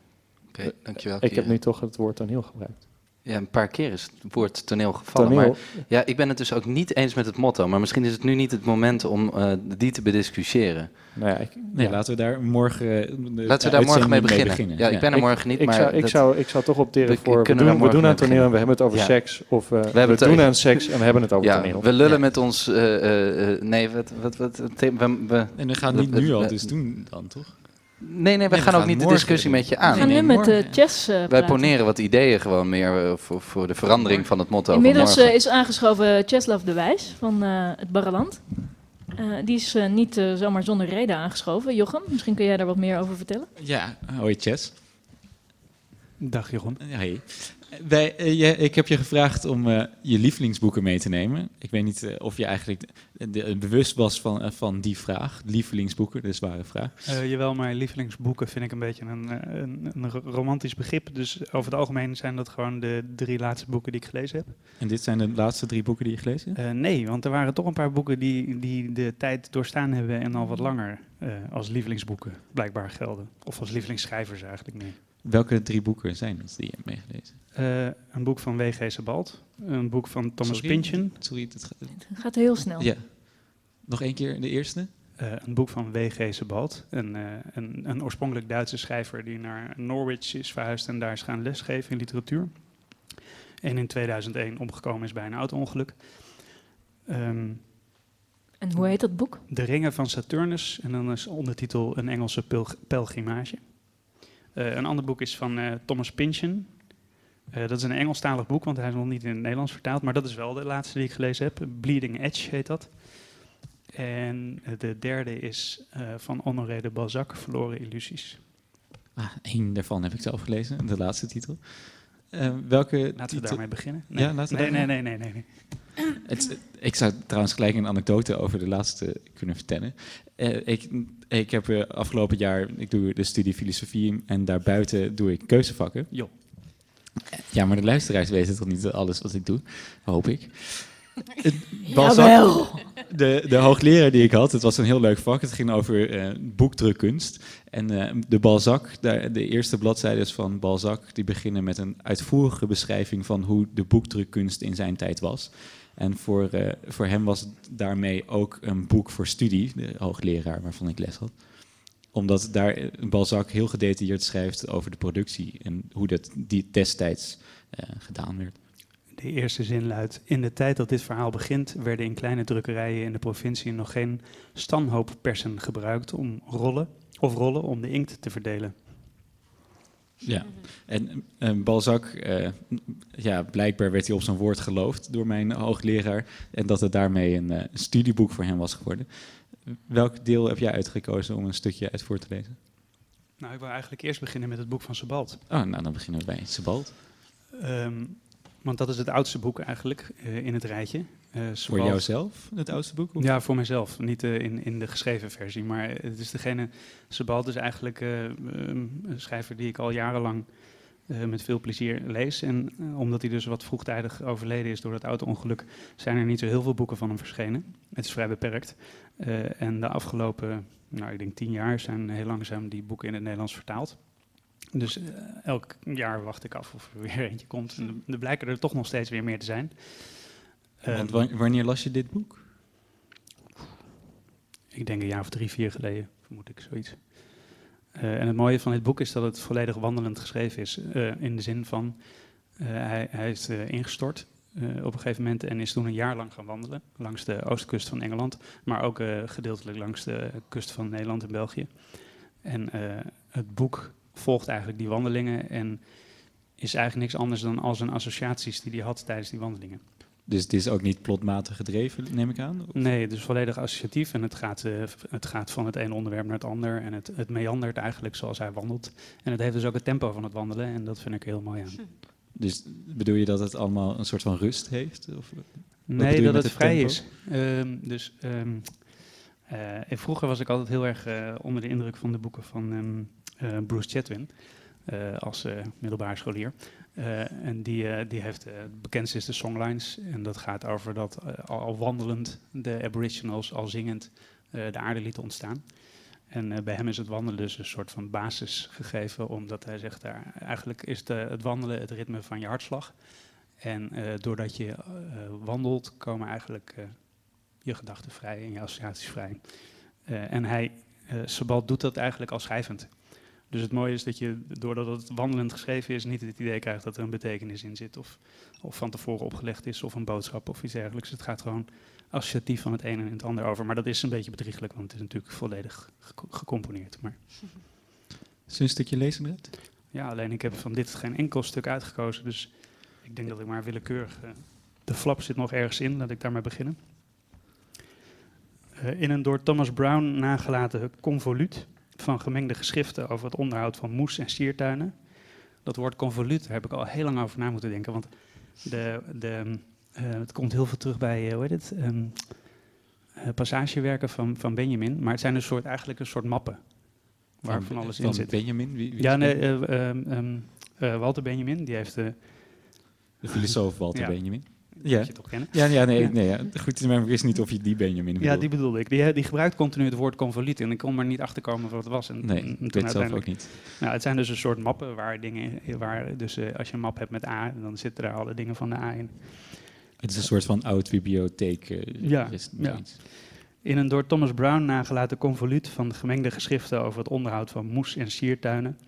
oké, dankjewel. Ik heb nu toch het woord toneel gebruikt. Ja, een paar keer is het woord toneel gevallen. Toneel. Maar ja, ik ben het dus ook niet eens met het motto. Maar misschien is het nu niet het moment om eh, die te bediscussiëren. Nou ja, ik, Nee, ja. laten we daar morgen, eh, de Laten we daar morgen mee beginnen. Ja, ik ben er morgen niet, ik maar Zou, ik, zou, ik zou toch opteren we voor... We doen, we doen aan toneel en we hebben het over Ja. seks. Of eh, we, doen aan seks en we hebben het over ja, toneel. We lullen met ons... eh, eh, eh, nee, wat... wat, wat we, we, En we gaan niet nu we- al dus doen dan, toch? Nee, nee, we Nee, we gaan ook niet de discussie met je aan. We gaan nu met de chess eh, Wij poneren wat ideeën gewoon meer eh, voor, voor de verandering van het motto Inmiddels van eh, is aangeschoven Czeslaw de Wijs van eh, het Barreland. Eh, die is niet zomaar zonder reden aangeschoven. Jochem, misschien kun jij daar wat meer over vertellen? Ja, hoi Chess. Dag Jeroen. Ja, Hey. Wij, eh, je- ik heb je gevraagd om eh, je lievelingsboeken mee te nemen. Ik weet niet eh, of je eigenlijk de- de- bewust was van, van die vraag. Lievelingsboeken, de zware vraag. Jawel, maar lievelingsboeken vind ik een beetje een, een, een ro- romantisch begrip. Dus over het algemeen zijn dat gewoon de drie laatste boeken die ik gelezen heb. En dit zijn de laatste drie boeken die je gelezen hebt? Nee, want er waren toch een paar boeken die, die de tijd doorstaan hebben en al wat langer eh, als lievelingsboeken blijkbaar gelden. Of als lievelingsschrijvers eigenlijk meer. Welke drie boeken zijn het die je hebt meegelezen? Eh, een boek van W.G. Sebald, een boek van Thomas Sorry? Pynchon. Sorry, het gaat... Het gaat heel snel. Ja. Nog één keer de eerste? Eh, een boek van W.G. Sebald, een, eh, een, een oorspronkelijk Duitse schrijver die naar Norwich is verhuisd en daar is gaan lesgeven in literatuur. En in 2001 omgekomen is bij een auto-ongeluk. Ehm, En hoe heet dat boek? De Ringen van Saturnus en dan is ondertitel Een Engelse pelg- pelgrimage. Eh, een ander boek is van eh, Thomas Pynchon. Eh, dat is een Engelstalig boek, want hij is nog niet in het Nederlands vertaald. Maar dat is wel de laatste die ik gelezen heb. Bleeding Edge heet dat. En eh, de derde is eh, van Honoré de Balzac, Verloren Illusies. Ah, één daarvan heb ik zelf gelezen, de laatste titel. Welke Laten we titel- daarmee beginnen. Nee. Ja, laten we nee, nee, nee, nee, nee, nee. Het, ik zou trouwens gelijk een anekdote over de laatste kunnen vertellen. Ik, ik heb afgelopen jaar, ik doe de studie filosofie en daarbuiten doe ik keuzevakken. Jo. Ja, maar de luisteraars weten toch niet alles wat ik doe, hoop ik. Jawel. De, de hoogleraar die ik had, het was een heel leuk vak. Het ging over eh, boekdrukkunst. En eh, de Balzac, daar, de eerste bladzijden van Balzac, die beginnen met een uitvoerige beschrijving van hoe de boekdrukkunst in zijn tijd was. En voor, eh, voor hem was daarmee ook een boek voor studie, de hoogleraar waarvan ik les had. Omdat daar Balzac heel gedetailleerd schrijft over de productie en hoe dat die destijds eh, gedaan werd. De eerste zin luidt: In de tijd dat dit verhaal begint, werden in kleine drukkerijen in de provincie nog geen stanhooppersen gebruikt om rollen of rollen om de inkt te verdelen. Ja, en eh, Balzac, eh, ja, blijkbaar werd hij op zijn woord geloofd door mijn hoogleraar. En dat het daarmee een studieboek voor hem was geworden. Welk deel heb jij uitgekozen om een stukje uit voor te lezen? Nou, ik wil eigenlijk eerst beginnen met het boek van Sebald. Oh, nou dan beginnen we bij Sebald. Ehm, want dat is het oudste boek eigenlijk eh, in het rijtje. Eh, Voor jouzelf, het oudste boek? of? Ja, voor mezelf. Niet eh, in, in de geschreven versie. Maar het is degene. Sebald is eigenlijk eh, ehm, een schrijver die ik al jarenlang eh, met veel plezier lees. En eh, omdat hij dus wat vroegtijdig overleden is door dat auto-ongeluk, zijn er niet zo heel veel boeken van hem verschenen. Het is vrij beperkt. Eh, en de afgelopen, nou, ik denk tien jaar zijn heel langzaam die boeken in het Nederlands vertaald. Dus elk jaar wacht ik af of er weer eentje komt. En er- blijken er toch nog steeds weer meer te zijn. Want Ehm, wa- wanneer las je dit boek? Ik denk een jaar of drie, vier geleden, vermoed ik zoiets. Eh, en het mooie van dit boek is dat het volledig wandelend geschreven is. eh, in de zin van, eh, hij, hij is ingestort op een gegeven moment en is toen een jaar lang gaan wandelen. Langs de oostkust van Engeland, maar ook gedeeltelijk langs de kust van Nederland en België. En het boek volgt eigenlijk die wandelingen en is eigenlijk niks anders dan al zijn associaties die hij had tijdens die wandelingen. Dus het is ook niet plotmatig gedreven, neem ik aan? Of- Nee, het is volledig associatief en het gaat, eh, het gaat van het ene onderwerp naar het ander. En het, het meandert eigenlijk zoals hij wandelt. En het heeft dus ook het tempo van het wandelen en dat vind ik heel mooi aan. Dus bedoel je dat het allemaal een soort van rust heeft? Of, Nee, dat het vrij tempo? is. Ehm, dus ehm, eh, en vroeger was ik altijd heel erg eh, onder de indruk van de boeken van ehm, eh, Bruce Chatwin. als middelbare scholier. Eh, en die, eh, die heeft, het bekendste is de Songlines. En dat gaat over dat al, wandelend de aboriginals al zingend de aarde lieten ontstaan. En bij hem is het wandelen dus een soort van basis gegeven, omdat hij zegt, daar, eigenlijk is de, het wandelen het ritme van je hartslag. En doordat je wandelt, komen eigenlijk je gedachten vrij en je associaties vrij. En hij, Sabal doet dat eigenlijk al schrijvend. Dus het mooie is dat je, doordat het wandelend geschreven is, niet het idee krijgt dat er een betekenis in zit. Of, of van tevoren opgelegd is, of een boodschap of iets dergelijks. Het gaat gewoon associatief van het ene en het ander over. Maar dat is een beetje bedrieglijk, want het is natuurlijk volledig gecom- gecomponeerd. Maar Is een stukje lezen net? ja, alleen ik heb van dit geen enkel stuk uitgekozen. Dus ik denk dat ik maar willekeurig. eh, de flap zit nog ergens in, laat ik daarmee beginnen. Eh, in een door Thomas Brown nagelaten convoluut van gemengde geschriften over het onderhoud van moes- en siertuinen. Dat woord convoluut, daar heb ik al heel lang over na moeten denken. Want de, de, eh, het komt heel veel terug bij, eh, hoe heet het? Ehm, eh, passagewerken van, van Benjamin. Maar het zijn een soort, eigenlijk een soort mappen. Waar Van- van, alles van in zit. Benjamin? Wie- wie ja, nee, eh, ehm, ehm, eh, Walter Benjamin, die heeft... De filosoof Walter ja, Benjamin. Ja. moet je toch kennen? Ja, ja, nee, Ja. nee ja. goed, maar ik wist niet of je die Benjamin Ja, bedoelde. die bedoelde ik. Die, die gebruikt continu het woord convoluut en ik kon er niet achter komen wat het was. En, Nee, en ik toen weet zelf ook niet. Nou, het zijn dus een soort mappen waar dingen, waar dus eh, als je een map hebt met A, dan zitten daar alle dingen van de A in. Het is een soort van oud bibliotheek. eh, Ja, is ja. In een door Thomas Brown nagelaten convoluut van de gemengde geschriften over het onderhoud van moes- en siertuinen,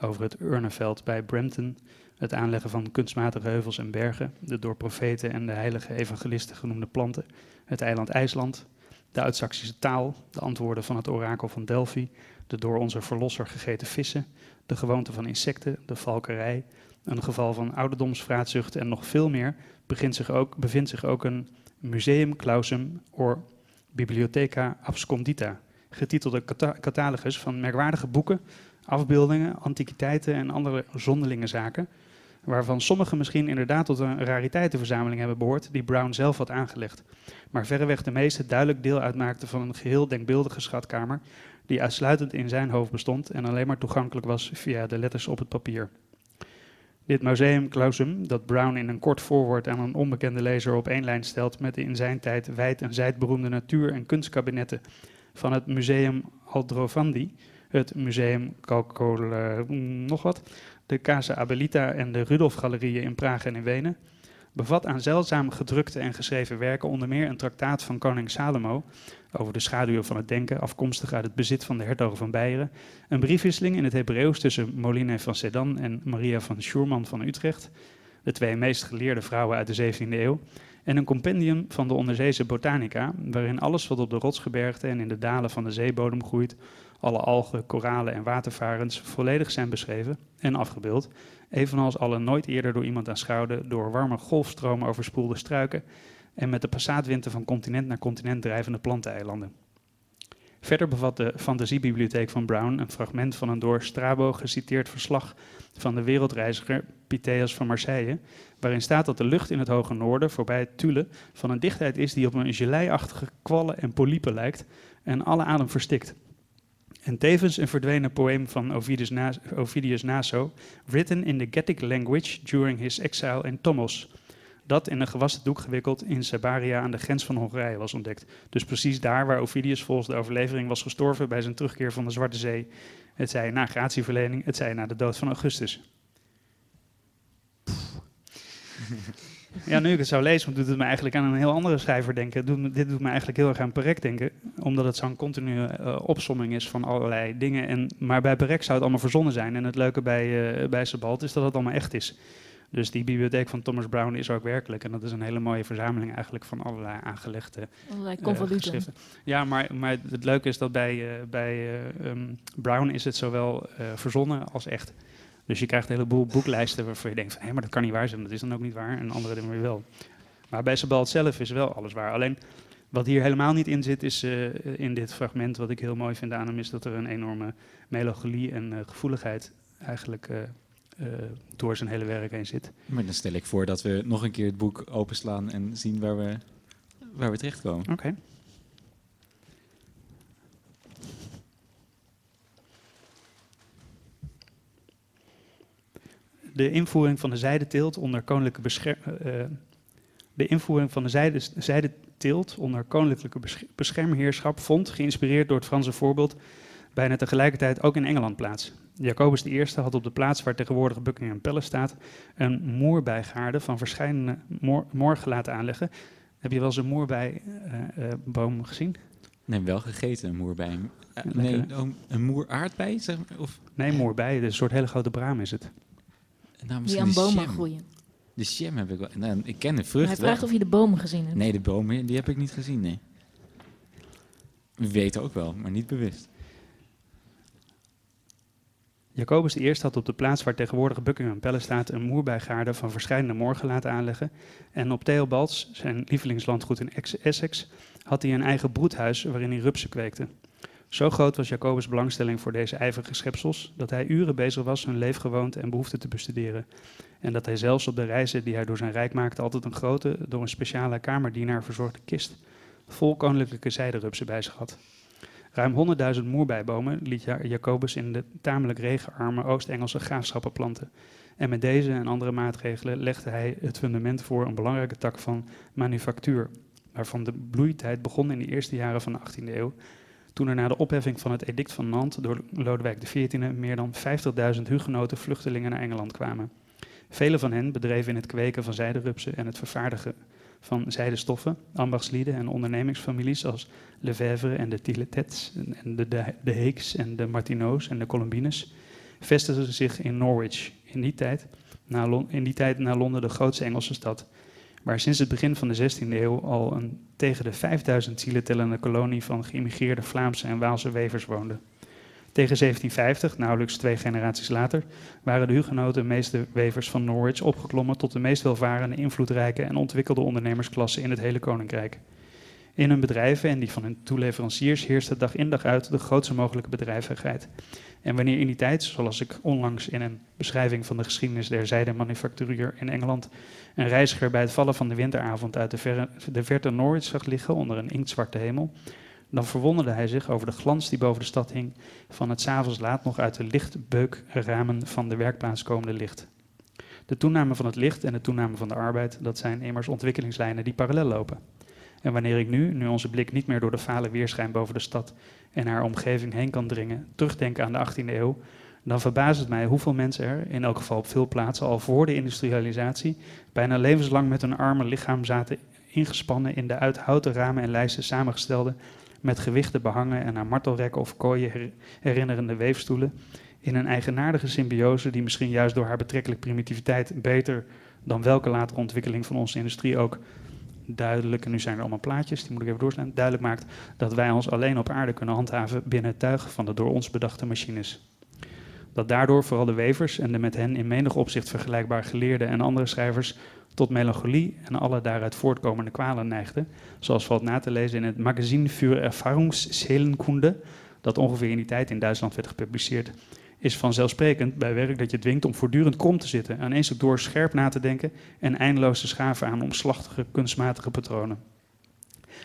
over het urnenveld bij Brampton, het aanleggen van kunstmatige heuvels en bergen, de door profeten en de heilige evangelisten genoemde planten, het eiland IJsland, de Oud-Saksische taal, de antwoorden van het orakel van Delphi, de door onze verlosser gegeten vissen, de gewoonte van insecten, de valkerij, een geval van ouderdomsvraatzucht en nog veel meer, zich ook, bevindt zich ook een museum clausum or Bibliotheca Abscondita, getitelde cata- catalogus van merkwaardige boeken, afbeeldingen, antiquiteiten en andere zonderlinge zaken, waarvan sommige misschien inderdaad tot een rariteitenverzameling hebben behoord die Brown zelf had aangelegd, maar verreweg de meeste duidelijk deel uitmaakten van een geheel denkbeeldige schatkamer die uitsluitend in zijn hoofd bestond en alleen maar toegankelijk was via de letters op het papier. Dit museum clausum, dat Brown in een kort voorwoord aan een onbekende lezer op één lijn stelt met de in zijn tijd wijd en zijd beroemde natuur- en kunstkabinetten van het Museum Aldrovandi, het Museum Calcol, nog wat, de Casa Abelita en de Rudolf-galerieën in Praag en in Wenen, bevat aan zeldzaam gedrukte en geschreven werken onder meer een traktaat van koning Salomo over de schaduwen van het denken, afkomstig uit het bezit van de hertogen van Beieren, een briefwisseling in het Hebreeuws tussen Moline van Sedan en Maria van Schuurman van Utrecht, de twee meest geleerde vrouwen uit de 17e eeuw, en een compendium van de onderzeese botanica, waarin alles wat op de rotsgebergten en in de dalen van de zeebodem groeit, alle algen, koralen en watervarens, volledig zijn beschreven en afgebeeld, evenals alle nooit eerder door iemand aanschouwde, door warme golfstromen overspoelde struiken en met de passaatwinten van continent naar continent drijvende planteneilanden. Verder bevat de fantasiebibliotheek van Brown een fragment van een door Strabo geciteerd verslag van de wereldreiziger Pytheas van Marseille, waarin staat dat de lucht in het hoge noorden voorbij het Thule van een dichtheid is die op een geleiachtige kwallen en polypen lijkt en alle adem verstikt. En tevens een verdwenen poëem van Ovidius, Ovidius Naso, written in the Gettic language during his exile in Tomos, dat in een gewassen doek gewikkeld in Sabaria aan de grens van Hongarije was ontdekt. Dus precies daar waar Ovidius volgens de overlevering was gestorven bij zijn terugkeer van de Zwarte Zee. Het zij na gratieverlening, het zij na de dood van Augustus. Ja, nu ik het zou lezen, doet het me eigenlijk aan een heel andere schrijver denken. Doet me- dit doet me eigenlijk heel erg aan Perec denken, omdat het zo'n continue eh, opsomming is van allerlei dingen. En, maar bij Perec zou het allemaal verzonnen zijn. En het leuke bij, eh bij Sebald is dat het allemaal echt is. Dus die bibliotheek van Thomas Brown is ook werkelijk. En dat is een hele mooie verzameling eigenlijk van allerlei aangelegde Allerlei geschriften. Ja, maar, maar het leuke is dat bij, bij eh, ehm, Brown is het zowel verzonnen als echt. Dus je krijgt een heleboel boeklijsten waarvan je denkt, van, hé, maar dat kan niet waar zijn. Dat is dan ook niet waar. En andere dingen weer wel. Maar bij Sebald zelf is wel alles waar. Alleen wat hier helemaal niet in zit, is eh, in dit fragment, wat ik heel mooi vind aan hem, is dat er een enorme melancholie en eh, gevoeligheid eigenlijk eh, door zijn hele werk heen zit. Maar dan stel ik voor dat we nog een keer het boek openslaan en zien waar we, waar we terechtkomen. Oké. De invoering van de zijdeteelt onder koninklijke eh, eh, de invoering van de zijde, zijdeteelt onder koninklijke bescher- beschermheerschap vond, geïnspireerd door het Franse voorbeeld, bijna tegelijkertijd ook in Engeland plaats. Jacobus I had op de plaats waar tegenwoordig Buckingham Palace staat, een moerbijgaarde van verschillende moor- morgen laten aanleggen. Heb je wel eens een moerbijboom gezien? Nee, wel gegeten, een moerbij. Eh, Lekker, nee, een moeraardbei, zeg maar? Of, Nee, moerbij, een soort hele grote braam is het. Nou, Die aan de bomen jam. groeien. De jam heb ik wel. Nou, ik ken de vrucht Hij vraagt wel. of je de bomen gezien hebt. Nee, de bomen, die heb ik niet gezien, nee. We weten ook wel, maar niet bewust. Jacobus I had op de plaats waar tegenwoordig Buckingham Palace staat een moerbijgaarde van verschillende morgen laten aanleggen. En op Theobalds, zijn lievelingslandgoed in Ex- Essex, had hij een eigen broedhuis waarin hij rupsen kweekte. Zo groot was Jacobus' belangstelling voor deze ijverige schepsels dat hij uren bezig was hun leefgewoonte en behoeften te bestuderen. En dat hij zelfs op de reizen die hij door zijn rijk maakte altijd een grote, door een speciale kamerdienaar verzorgde kist vol koninklijke zijderupsen bij zich had. Ruim 100.000 moerbijbomen liet Ja- Jacobus in de tamelijk regenarme Oost-Engelse graafschappen planten. En met deze en andere maatregelen legde hij het fundament voor een belangrijke tak van manufactuur, waarvan de bloeitijd begon in de eerste jaren van de 18e eeuw, toen er na de opheffing van het edict van Nantes door Lodewijk XIV meer dan 50.000 hugenoten vluchtelingen naar Engeland kwamen. Vele van hen bedreven in het kweken van zijderupsen en het vervaardigen van zijdestoffen, ambachtslieden en ondernemingsfamilies als Lefebvre en de Tilletets en de, de, de Heeks en de Martineaus en de Colombines vestigden zich in Norwich, in die, tijd, na in die tijd na Londen de grootste Engelse stad, waar sinds het begin van de 16e eeuw al een tegen de 5000 zielen tellende kolonie van geïmmigreerde Vlaamse en Waalse wevers woonde. Tegen 1750, nauwelijks twee generaties later, waren de hugenoten de meeste wevers van Norwich opgeklommen tot de meest welvarende, invloedrijke en ontwikkelde ondernemersklasse in het hele koninkrijk. In hun bedrijven en die van hun toeleveranciers heerste dag in dag uit de grootste mogelijke bedrijvigheid. En wanneer in die tijd, zoals ik onlangs in een beschrijving van de geschiedenis der zijdemanufacturier in Engeland, een reiziger bij het vallen van de winteravond uit de, verre, de verte Norwich zag liggen onder een inktzwarte hemel, dan verwonderde hij zich over de glans die boven de stad hing van het s'avonds laat nog uit de lichtbeukramen van de werkplaats komende licht. De toename van het licht en de toename van de arbeid, dat zijn immers ontwikkelingslijnen die parallel lopen. En wanneer ik nu, nu onze blik niet meer door de vale weerschijn boven de stad en haar omgeving heen kan dringen, terugdenk aan de 18e eeuw, dan verbaast het mij hoeveel mensen er, in elk geval op veel plaatsen, al voor de industrialisatie, bijna levenslang met hun arme lichaam zaten ingespannen in de uit houten ramen en lijsten samengestelde, met gewichten behangen en aan martelrekken of kooien her- herinnerende weefstoelen, in een eigenaardige symbiose die misschien juist door haar betrekkelijk primitiviteit beter dan welke latere ontwikkeling van onze industrie ook duidelijk, en nu zijn er allemaal plaatjes, die moet ik even doorslaan, duidelijk maakt dat wij ons alleen op aarde kunnen handhaven binnen het tuig van de door ons bedachte machines. Dat daardoor vooral de wevers en de met hen in menig opzicht vergelijkbaar geleerden en andere schrijvers tot melancholie en alle daaruit voortkomende kwalen neigden, zoals valt na te lezen in het Magazin für Erfahrungsseelenkunde, dat ongeveer in die tijd in Duitsland werd gepubliceerd, is vanzelfsprekend bij werk dat je dwingt om voortdurend krom te zitten, één stuk door scherp na te denken en eindeloos te schaven aan omslachtige, kunstmatige patronen.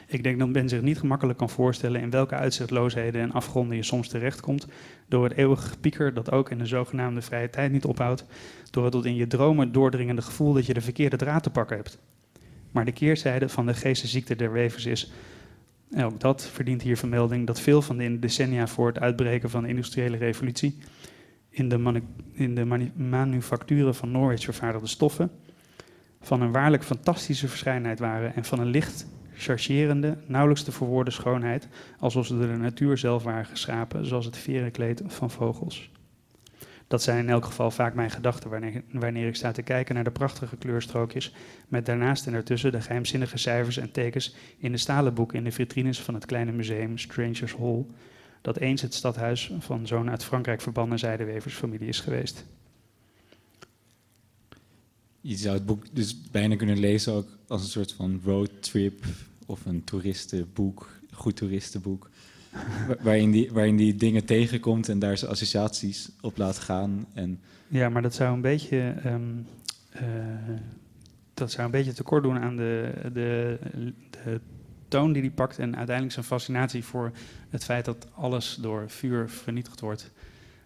Ik denk dat men zich niet gemakkelijk kan voorstellen in welke uitzichtloosheden en afgronden je soms terechtkomt door het eeuwige gepieker dat ook in de zogenaamde vrije tijd niet ophoudt, door het tot in je dromen doordringende gevoel dat je de verkeerde draad te pakken hebt. Maar de keerzijde van de geestesziekte der wevers is, en ook dat verdient hier vermelding, dat veel van de decennia voor het uitbreken van de industriële revolutie in de, in de manu- manufacturen van Norwich vervaardigde stoffen van een waarlijk fantastische verschijnheid waren en van een licht, chargerende, nauwelijks te verwoorden schoonheid, alsof ze door de natuur zelf waren geschapen, zoals het verenkleed van vogels. Dat zijn in elk geval vaak mijn gedachten wanneer, wanneer ik sta te kijken naar de prachtige kleurstrookjes, met daarnaast en ertussen de geheimzinnige cijfers en tekens in de stalen boeken in de vitrines van het kleine museum Strangers Hall, dat eens het stadhuis van zo'n uit Frankrijk verbannen zijdeweversfamilie is geweest. Je zou het boek dus bijna kunnen lezen ook als een soort van roadtrip of een toeristenboek, goed toeristenboek. Wa- waarin, die, waarin die dingen tegenkomt en daar zijn associaties op laat gaan. En Ja, maar dat zou een beetje, ehm, eh, dat zou een beetje tekort doen aan de, de, de toon die hij pakt en uiteindelijk zijn fascinatie voor het feit dat alles door vuur vernietigd wordt.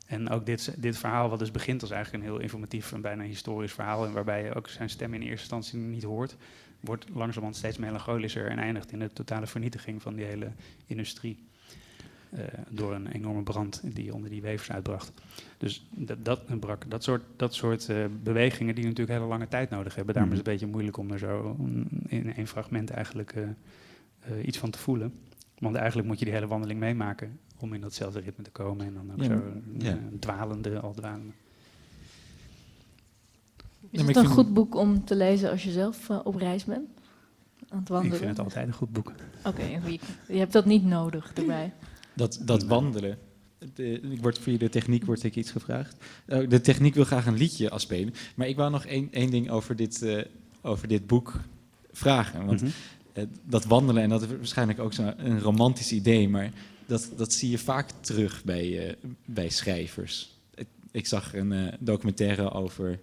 En ook dit, dit verhaal, wat dus begint als eigenlijk een heel informatief en bijna historisch verhaal, en waarbij je ook zijn stem in eerste instantie niet hoort, wordt langzamerhand steeds melancholischer en eindigt in de totale vernietiging van die hele industrie. eh, door een enorme brand die onder die wevers uitbracht. Dus dat, dat, brak, dat soort, dat soort eh, bewegingen die natuurlijk hele lange tijd nodig hebben. Daarom is het een beetje moeilijk om er zo in één fragment eigenlijk eh, eh, iets van te voelen. Want eigenlijk moet je die hele wandeling meemaken om in datzelfde ritme te komen. En dan ook Ja, zo ja. eh, dwalende, al dwalende. Is het een goed boek om te lezen als je zelf eh, op reis bent? Aan het wandelen? Ik vind het altijd een goed boek. Oké, je, je hebt dat niet nodig erbij. dat, dat wandelen. De, ik word via de techniek wordt ik iets gevraagd. Oh, de techniek wil graag een liedje afspelen. Maar ik wou nog één, één ding over dit, eh, over dit boek vragen. Want Mhm. Dat wandelen, en dat is waarschijnlijk ook zo'n romantisch idee, maar dat, dat zie je vaak terug bij, eh, bij schrijvers. Ik, ik zag een eh, documentaire over.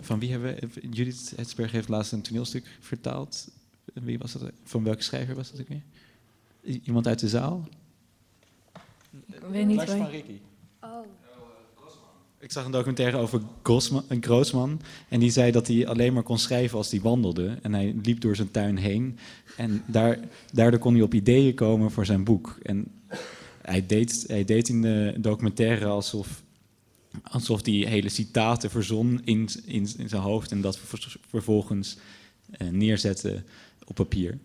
Van wie hebben we? Judith Hetsberg heeft laatst een toneelstuk vertaald. Wie was dat? Van welke schrijver was dat ook weer? Iemand uit de zaal? Ik weet niet Lars waar- van Ricky. Ik zag een documentaire over Grossman, Groosman. En die zei dat hij alleen maar kon schrijven als hij wandelde. En hij liep door zijn tuin heen. En daar, daardoor kon hij op ideeën komen voor zijn boek. En hij deed, hij deed in de documentaire alsof, alsof hij hele citaten verzon in, in, zijn hoofd. En dat ver- vervolgens eh, neerzette op papier.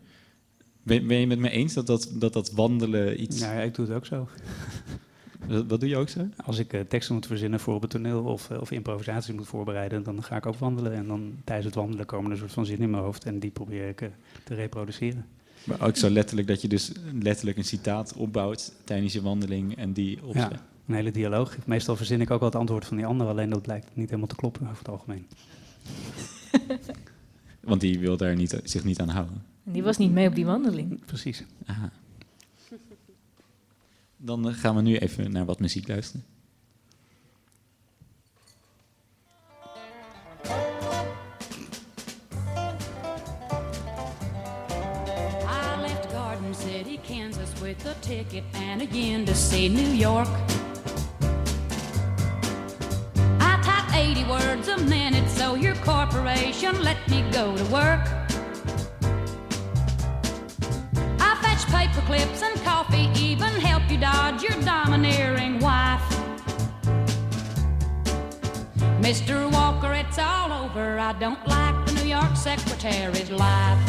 Ben, ben je met me eens dat dat, dat, dat wandelen iets... Nou ja, ik doe het ook zo. Wat, doe je ook zo? Als ik eh, teksten moet verzinnen voor op het toneel of, eh, of improvisatie moet voorbereiden, dan ga ik ook wandelen. En dan tijdens het wandelen komen er een soort van zin in mijn hoofd en die probeer ik eh, te reproduceren. Maar ook zo letterlijk dat je dus letterlijk een citaat opbouwt tijdens je wandeling en die Ja, opschrijft. een hele dialoog. Meestal verzin ik ook wel het antwoord van die ander, alleen dat blijkt niet helemaal te kloppen over het algemeen. Want die wil daar niet, zich niet aan houden. Die was niet mee op die wandeling. Precies. Aha. Dan eh, gaan we nu even naar wat muziek luisteren. I left Garden City, Kansas with a ticket and again to see New York. I type 80 words a minute, so your corporation let me go to work. I fetch paper clips and coffee, even dodge your domineering wife. Mr. Walker, it's all over. I don't like the New York secretary's life.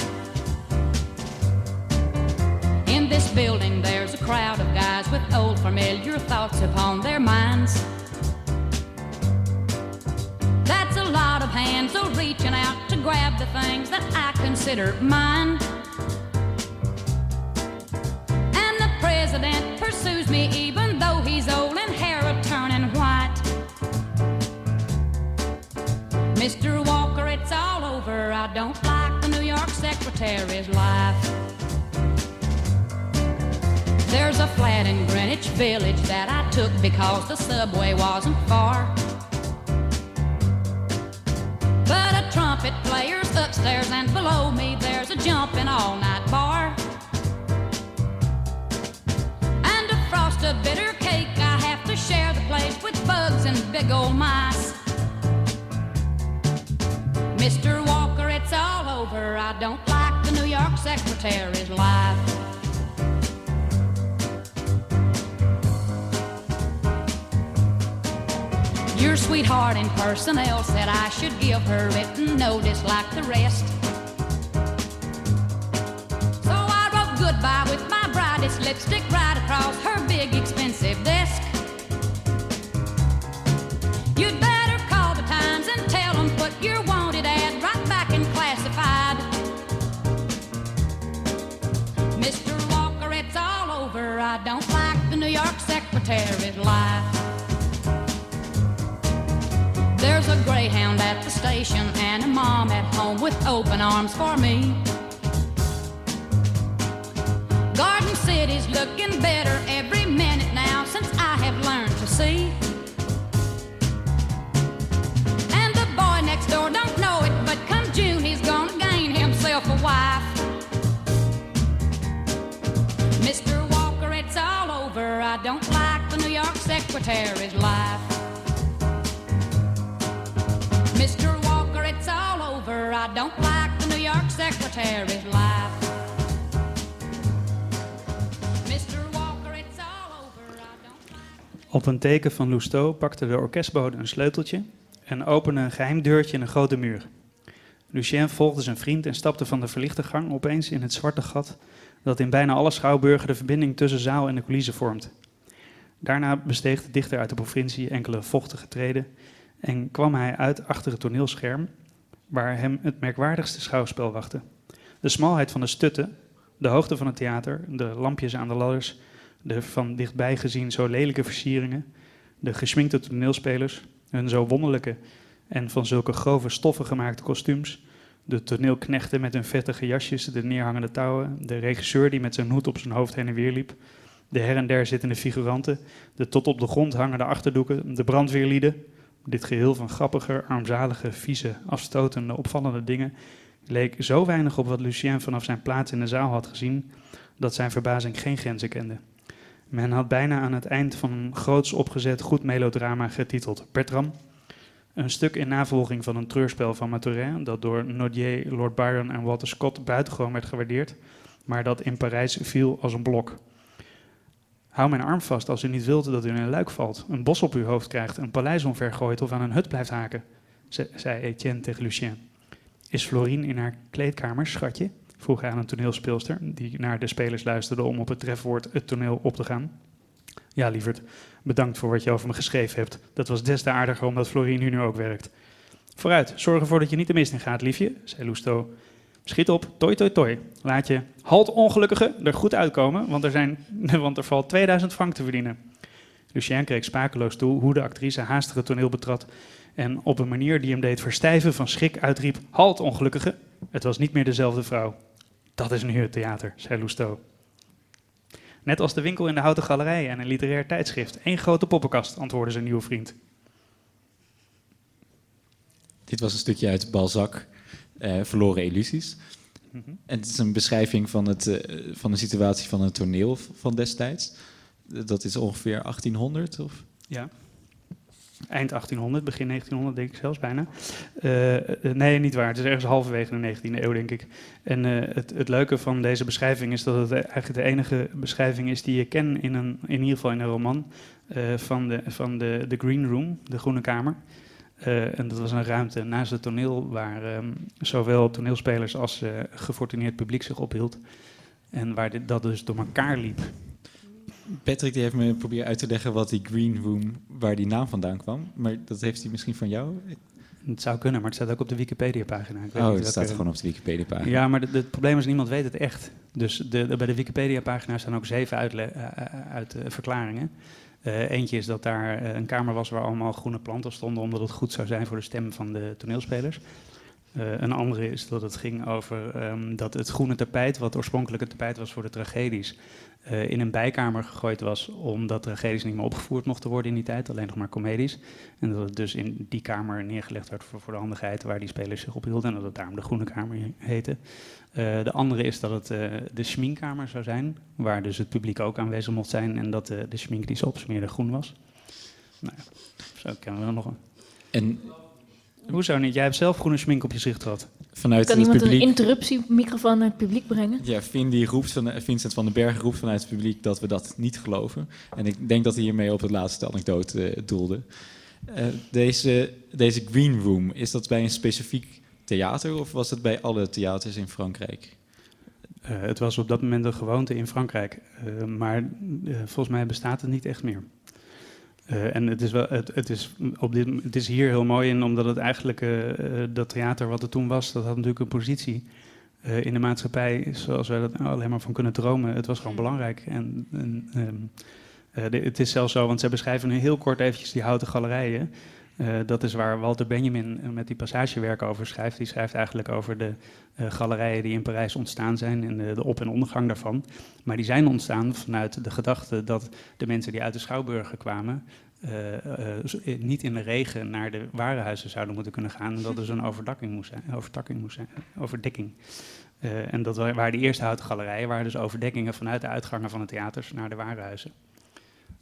In this building, there's a crowd of guys with old familiar thoughts upon their minds. That's a lot of hands oh, reaching out to grab the things that I consider mine. President pursues me even though he's old and hair a turning white. Mr. Walker, it's all over. I don't like the New York secretary's life. There's a flat in Greenwich Village that I took because the subway wasn't far. But a trumpet player's upstairs and below me there's a jumping all night bar. Bitter cake, I have to share the place with bugs and big old mice. Mr. Walker, it's all over. I don't like the New York secretary's life. Your sweetheart in personnel said I should give her written notice like the rest. So I wrote goodbye with my brightest lipstick right across her big I don't like the New York secretary's life. There's a greyhound at the station and a mom at home with open arms for me. Garden City's looking better every minute now since I have learned to see. And the boy next door don't know it, but come June he's gonna gain himself a wife. Don't like the New York secretary's life. Mr. Walker, it's all over. I don't like the New York secretary's life. Op een teken van Lousteau pakte de orkestbode een sleuteltje en opende een geheim deurtje in een grote muur. Lucien volgde zijn vriend en stapte van de verlichte gang opeens in het zwarte gat dat in bijna alle schouwburgen de verbinding tussen zaal en de coulissen vormt. Daarna besteeg de dichter uit de provincie enkele vochtige treden en kwam hij uit achter het toneelscherm waar hem het merkwaardigste schouwspel wachtte. De smalheid van de stutten, de hoogte van het theater, de lampjes aan de ladders, de van dichtbij gezien zo lelijke versieringen, de geschminkte toneelspelers, hun zo wonderlijke en van zulke grove stoffen gemaakte kostuums, de toneelknechten met hun vettige jasjes, de neerhangende touwen, de regisseur die met zijn hoed op zijn hoofd heen en weer liep, de her en der zittende figuranten, de tot op de grond hangende achterdoeken, de brandweerlieden. Dit geheel van grappige, armzalige, vieze, afstotende, opvallende dingen leek zo weinig op wat Lucien vanaf zijn plaats in de zaal had gezien, dat zijn verbazing geen grenzen kende. Men had bijna aan het eind van een groots opgezet goed melodrama getiteld Bertram, een stuk in navolging van een treurspel van Maturin, dat door Nodier, Lord Byron en Walter Scott buitengewoon werd gewaardeerd, maar dat in Parijs viel als een blok. Hou mijn arm vast als u niet wilt dat u in een luik valt, een bos op uw hoofd krijgt, een paleis omvergooit of aan een hut blijft haken, ze- zei Etienne tegen Lucien. Is Florine in haar kleedkamer, schatje? vroeg hij aan een toneelspeelster, die naar de spelers luisterde om op het trefwoord het toneel op te gaan. Ja, lieverd, bedankt voor wat je over me geschreven hebt. Dat was des te aardiger omdat Florine nu ook werkt. Vooruit, zorg ervoor dat je niet de mist in gaat, liefje, zei Lousteau. Schiet op, toi toi toi. Laat je halt ongelukkige er goed uitkomen, want er, zijn, want er valt 2000 frank te verdienen. Lucien keek spakeloos toe hoe de actrice haastig het toneel betrad en op een manier die hem deed verstijven van schrik uitriep: Halt ongelukkige! Het was niet meer dezelfde vrouw. Dat is nu het theater, zei Lousteau. Net als de winkel in de houten galerij en een literair tijdschrift. Eén grote poppenkast, antwoordde zijn nieuwe vriend. Dit was een stukje uit Balzac, eh, Verloren Illusies. Mhm. En het is een beschrijving van, het, eh, van de situatie van het toneel van destijds. Dat is ongeveer 1800, of? Ja. Eind 1800, begin 1900 denk ik zelfs bijna. Eh, nee, niet waar. Het is ergens halverwege de 19e eeuw, denk ik. En het, het leuke van deze beschrijving is dat het eigenlijk de enige beschrijving is die je ken in, een, in ieder geval in een roman van, de, van de, de Green Room, de Groene Kamer. Eh, en dat was een ruimte naast het toneel waar ehm, zowel toneelspelers als eh, gefortuneerd publiek zich ophield. En waar dit, dat dus door elkaar liep. Patrick die heeft me proberen uit te leggen wat die Green Room, waar die naam vandaan kwam. Maar dat heeft hij misschien van jou? Het zou kunnen, maar het staat ook op de Wikipedia-pagina. Ik weet Oh, niet het staat gewoon op de Wikipedia-pagina. Ja, maar het probleem is, niemand weet het echt. Dus de, de- bij de Wikipedia-pagina staan ook zeven uitle- uit, eh, verklaringen. Eh, eentje is dat daar eh, een kamer was waar allemaal groene planten stonden... omdat het goed zou zijn voor de stem van de toneelspelers. Eh, een andere is dat het ging over ehm, dat het groene tapijt... wat oorspronkelijk het tapijt was voor de tragedies... eh, in een bijkamer gegooid was... omdat tragedies niet meer opgevoerd mochten worden in die tijd. Alleen nog maar comedies. En dat het dus in die kamer neergelegd werd voor, voor de handigheid... waar die spelers zich op hielden. En dat het daarom de groene kamer heette. Eh, de andere is dat het de schminkkamer zou zijn, waar dus het publiek ook aanwezig mocht zijn en dat de schmink die ze opsmeerde groen was. Nou ja, zo kennen we er nog een. En Hoezo niet? Jij hebt zelf groene schmink op je gezicht gehad. Vanuit Kan het iemand publiek... een interruptiemicrofoon naar het publiek brengen? Ja, Vin die roept van, Vincent van den Berg roept vanuit het publiek dat we dat niet geloven. En ik denk dat hij hiermee op het laatste anekdote eh, doelde. Eh, deze, deze Green Room, is dat bij een specifiek theater of was het bij alle theaters in Frankrijk? Eh, het was op dat moment een gewoonte in Frankrijk, eh, maar eh, volgens mij bestaat het niet echt meer. Eh, en het is, wel, het, het, is op dit, het is hier heel mooi in, omdat het eigenlijk, eh, eh, dat theater wat er toen was, dat had natuurlijk een positie. in de maatschappij zoals we dat alleen maar van kunnen dromen. Het was gewoon belangrijk. En, en ehm, eh, de- het is zelfs zo, want zij beschrijven nu heel kort eventjes die houten galerijen. Eh, dat is waar Walter Benjamin eh, met die passagewerken over schrijft. Die schrijft eigenlijk over de eh, galerijen die in Parijs ontstaan zijn en de, de op- en ondergang daarvan. Maar die zijn ontstaan vanuit de gedachte dat de mensen die uit de schouwburgen kwamen, niet in de regen naar de warenhuizen zouden moeten kunnen gaan. En dat er zo'n overdakking moest zijn, overtakking moest zijn, overdekking. En dat wa- waren de eerste houten galerijen, waren dus overdekkingen vanuit de uitgangen van de theaters naar de warenhuizen.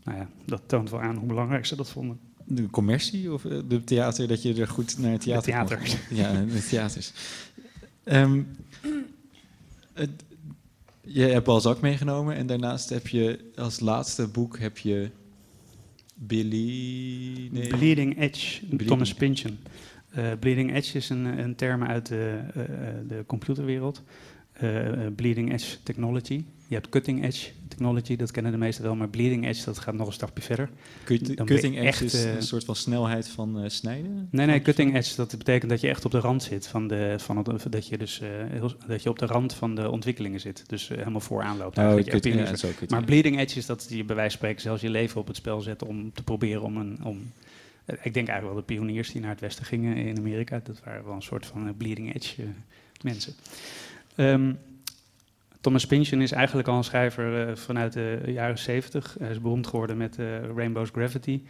Nou ja, dat toont wel aan hoe belangrijk ze dat vonden. De commercie of eh, de theater, dat je er goed naar het theater? Ja, de theaters. Ehm, het- je hebt Balzac meegenomen en daarnaast heb je als laatste boek heb je Billy... Nee. Bleeding Edge, Bleeding. Thomas Pynchon. Eh, bleeding Edge is een, een term uit de, eh, de computerwereld. Eh, eh, bleeding Edge Technology. Je hebt Cutting Edge Technology, dat kennen de meesten wel, maar Bleeding Edge dat gaat nog een stapje verder. Cut- Dan cutting edge is eh, een soort van snelheid van snijden? Nee, nee, cutting edge, dat betekent dat je echt op de rand zit van de, van het, dat je dus heel, dat je op de rand van de ontwikkelingen zit. Dus helemaal vooraan loopt. Oh, cutting- zo, cutting maar bleeding edge is dat je bij wijze van spreken zelfs je leven op het spel zet om te proberen om een, om, ik denk eigenlijk wel de pioniers die naar het westen gingen in Amerika, dat waren wel een soort van bleeding edge mensen. Ehm, Thomas Pynchon is eigenlijk al een schrijver eh, vanuit de jaren 70. Hij is beroemd geworden met eh, Rainbow's Gravity.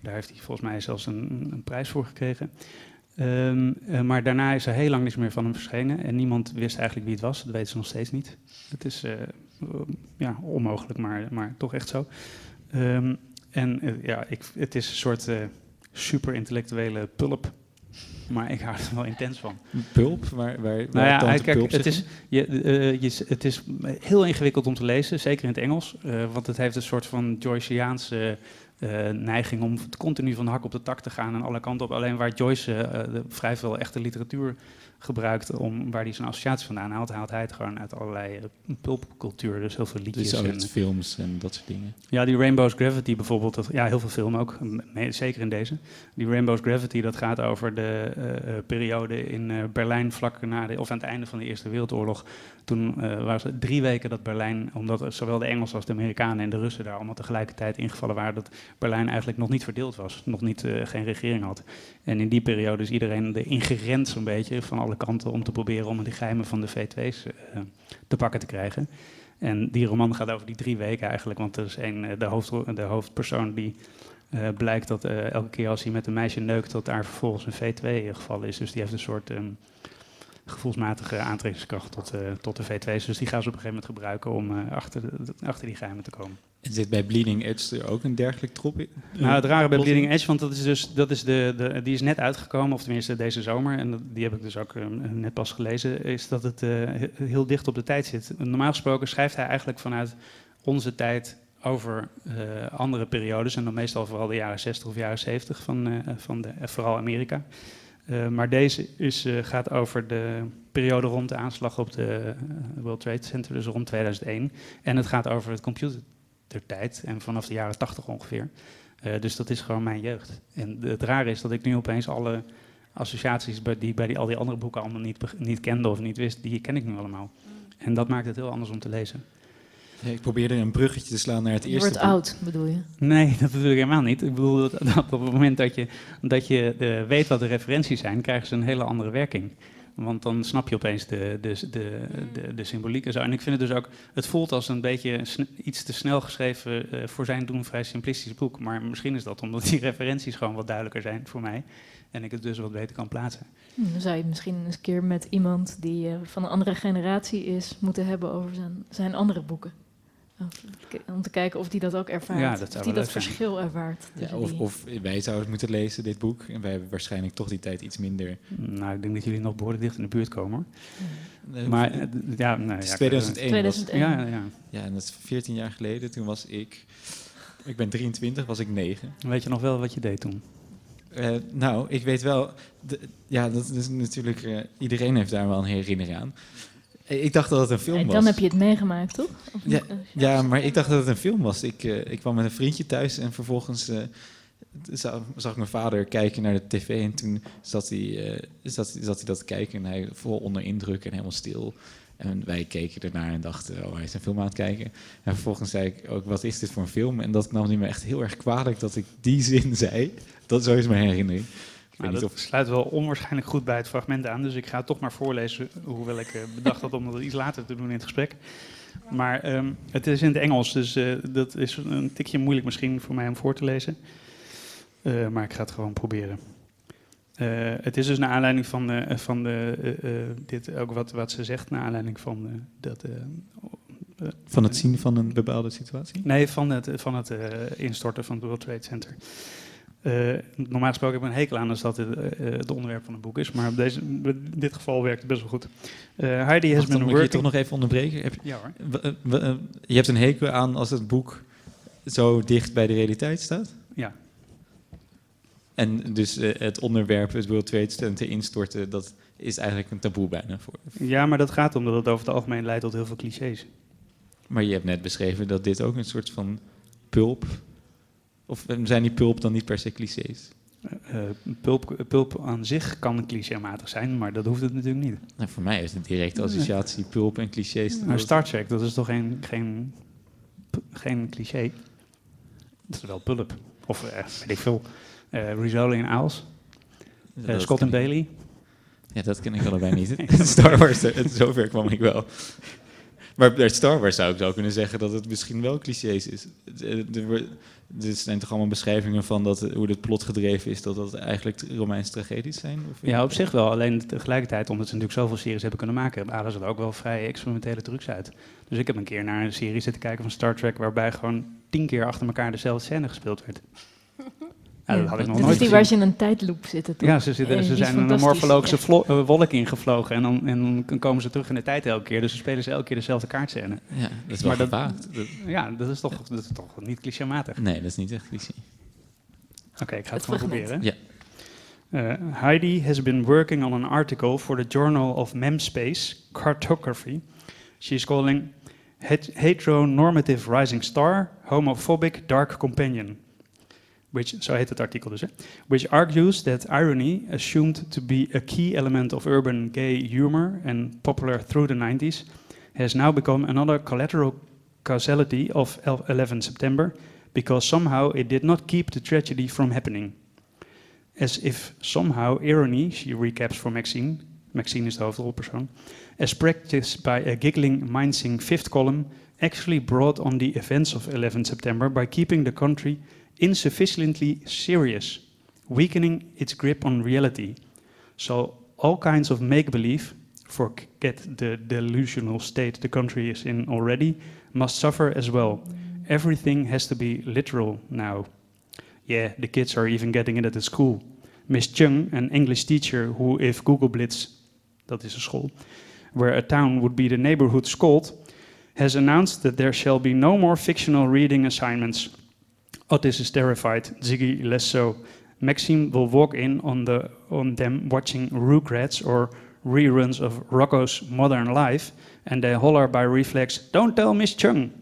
Daar heeft hij volgens mij zelfs een, een prijs voor gekregen. Ehm, eh, maar daarna is er heel lang niks meer van hem verschenen. En niemand wist eigenlijk wie het was. Dat weten ze nog steeds niet. Het is ja, onmogelijk, maar, maar toch echt zo. Ehm, en ja, ik, het is een soort eh, super intellectuele pulp. Maar ik hou er wel intens van. Pulp? Waar, waar, waar Nou ja, kijk, pulp het, is, je, eh, je, het is heel ingewikkeld om te lezen, zeker in het Engels. eh, want het heeft een soort van Joyceaanse eh, neiging om continu van de hak op de tak te gaan en alle kanten op. Alleen waar Joyce de, vrij veel echte literatuur gebruikt, om, waar hij zijn associaties vandaan haalt, haalt hij het gewoon uit allerlei uh, pulpcultuur. Dus heel veel liedjes. Dus en, films en dat soort dingen. ja, die Rainbow's Gravity bijvoorbeeld, dat, ja, heel veel film ook, zeker in deze. Die Rainbow's Gravity, dat gaat over de eh, eh, periode in eh, Berlijn vlak na de, of aan het einde van de Eerste Wereldoorlog. Toen eh was het drie weken dat Berlijn, omdat zowel de Engelsen als de Amerikanen en de Russen daar allemaal tegelijkertijd ingevallen waren, dat Berlijn eigenlijk nog niet verdeeld was, nog niet, eh, geen regering had. En in die periode is iedereen erin gerend zo'n beetje van alle kanten om te proberen om de geheimen van de V2's eh, te pakken te krijgen. En die roman gaat over die drie weken eigenlijk, want er is een, eh, de, hoofd, de hoofdpersoon die eh, blijkt dat elke keer als hij met een meisje neukt, dat daar vervolgens een V2 geval is. Dus die heeft een soort ehm, gevoelsmatige aantrekkingskracht tot, tot de V2's. Dus die gaan ze op een gegeven moment gebruiken om achter, achter die geheimen te komen. En zit bij Bleeding Edge er ook een dergelijk trop in? Nou, het rare bij? Bleeding Edge, want dat is dus, dat is de, de, die is net uitgekomen, of tenminste deze zomer, en die heb ik dus ook eh, net pas gelezen, is dat het eh, he- heel dicht op de tijd zit. Normaal gesproken schrijft hij eigenlijk vanuit onze tijd over eh, andere periodes, en dan meestal vooral de jaren 60 of jaren 70 van, eh, van de, vooral Amerika. Maar deze is, gaat over de periode rond de aanslag op de World Trade Center, dus rond 2001. En het gaat over het computertijd en vanaf de jaren 80 ongeveer. Eh, dus dat is gewoon mijn jeugd. En het rare is dat ik nu opeens alle associaties bij die ik bij die, al die andere boeken allemaal niet, niet kende of niet wist, die ken ik nu allemaal. En dat maakt het heel anders om te lezen. Ja, ik probeerde een bruggetje te slaan naar het Je eerste wordt boek. oud, bedoel je? Nee, dat bedoel ik helemaal niet. Ik bedoel dat, dat op het moment dat je, dat je eh, weet wat de referenties zijn, krijgen ze een hele andere werking. Want dan snap je opeens de, de, de, de, de symboliek en zo. En ik vind het dus ook, het voelt als een beetje iets te snel geschreven, eh, voor zijn doen vrij simplistisch boek. Maar misschien is dat omdat die referenties gewoon wat duidelijker zijn voor mij. En ik het dus wat beter kan plaatsen. Hm, Dan zou je het misschien eens een keer met iemand die eh, van een andere generatie is moeten hebben over zijn, zijn andere boeken. Om te kijken of die dat ook ervaart. Ja, dat of die dat zijn. verschil ervaart. Ja, of, of wij zouden het moeten lezen, dit boek. En wij hebben waarschijnlijk toch die tijd iets minder. Nou, ik denk dat jullie nog behoorlijk dicht in de buurt komen. Nee, maar eh, ja, nou, het is ja, 2001. was- 2001. Ja, ja, ja. Ja, en dat is 14 jaar geleden. Toen was ik... Ik ben 23, was ik 9. Weet je nog wel wat je deed toen? Eh, nou, ik weet wel... de- ja, dat is natuurlijk... eh, iedereen heeft daar wel een herinnering aan. Eh, Ik dacht dat het een film En was. dan heb je het meegemaakt, toch? Ja? Eh, ja, maar ik dacht dat het een film was. Ik, eh, ik kwam met een vriendje thuis en vervolgens za- zag ik mijn vader kijken naar de tv en toen zat hij, eh, zat, zat hij dat te kijken en hij vol onder indruk en helemaal stil. En wij keken ernaar en dachten, oh, hij is een film aan het kijken. En vervolgens zei ik ook, wat is dit voor een film? En dat nam hij me echt heel erg kwalijk dat ik die zin zei. Dat zo is mijn herinnering. Nou, dat of... sluit wel onwaarschijnlijk goed bij het fragment aan, dus ik ga het toch maar voorlezen, hoewel ik eh, bedacht had om dat iets later te doen in het gesprek. Maar ehm, het is in het Engels, dus eh, dat is een tikje moeilijk misschien voor mij om voor te lezen. Eh, maar ik ga het gewoon proberen. Het is dus naar aanleiding van, van de, dit ook wat, wat ze zegt, naar aanleiding van dat. Van het zien van een bepaalde situatie? Nee, van het, van het instorten van het World Trade Center. Eh, normaal gesproken heb ik een hekel aan als dat het, eh, het onderwerp van het boek is, maar op deze, in dit geval werkt het best wel goed. Eh, Heidi has dan been moet ik je working... toch nog even onderbreken. Heb je, Ja hoor. eh, eh, je hebt een hekel aan als het boek zo dicht bij de realiteit staat? Ja. En dus eh, het onderwerp, het World Trade Center instorten, dat is eigenlijk een taboe bijna voor. Ja, maar dat gaat om dat het over het algemeen leidt tot heel veel clichés. Maar je hebt net beschreven dat dit ook een soort van pulp. Of eh, zijn die pulp dan niet per se clichés? Eh, pulp, pulp aan zich kan clichématig zijn, maar dat hoeft het natuurlijk niet. Nou, voor mij is het directe associatie pulp en clichés. Maar Star Trek, dat is toch geen, geen, geen cliché? Dat is wel pulp. Of eh, weet ik veel. Eh Rizzoli en Aals. Eh, Scott en. Bailey. Ja, dat ken ik allebei niet. Star Wars, eh, zover kwam ik wel. Maar bij Star Wars zou ik zo kunnen zeggen dat het misschien wel clichés is. Er zijn toch allemaal beschrijvingen van dat, hoe het plot gedreven is, dat dat eigenlijk Romeinse tragedies zijn? Of Ja, op zich wel. Alleen tegelijkertijd, omdat ze natuurlijk zoveel series hebben kunnen maken, halen ze er ook wel vrij experimentele trucs uit. Dus ik heb een keer naar een serie zitten kijken van Star Trek, waarbij gewoon tien keer achter elkaar dezelfde scène gespeeld werd. Ja, dat had ik nog dat nooit is die gezien. waar ze in een tijdloop zitten, toch? Ja, ze, zitten, Eh, ze is zijn een fantastisch. morfologische Ja. vlo- eh, wolk ingevlogen en dan, en dan komen ze terug in de tijd elke keer. Dus ze spelen ze elke keer dezelfde kaartscène. Ja, dat is wel. Dat- Ja, dat is toch, dat is toch niet clichématig. Nee, dat is niet echt cliché. Oké, ik ga het, Het gewoon fragment. proberen. Uh, Heidi has been working on an article for the Journal of Memspace Cartography. She's calling Het- Heteronormative Rising Star, Homophobic Dark Companion. Which, zo heet het artikel dus, hè? Which argues that irony, assumed to be a key element of urban gay humor and popular through the 90s, has now become another collateral causality of 11 September because somehow it did not keep the tragedy from happening. As if somehow irony, she recaps for Maxine, Maxine is de hoofdrolpersoon, as practiced by a giggling, mincing fifth column, actually brought on the events of 11 September by keeping the country insufficiently serious, weakening its grip on reality. So all kinds of make-believe, forget the delusional state the country is in already, must suffer as well. Everything has to be literal now. Yeah, the kids are even getting it at the school. Miss Chung, an English teacher who, if Google Blitz, that is a school, where a town would be the neighborhood scold, has announced that there shall be no more fictional reading assignments. Oh, Otis is terrified, Ziggy less so. Maxime will walk in on, the, on them watching Rugrats or reruns of Rocco's Modern Life, and they holler by reflex, Don't tell Miss Chung!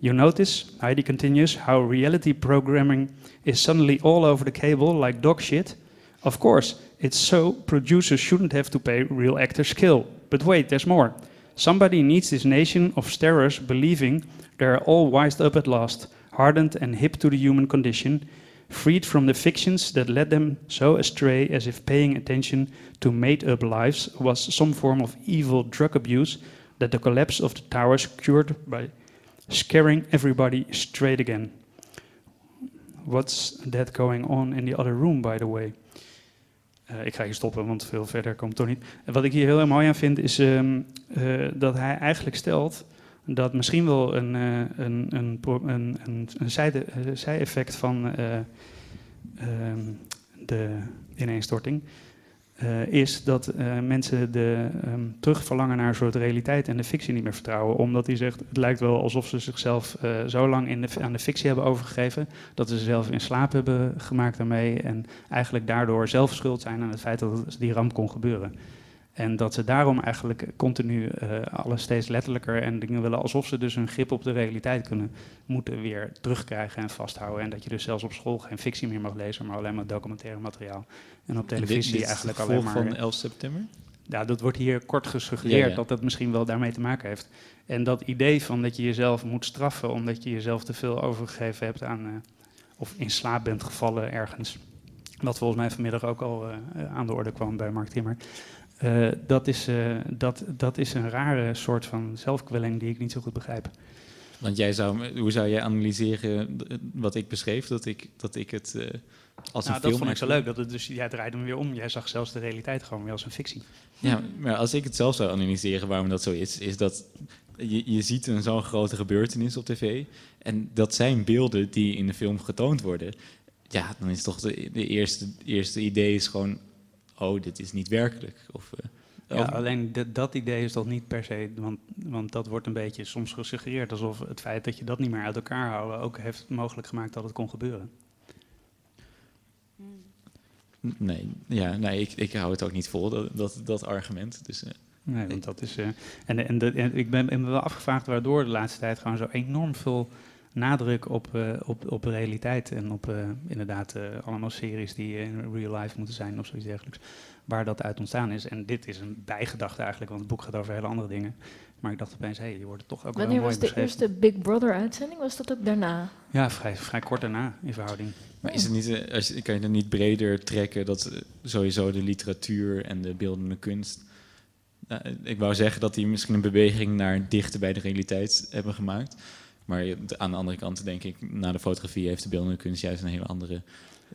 You notice, Heidi continues, how reality programming is suddenly all over the cable like dog shit. Of course, it's so producers shouldn't have to pay real actors skill. But wait, there's more. Somebody needs this nation of starers believing they're all wised up at last, hardened and hip to the human condition, freed from the fictions that led them so astray as if paying attention to made up lives was some form of evil drug abuse that the collapse of the towers cured by scaring everybody straight again. What's that going on in the other room, by the way? Eh, ik ga hier stoppen, want veel verder komt toch niet. Wat ik hier heel mooi aan vind, is ehm, eh, dat hij eigenlijk stelt dat misschien wel een, eh, een, een, een, een, een zijde- eh, zij-effect van eh, ehm, de ineenstorting eh, is dat mensen de, ehm, terugverlangen naar een soort realiteit en de fictie niet meer vertrouwen. Omdat hij zegt, het lijkt wel alsof ze zichzelf zo lang in aan de fictie hebben overgegeven, dat ze zichzelf in slaap hebben gemaakt daarmee en eigenlijk daardoor zelf schuld zijn aan het feit dat die ramp kon gebeuren. En dat ze daarom eigenlijk continu eh, alles steeds letterlijker en dingen willen alsof ze dus een grip op de realiteit kunnen moeten weer terugkrijgen en vasthouden. En dat je dus zelfs op school geen fictie meer mag lezen, maar alleen maar documentaire materiaal. En op dit- televisie dit eigenlijk alleen maar. van 11 september? Ja, dat wordt hier kort gesuggereerd Ja, ja. dat dat misschien wel daarmee te maken heeft. En dat idee van dat je jezelf moet straffen omdat je jezelf te veel overgegeven hebt aan. eh, of in slaap bent gevallen ergens. Wat volgens mij vanmiddag ook al eh, aan de orde kwam bij Mark Timmer. Eh, dat, is, eh, dat, dat is een rare soort van zelfkwelling die ik niet zo goed begrijp. Want jij zou, hoe zou jij analyseren eh, wat ik beschreef? Dat ik, dat ik het als nou, een dat film... vond ik zo leuk. Dat het dus, jij draaide hem weer om. Jij zag zelfs de realiteit gewoon weer als een fictie. Ja, maar als ik het zelf zou analyseren waarom dat zo is, is dat je, je ziet een zo'n grote gebeurtenis op tv en dat zijn beelden die in de film getoond worden. Ja, dan is toch de, de eerste, eerste idee is gewoon, oh, dit is niet werkelijk. Of, eh, Ja, alleen dat- dat idee is toch niet per se, want, want dat wordt een beetje soms gesuggereerd alsof het feit dat je dat niet meer uit elkaar houden ook heeft mogelijk gemaakt dat het kon gebeuren. Nee, ja, nee ik, ik hou het ook niet vol, dat, dat, dat argument. Dus, eh, Nee, want dat is. eh, en en, de, en ik ben, ben me wel afgevraagd waardoor de laatste tijd gewoon zo enorm veel nadruk op, eh, op, op realiteit en op eh, inderdaad eh, allemaal series die in real life moeten zijn of zoiets dergelijks, waar dat uit ontstaan is. En dit is een bijgedachte eigenlijk, want het boek gaat over hele andere dingen. Maar ik dacht opeens, hé, hey, die worden toch ook wel Wanneer mooi was de beschreven. eerste Big Brother uitzending? Was dat ook daarna? Ja, vrij, vrij kort daarna in verhouding. Maar is het niet, als je, kan je dan niet breder trekken dat sowieso de literatuur en de beeldende kunst. Nou, ik wou zeggen dat die misschien een beweging naar dichter bij de realiteit hebben gemaakt. Maar aan de andere kant denk ik, na de fotografie heeft de beeldende kunst juist een hele andere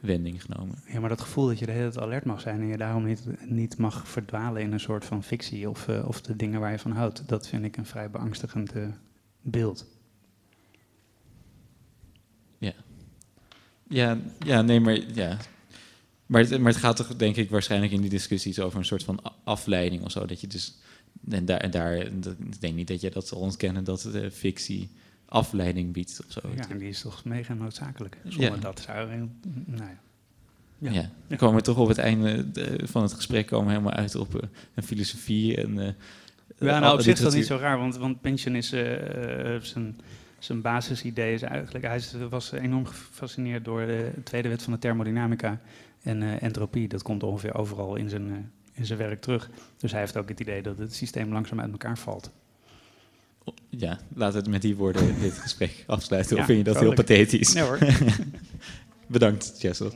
wending genomen. Ja, maar dat gevoel dat je de hele tijd alert mag zijn en je daarom niet, niet mag verdwalen in een soort van fictie of, eh, of de dingen waar je van houdt, dat vind ik een vrij beangstigend eh, beeld. Ja. Ja, ja, nee, maar ja. Maar het, maar het gaat toch denk ik waarschijnlijk in die discussies over een soort van afleiding of zo. Dat je dus. En daar, en daar ik denk niet dat je dat zal ontkennen dat de fictie afleiding biedt of zo. Ja, en die is toch mega noodzakelijk. Zonder Ja. dat zou er, nou ja. Ja. Dan komen we toch op het einde eh, van het gesprek komen we helemaal uit op eh, een filosofie en. eh, Ja, nou, op zich is dat niet zo raar, want, want Pynchon is zijn, zijn basisidee is eigenlijk... Hij was enorm gefascineerd door de tweede wet van de thermodynamica en eh, entropie. Dat komt ongeveer overal in zijn, in zijn werk terug. Dus hij heeft ook het idee dat het systeem langzaam uit elkaar valt. Ja, laten we het met die woorden dit gesprek afsluiten. Ja, of vind je dat heel pathetisch? Nee hoor. Bedankt, Jessel.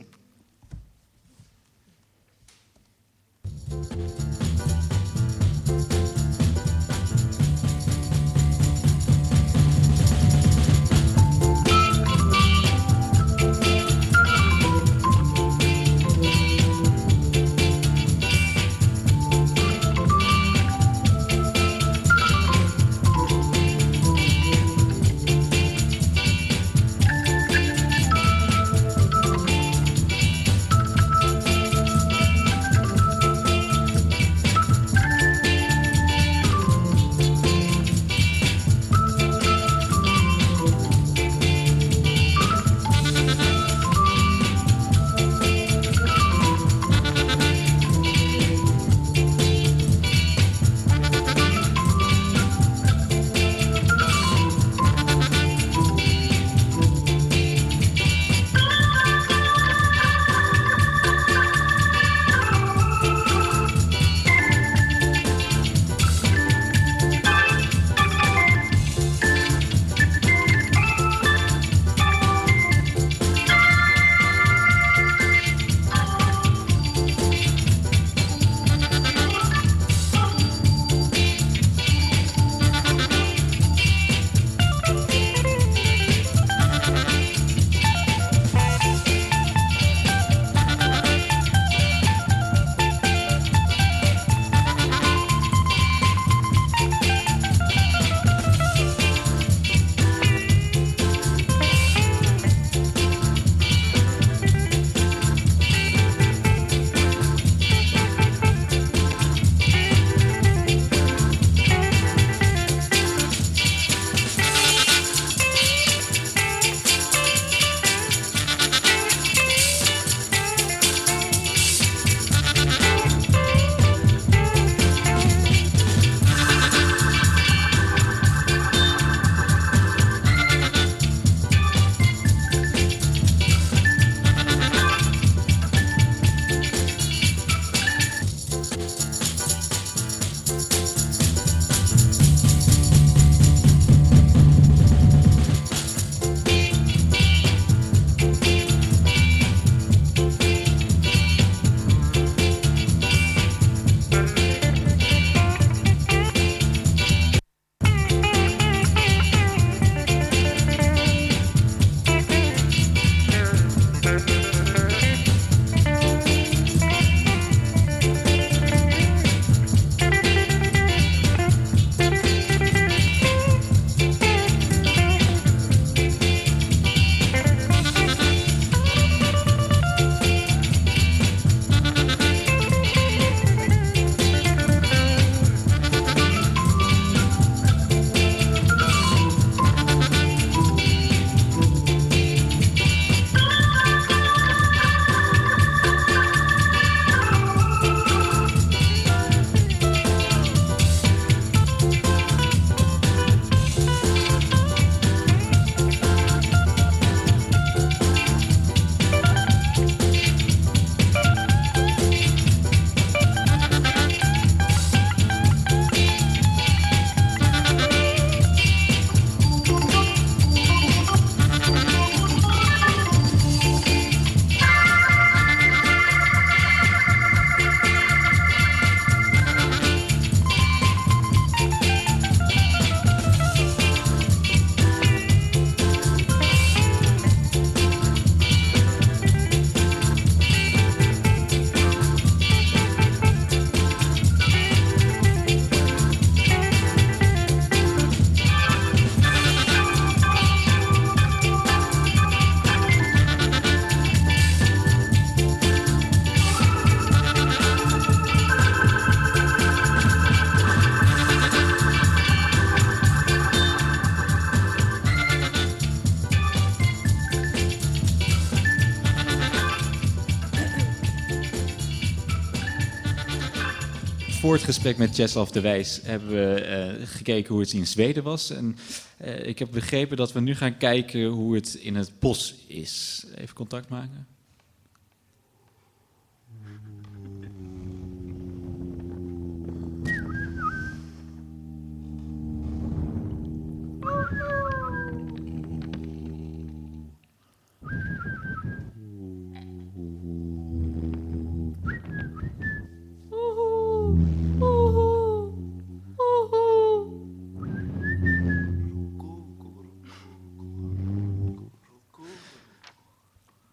Voor het gesprek met Czeslaw de Wijs hebben we eh, gekeken hoe het in Zweden was. En eh, ik heb begrepen dat we nu gaan kijken hoe het in het bos is. Even contact maken.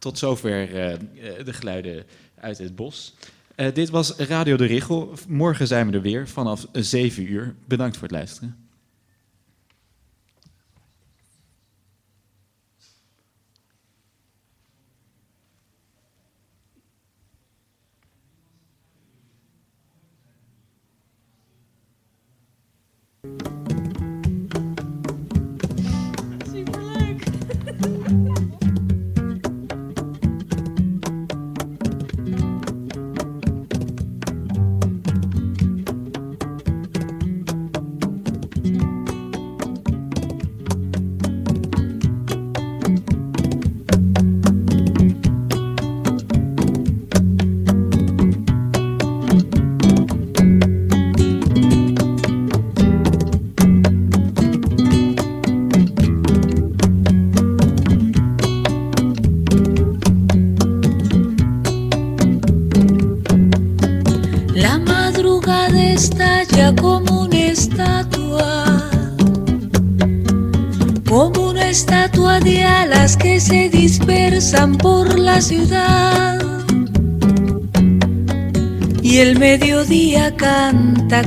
Tot zover eh, eh, de geluiden uit het bos. Eh, dit was Radio de Richel. Morgen zijn we er weer vanaf 7 uur. Bedankt voor het luisteren.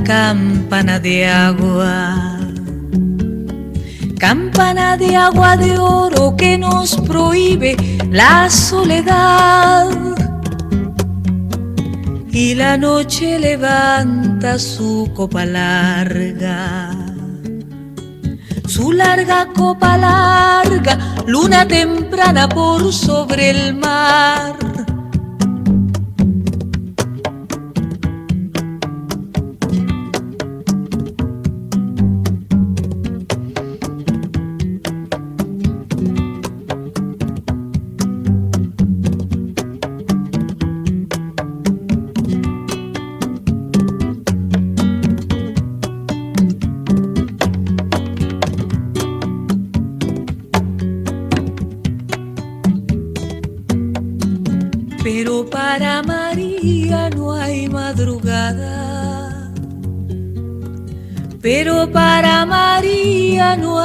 Campana de agua, campana de agua de oro que nos prohíbe la soledad. Y la noche levanta su copa larga, su larga copa larga, luna temprana por sobre el mar.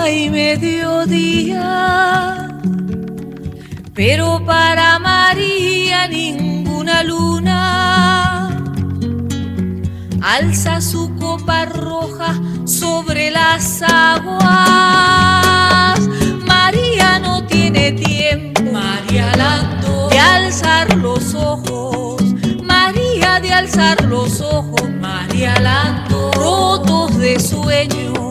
No hay mediodía. Pero para María ninguna luna alza su copa roja sobre las aguas. María no tiene tiempo, María Lando, de alzar los ojos. María de alzar los ojos, María Lando, rotos de sueño.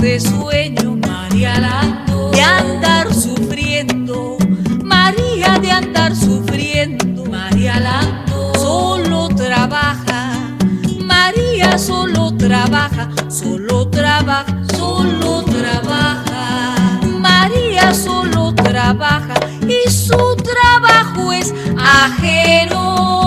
De sueño, María Lando, de andar sufriendo. María de andar sufriendo, María Lando, solo trabaja. María solo trabaja, solo trabaja, solo trabaja. María solo trabaja y su trabajo es ajeno.